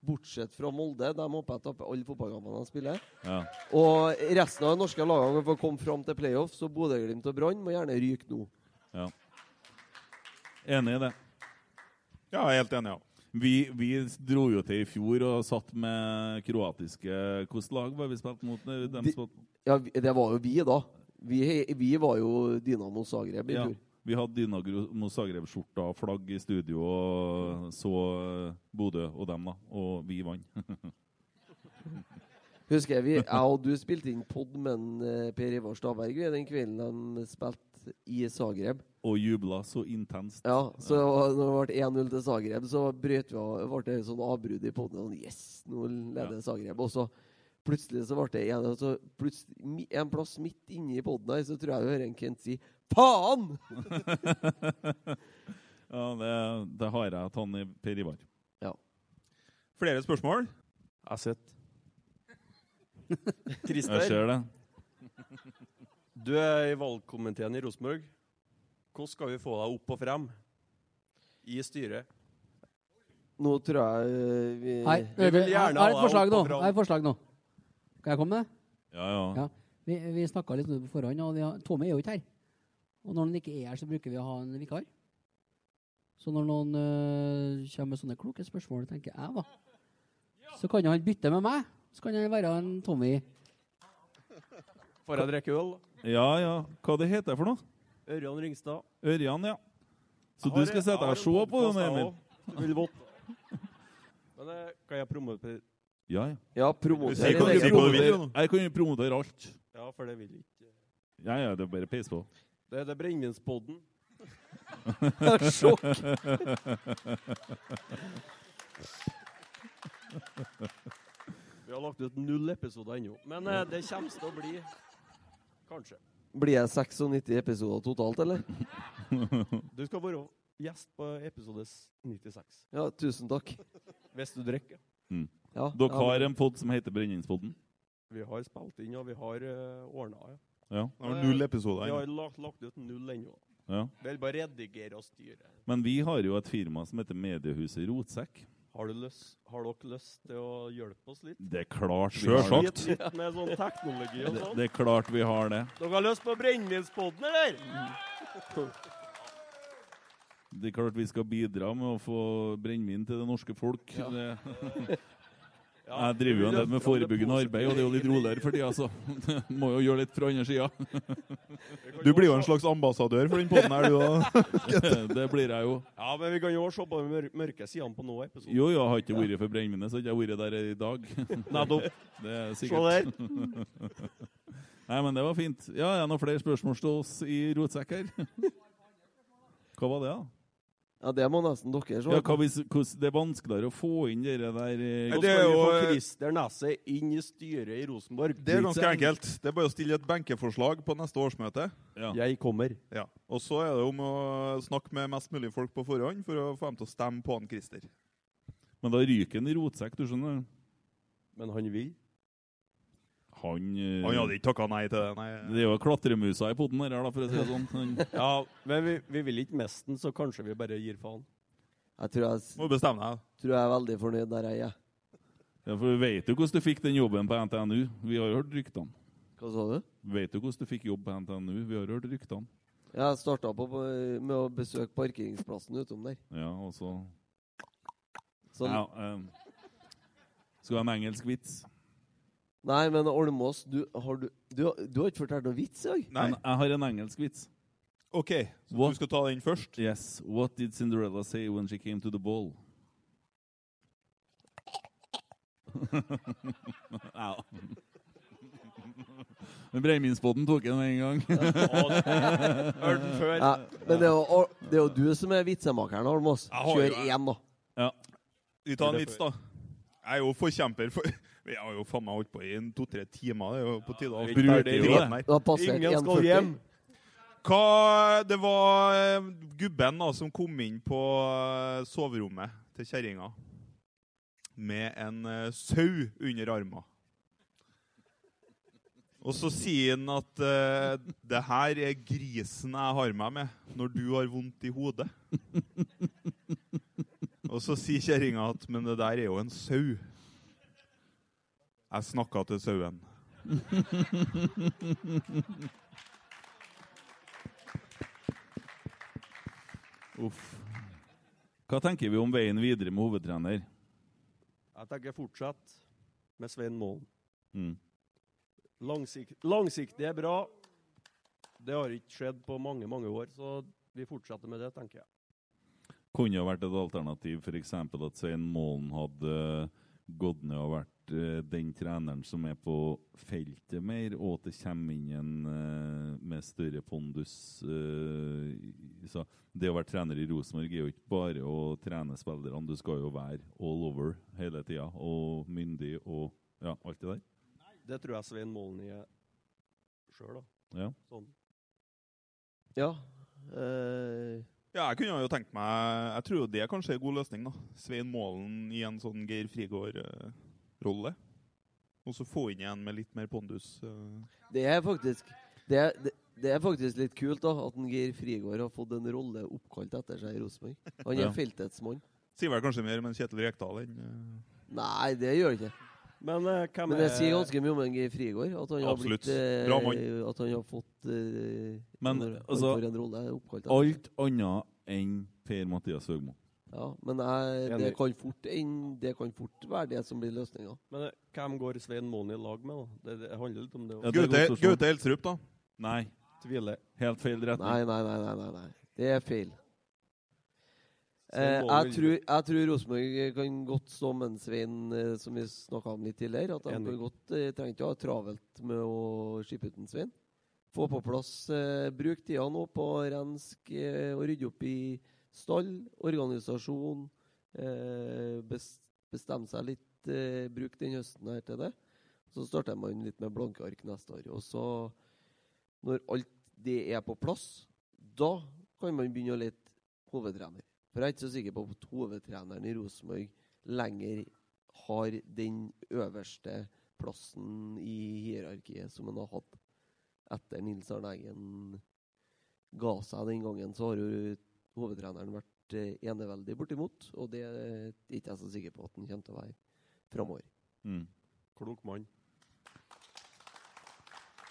Bortsett fra Molde. De håper jeg taper alle fotballkampene de spiller. Ja. Og resten av de norske lagene får komme fram til playoff, så Bodø-Glimt og Brann må gjerne ryke nå. Ja. Enig i det. Ja, jeg er helt enig, ja. Vi, vi dro jo til i fjor og satt med kroatiske Hvilket lag var vi spilt mot? De, Ja, det var jo vi, da. Vi, vi var jo Dinamo Zagreb i Ja, fjor. Vi hadde Dynamo Zagreb-skjorta og flagg i studio og så eh, Bodø og dem, da. Og vi vant. Husker jeg vi, jeg og du spilte inn pod med eh, Per Ivar Stavberg vi, den kvelden de spilte i Zagreb. og jubla så intenst. Ja, så når det ble 1-0 til Zagreb, så brøt vi av, ble det sånn avbrudd i poden. Sånn, yes, nå leder Zagreb. Og så plutselig så ble det en, og så plutselig, en plass midt inne i poden her, så tror jeg du hører en Kent si 'faen'! Ja, det, det har jeg tatt i Per Ivar. Ja. Flere spørsmål? Jeg har sett. Jeg ser det. Du er i valgkomiteen i Rosenborg. Hvordan skal vi få deg opp og frem i styret? Nå tror jeg eh, vi Hei, Vi vil gjerne ha deg opp og fram. Jeg har et forslag nå. Kan jeg komme med det? Ja, ja. Vi, vi snakka litt på forhånd, og vi har, Tommy er jo ikke her. Og når han ikke er her, så bruker vi å ha en vikar. Så når noen øh, kommer med sånne kloke spørsmål, tenker jeg da, så kan han bytte med meg. Så kan han være en Tommy. Får jeg drikke øl? Ja, ja. Hva det heter for noe? Ørjan Ringstad. Ørjan, ja. Så du skal sette deg og se på den, Emil? Du Vil vått. Men eh, kan jeg promotere Ja, ja. Ja, Jeg kan jo promotere, jeg kan jo promotere alt. Ja, for det vil ikke Ja, ja, det er bare peis på. Det heter det Brennevinspodden. Sjokk. Vi har lagt ut null episoder ennå. Men eh, det kommer til å bli Kanskje. Blir jeg 96 episoder totalt, eller? Du skal være gjest på episode 96. Ja, tusen takk. Hvis du drikker. Mm. Ja, Dere ja, har en pod som heter Brennevinspodden? Vi har spilt inn, og vi har uh, ordna, ja. Ja. Det var null episoder Vi har lagt, lagt ut null ennå. Ja. Vil bare redigere og styre. Men vi har jo et firma som heter Mediehuset Rotsekk. Har, du lyst, har dere lyst til å hjelpe oss litt? Det er klart det. litt med sånn teknologi og Det, sånn? det er klart vi har det. Dere har lyst på Brennevinspodden, eller? Det er klart vi skal bidra med å få brennevin til det norske folk. Ja. Det, jeg driver jo en del med forebyggende arbeid, og det er jo litt roligere for tida, så må jo gjøre litt fra andre sida. Du blir jo en slags ambassadør for den podden her, du òg. det blir jeg jo. Ja, men vi kan jo se på de mør mørke sidene på noen episoder. Jo, jo, jeg har ikke vært for brennevinet, så har ikke vært der i dag. Nettopp. Det er Se sikkert. Nei, men det var fint. Ja, er det noen flere spørsmål til oss i Rotsekk her? Hva var det, da? Ja, det må nesten dere se Ja, hva hvis, hvordan, det er vanskeligere å få inn dere der eh, Hvordan skal vi få Christer Nesse inn i styret i Rosenborg? Det er ganske enkelt. Det er bare å stille et benkeforslag på neste årsmøte. Jeg kommer. Ja. Og så er det om å snakke med mest mulig folk på forhånd for å få dem til å stemme på han Christer. Men da ryker han i rotsekk, du skjønner. Men han vil? Han eh, Han hadde ikke takka nei til det, nei. Det er jo klatremusa i poden her, da, for å si det sånn. Ja, men vi, vi vil ikke miste den, så kanskje vi bare gir faen. Jeg tror jeg, Må bestemme deg. tror jeg er veldig fornøyd der jeg er. ja, for vi vet jo hvordan du fikk den jobben på NTNU. Vi har jo hørt ryktene. Hva sa du? Vet du hvordan du fikk jobb på NTNU? Vi har hørt ryktene. Jeg starta på, på, med å besøke parkeringsplassen utom der. Ja, og så Sånn. ja, um, Skal ha en engelsk vits? Nei, men Olmås, du har, du, du, du har ikke fortalt noe vits i dag? Men jeg har en engelsk vits. OK, så What- du skal ta den først? Yes. What did Cinderella say when she came to the ball? ja. Men Breiminspodden tok den med en gang. Hørt den før. Ja, men det er, jo, det er jo du som er vitsemakeren, Holmås. Kjør én, da. Ja. Vi tar en vits, da. Jeg er jo forkjemper for Vi har jo faen meg holdt på i to-tre timer. Det er jo på tide å bruke det. har passert Ingen skal hjem. Hva Det var eh, gubben da som kom inn på eh, soverommet til kjerringa med en uh, sau under armen. Og så sier han at uh, det her er grisen jeg har meg med når du har vondt i hodet. Og så sier kjerringa at men det der er jo en sau. Jeg snakka til sauen. Uff. Hva tenker vi om veien videre med hovedtrener? Jeg tenker fortsatt med Svein Målen. Mm. Langsikt, langsiktig er bra. Det har ikke skjedd på mange, mange år, så vi fortsetter med det, tenker jeg. Kunne det vært et alternativ f.eks. at Svein Målen hadde gått ned og vært den treneren som er på feltet mer, og at det kommer inn en eh, med større pondus. eh, så det å være trener i Rosenborg er jo ikke bare å trene spillerne, du skal jo være all over hele tida, og myndig og ja, alt det der. Det tror jeg Svein Målen er sjøl, da. Ja. Sånn. Ja. Øh... Ja, jeg kunne jo tenkt meg Jeg tror jo det kanskje er en god løsning, da. Svein Målen i en sånn Geir Frigård-rolle. Og så få inn igjen med litt mer pondus. eh. Det er faktisk det er, det, det er faktisk litt kult da, at en Geir Frigård har fått en rolle oppkalt etter seg i Rosenborg. Han er Ja. feltets mann. Sier vel kanskje mer om en Kjetil Rekdal enn uh... Nei, det gjør det ikke. Men uh, hvem Men det er- sier ganske mye om en Geir Frigård. At han har Absolutt. blitt uh. At han har fått Men en, altså en rolle oppkalt etter seg. Alt annet enn Per-Mathias Høgmo. Ja, men jeg, det, kan fort, det kan fort være det som blir løsninga. Men eh, hvem går Svein Måni i lag med, da? Det, det handler litt om det. Ja, det Gaute, Elstrup, da? Nei. Tviler. Helt feil retning. Nei, nei, nei, nei, nei. Det er feil. Eh, jeg, tror, jeg tror Rosenborg kan godt stå med en Svein, eh, som vi snakka om litt tidligere. At de kan godt eh, trenger ikke å ha travelt med å skippe ut en Svein. Få på plass eh, Bruk tida nå på å renske eh, og rydde opp i stall, organisasjon. Eh, bestemme seg litt. Eh, bruk den høsten her til det. Så starter man litt med blanke ark neste år. Og så, når alt det er på plass, da kan man begynne å lete hovedtrener. For jeg er ikke så sikker på at hovedtreneren i Rosenborg lenger har den øverste plassen i hierarkiet som han har hatt etter Nils Arne Eggen ga seg den gangen. Så har jo hovedtreneren vært eh, eneveldig bortimot, og det er ikke jeg så sikker på at han kommer til å være framover. Mm. Klok mann.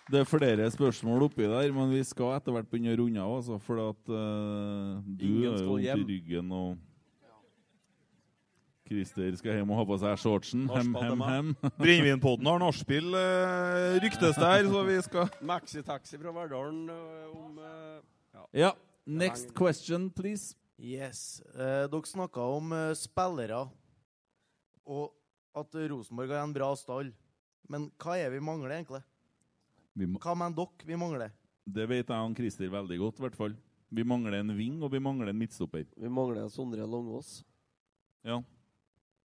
Det er flere spørsmål oppi der, men vi skal etter hvert begynne å runde av. Altså, for at uh, du er skal jo vondt i ryggen, og Christer skal hjem og ha på seg shortsen. Hem, hem, hem. Brennevinpodden har nachspiel, eh, ryktes det her, så vi skal Maxitaxi fra Verdalen om uh, ja. Ja. Next question, please. Yes. Eh, dere snakka om eh, spillere, og at Rosenborg har en bra stall. Men hva er vi mangler, egentlig? Vi må, Hva mener dere vi mangler? det vet jeg og Christer veldig godt, i hvert fall. Vi mangler en ving, og vi mangler en midtstopper. Vi mangler Sondre Langås. Ja.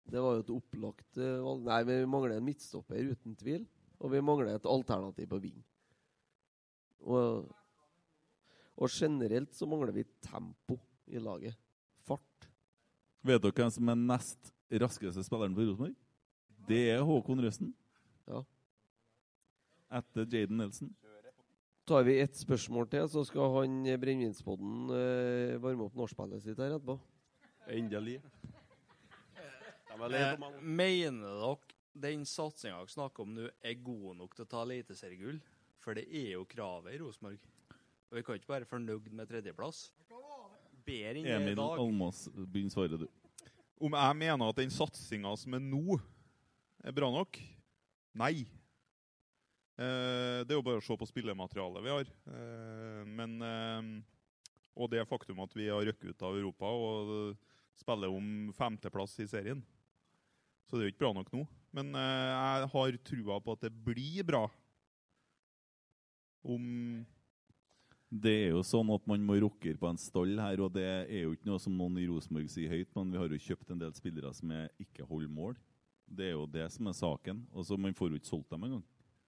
Det var jo et opplagt eh, valg. Nei, vi mangler en midtstopper, uten tvil. Og vi mangler et alternativ på ving. Og, og generelt så mangler vi tempo i laget. Fart. Vet dere hvem som er nest raskeste spilleren på Rosenborg? Det er Håkon Røsten. Ja. Etter Jaden Nelson. Tar vi ett spørsmål til, så skal han eh, Brennevinspodden eh, varme opp nachspielet sitt her etterpå. Endelig. Eh, mener dere den satsinga dere snakker om nå, er god nok til å ta eliteseriegull? For det er jo kravet i Rosenborg. Og vi kan ikke være fornøyd med tredjeplass. Bedre enn Emil i dag. Almås, begynn svaret, du. Om jeg mener at den satsinga som er nå, er bra nok? Nei. Eh, det er jo bare å se på spillematerialet vi har. Eh, men eh, Og det faktum at vi har røkket ut av Europa og spiller om femteplass i serien. Så det er jo ikke bra nok nå. Men jeg har trua på at det blir bra. Om Det er jo sånn at man må rokke på en stall her, og det er jo ikke noe som noen i Rosenborg sier høyt, men vi har jo kjøpt en del spillere som er ikke holder mål. Det er jo det som er saken. Altså, Man får jo ikke solgt dem engang.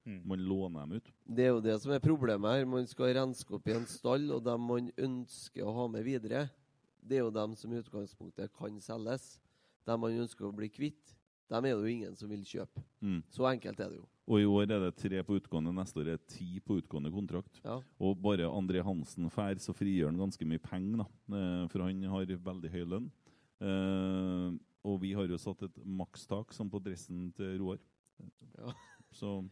Mm. Man låner dem ut. Det er jo det som er problemet her. Man skal renske opp i en stall, og dem man ønsker å ha med videre, det er jo dem som i utgangspunktet kan selges. Dem man ønsker å bli kvitt, dem er det jo ingen som vil kjøpe. Mm. Så enkelt er det jo. Og i år er det tre på utgående, neste år er det ti på utgående kontrakt. Ja. Og bare André Hansen fær, så frigjør han ganske mye penger, da. Eh, For han har veldig høy lønn. Eh, og vi har jo satt et makstak, som på dressen til Roar. Ja. Så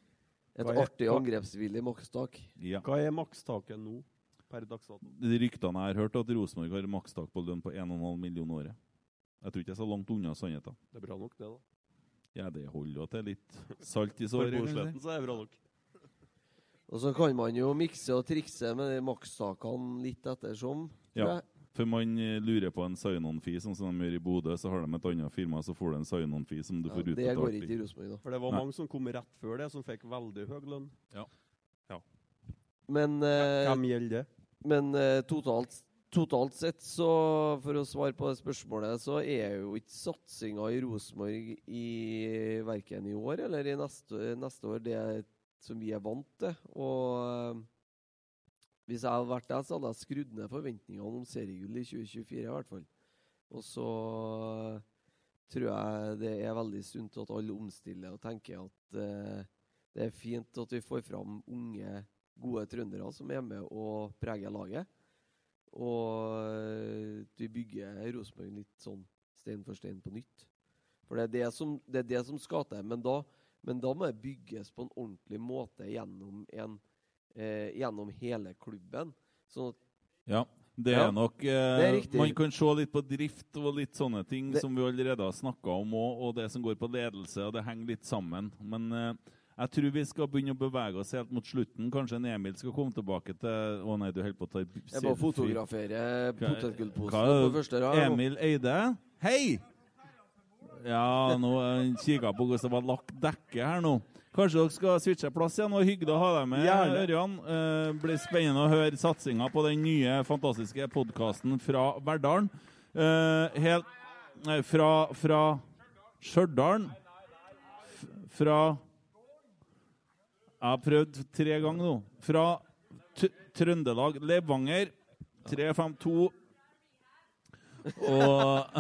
Et er- artig angrepsvillig makstak. ja. Hva er makstaket nå, per? De ryktene jeg har hørt, at Rosenborg har makstak på lønn på 1,5 millioner året. Jeg tror ikke jeg er så langt unna sannheten. Det er bra nok, det, da. Ja, det holder jo til litt salt i For såret. Så er det bra nok. Og så kan man jo mikse og trikse med de makstakene litt ettersom. Ja, for man eh, lurer på en sign-on-fee, sånn som de gjør i Bodø. Så har de et annet firma, så får du en sign-on-fee som du Ja, får det går ikke i Rosenborg, da. For det var Nei. mange som kom rett før det, som fikk veldig høy lønn. Ja. Men, eh, Hvem gjelder det? men eh, totalt, totalt sett, så for å svare på det spørsmålet, så er jo ikke satsinga i Rosenborg verken i år eller i neste, neste år det som vi er vant til. Og eh, hvis jeg hadde vært der, så hadde jeg skrudd ned forventningene om seriegull i 2024 i hvert fall. Og så tror jeg det er veldig sunt at alle omstiller og tenker at eh, det er fint at vi får fram unge, gode trøndere som er med og preger laget. Og eh, vi bygger Rosenborg litt sånn stein for stein på nytt. For det er det som, det er det som skal til. Men da, men da må det bygges på en ordentlig måte gjennom, en, eh, gjennom hele klubben. Sånn at Ja, det Ja, er nok eh, det er. Man kan se litt på drift og litt sånne ting Det- som vi allerede har snakka om, og, og det som går på ledelse, og det henger litt sammen. Men eh, jeg tror vi skal begynne å bevege oss helt mot slutten. Kanskje en Emil skal komme tilbake til Å nei, du holder på å ta Jeg må fotografere Hva- potetgullposen på første rad. Emil Eide. Hei! Ja, nå kikka jeg på hvordan det var lagt dekke her nå. Kanskje dere skal switche plass igjen? og Hyggelig å ha deg med, Gjerne. Ørjan. Eh, blir spennende å høre satsinga på den nye, fantastiske podkasten fra Verdalen. Eh, helt fra, fra Stjørdal. Fra Jeg har prøvd tre ganger nå. Fra Trøndelag. Levanger. 352. Og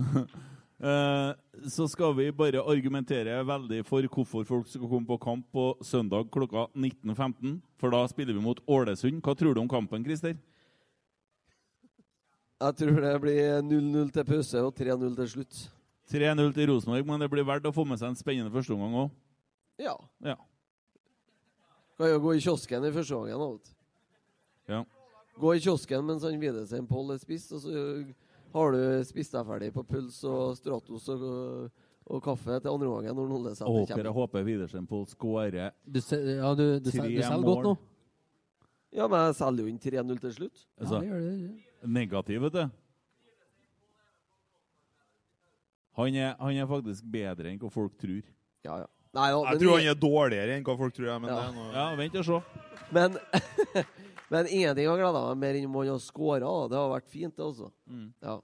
eh, så skal vi bare argumentere veldig for hvorfor folk skal komme på kamp på søndag klokka 19.15. For da spiller vi mot Ålesund. Hva tror du om kampen, Christer? Jeg tror det blir 0-0 til pause og 3-0 til slutt. 3-0 til Rosenborg, men det blir verdt å få med seg en spennende førsteomgang òg. Ja. Ja. Kan jo gå i kiosken i første gangen. Ja. Gå i kiosken mens han Widesen Pål er spist, og så har du spist deg ferdig på puls og Stratos og, og kaffe til andre gangen når Nolle Å, Sæter jeg håper Widersen Pål skårer ja, du, du, du selger godt nå. mål. Ja, men jeg selger jo inn 3-0 til slutt. Altså, Negativ, vet du. Han er, han er faktisk bedre enn hva folk tror. Ja, ja. Nei, ja, Jeg men tror han er dårligere enn hva folk tror. jeg, Men Ja. det noe... Ja, vent og se. Men, men ingenting har gleda meg mer enn om han har skåra. Det har vært fint, det, altså. Mm. Ja.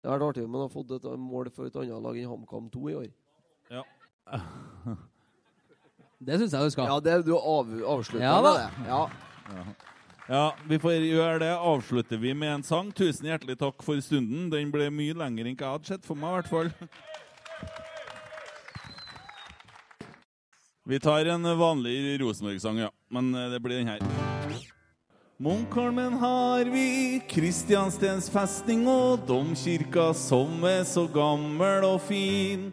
Det har vært artig om han har fått et mål for et annet lag enn HamKam 2 i år. Ja. Det syns jeg du skal. Ja, det du av, avslutter Ja med det. Ja. Ja. ja, vi får gjøre det. Avslutter vi med en sang. Tusen hjertelig takk for stunden. Den ble mye lenger enn hva jeg hadde sett for meg, i hvert fall. Vi tar en vanlig Rosenborg-sang, ja. Men eh, det blir den her. Munkholmen har vi, Kristianstens festning og domkirka som er så gammel og fin.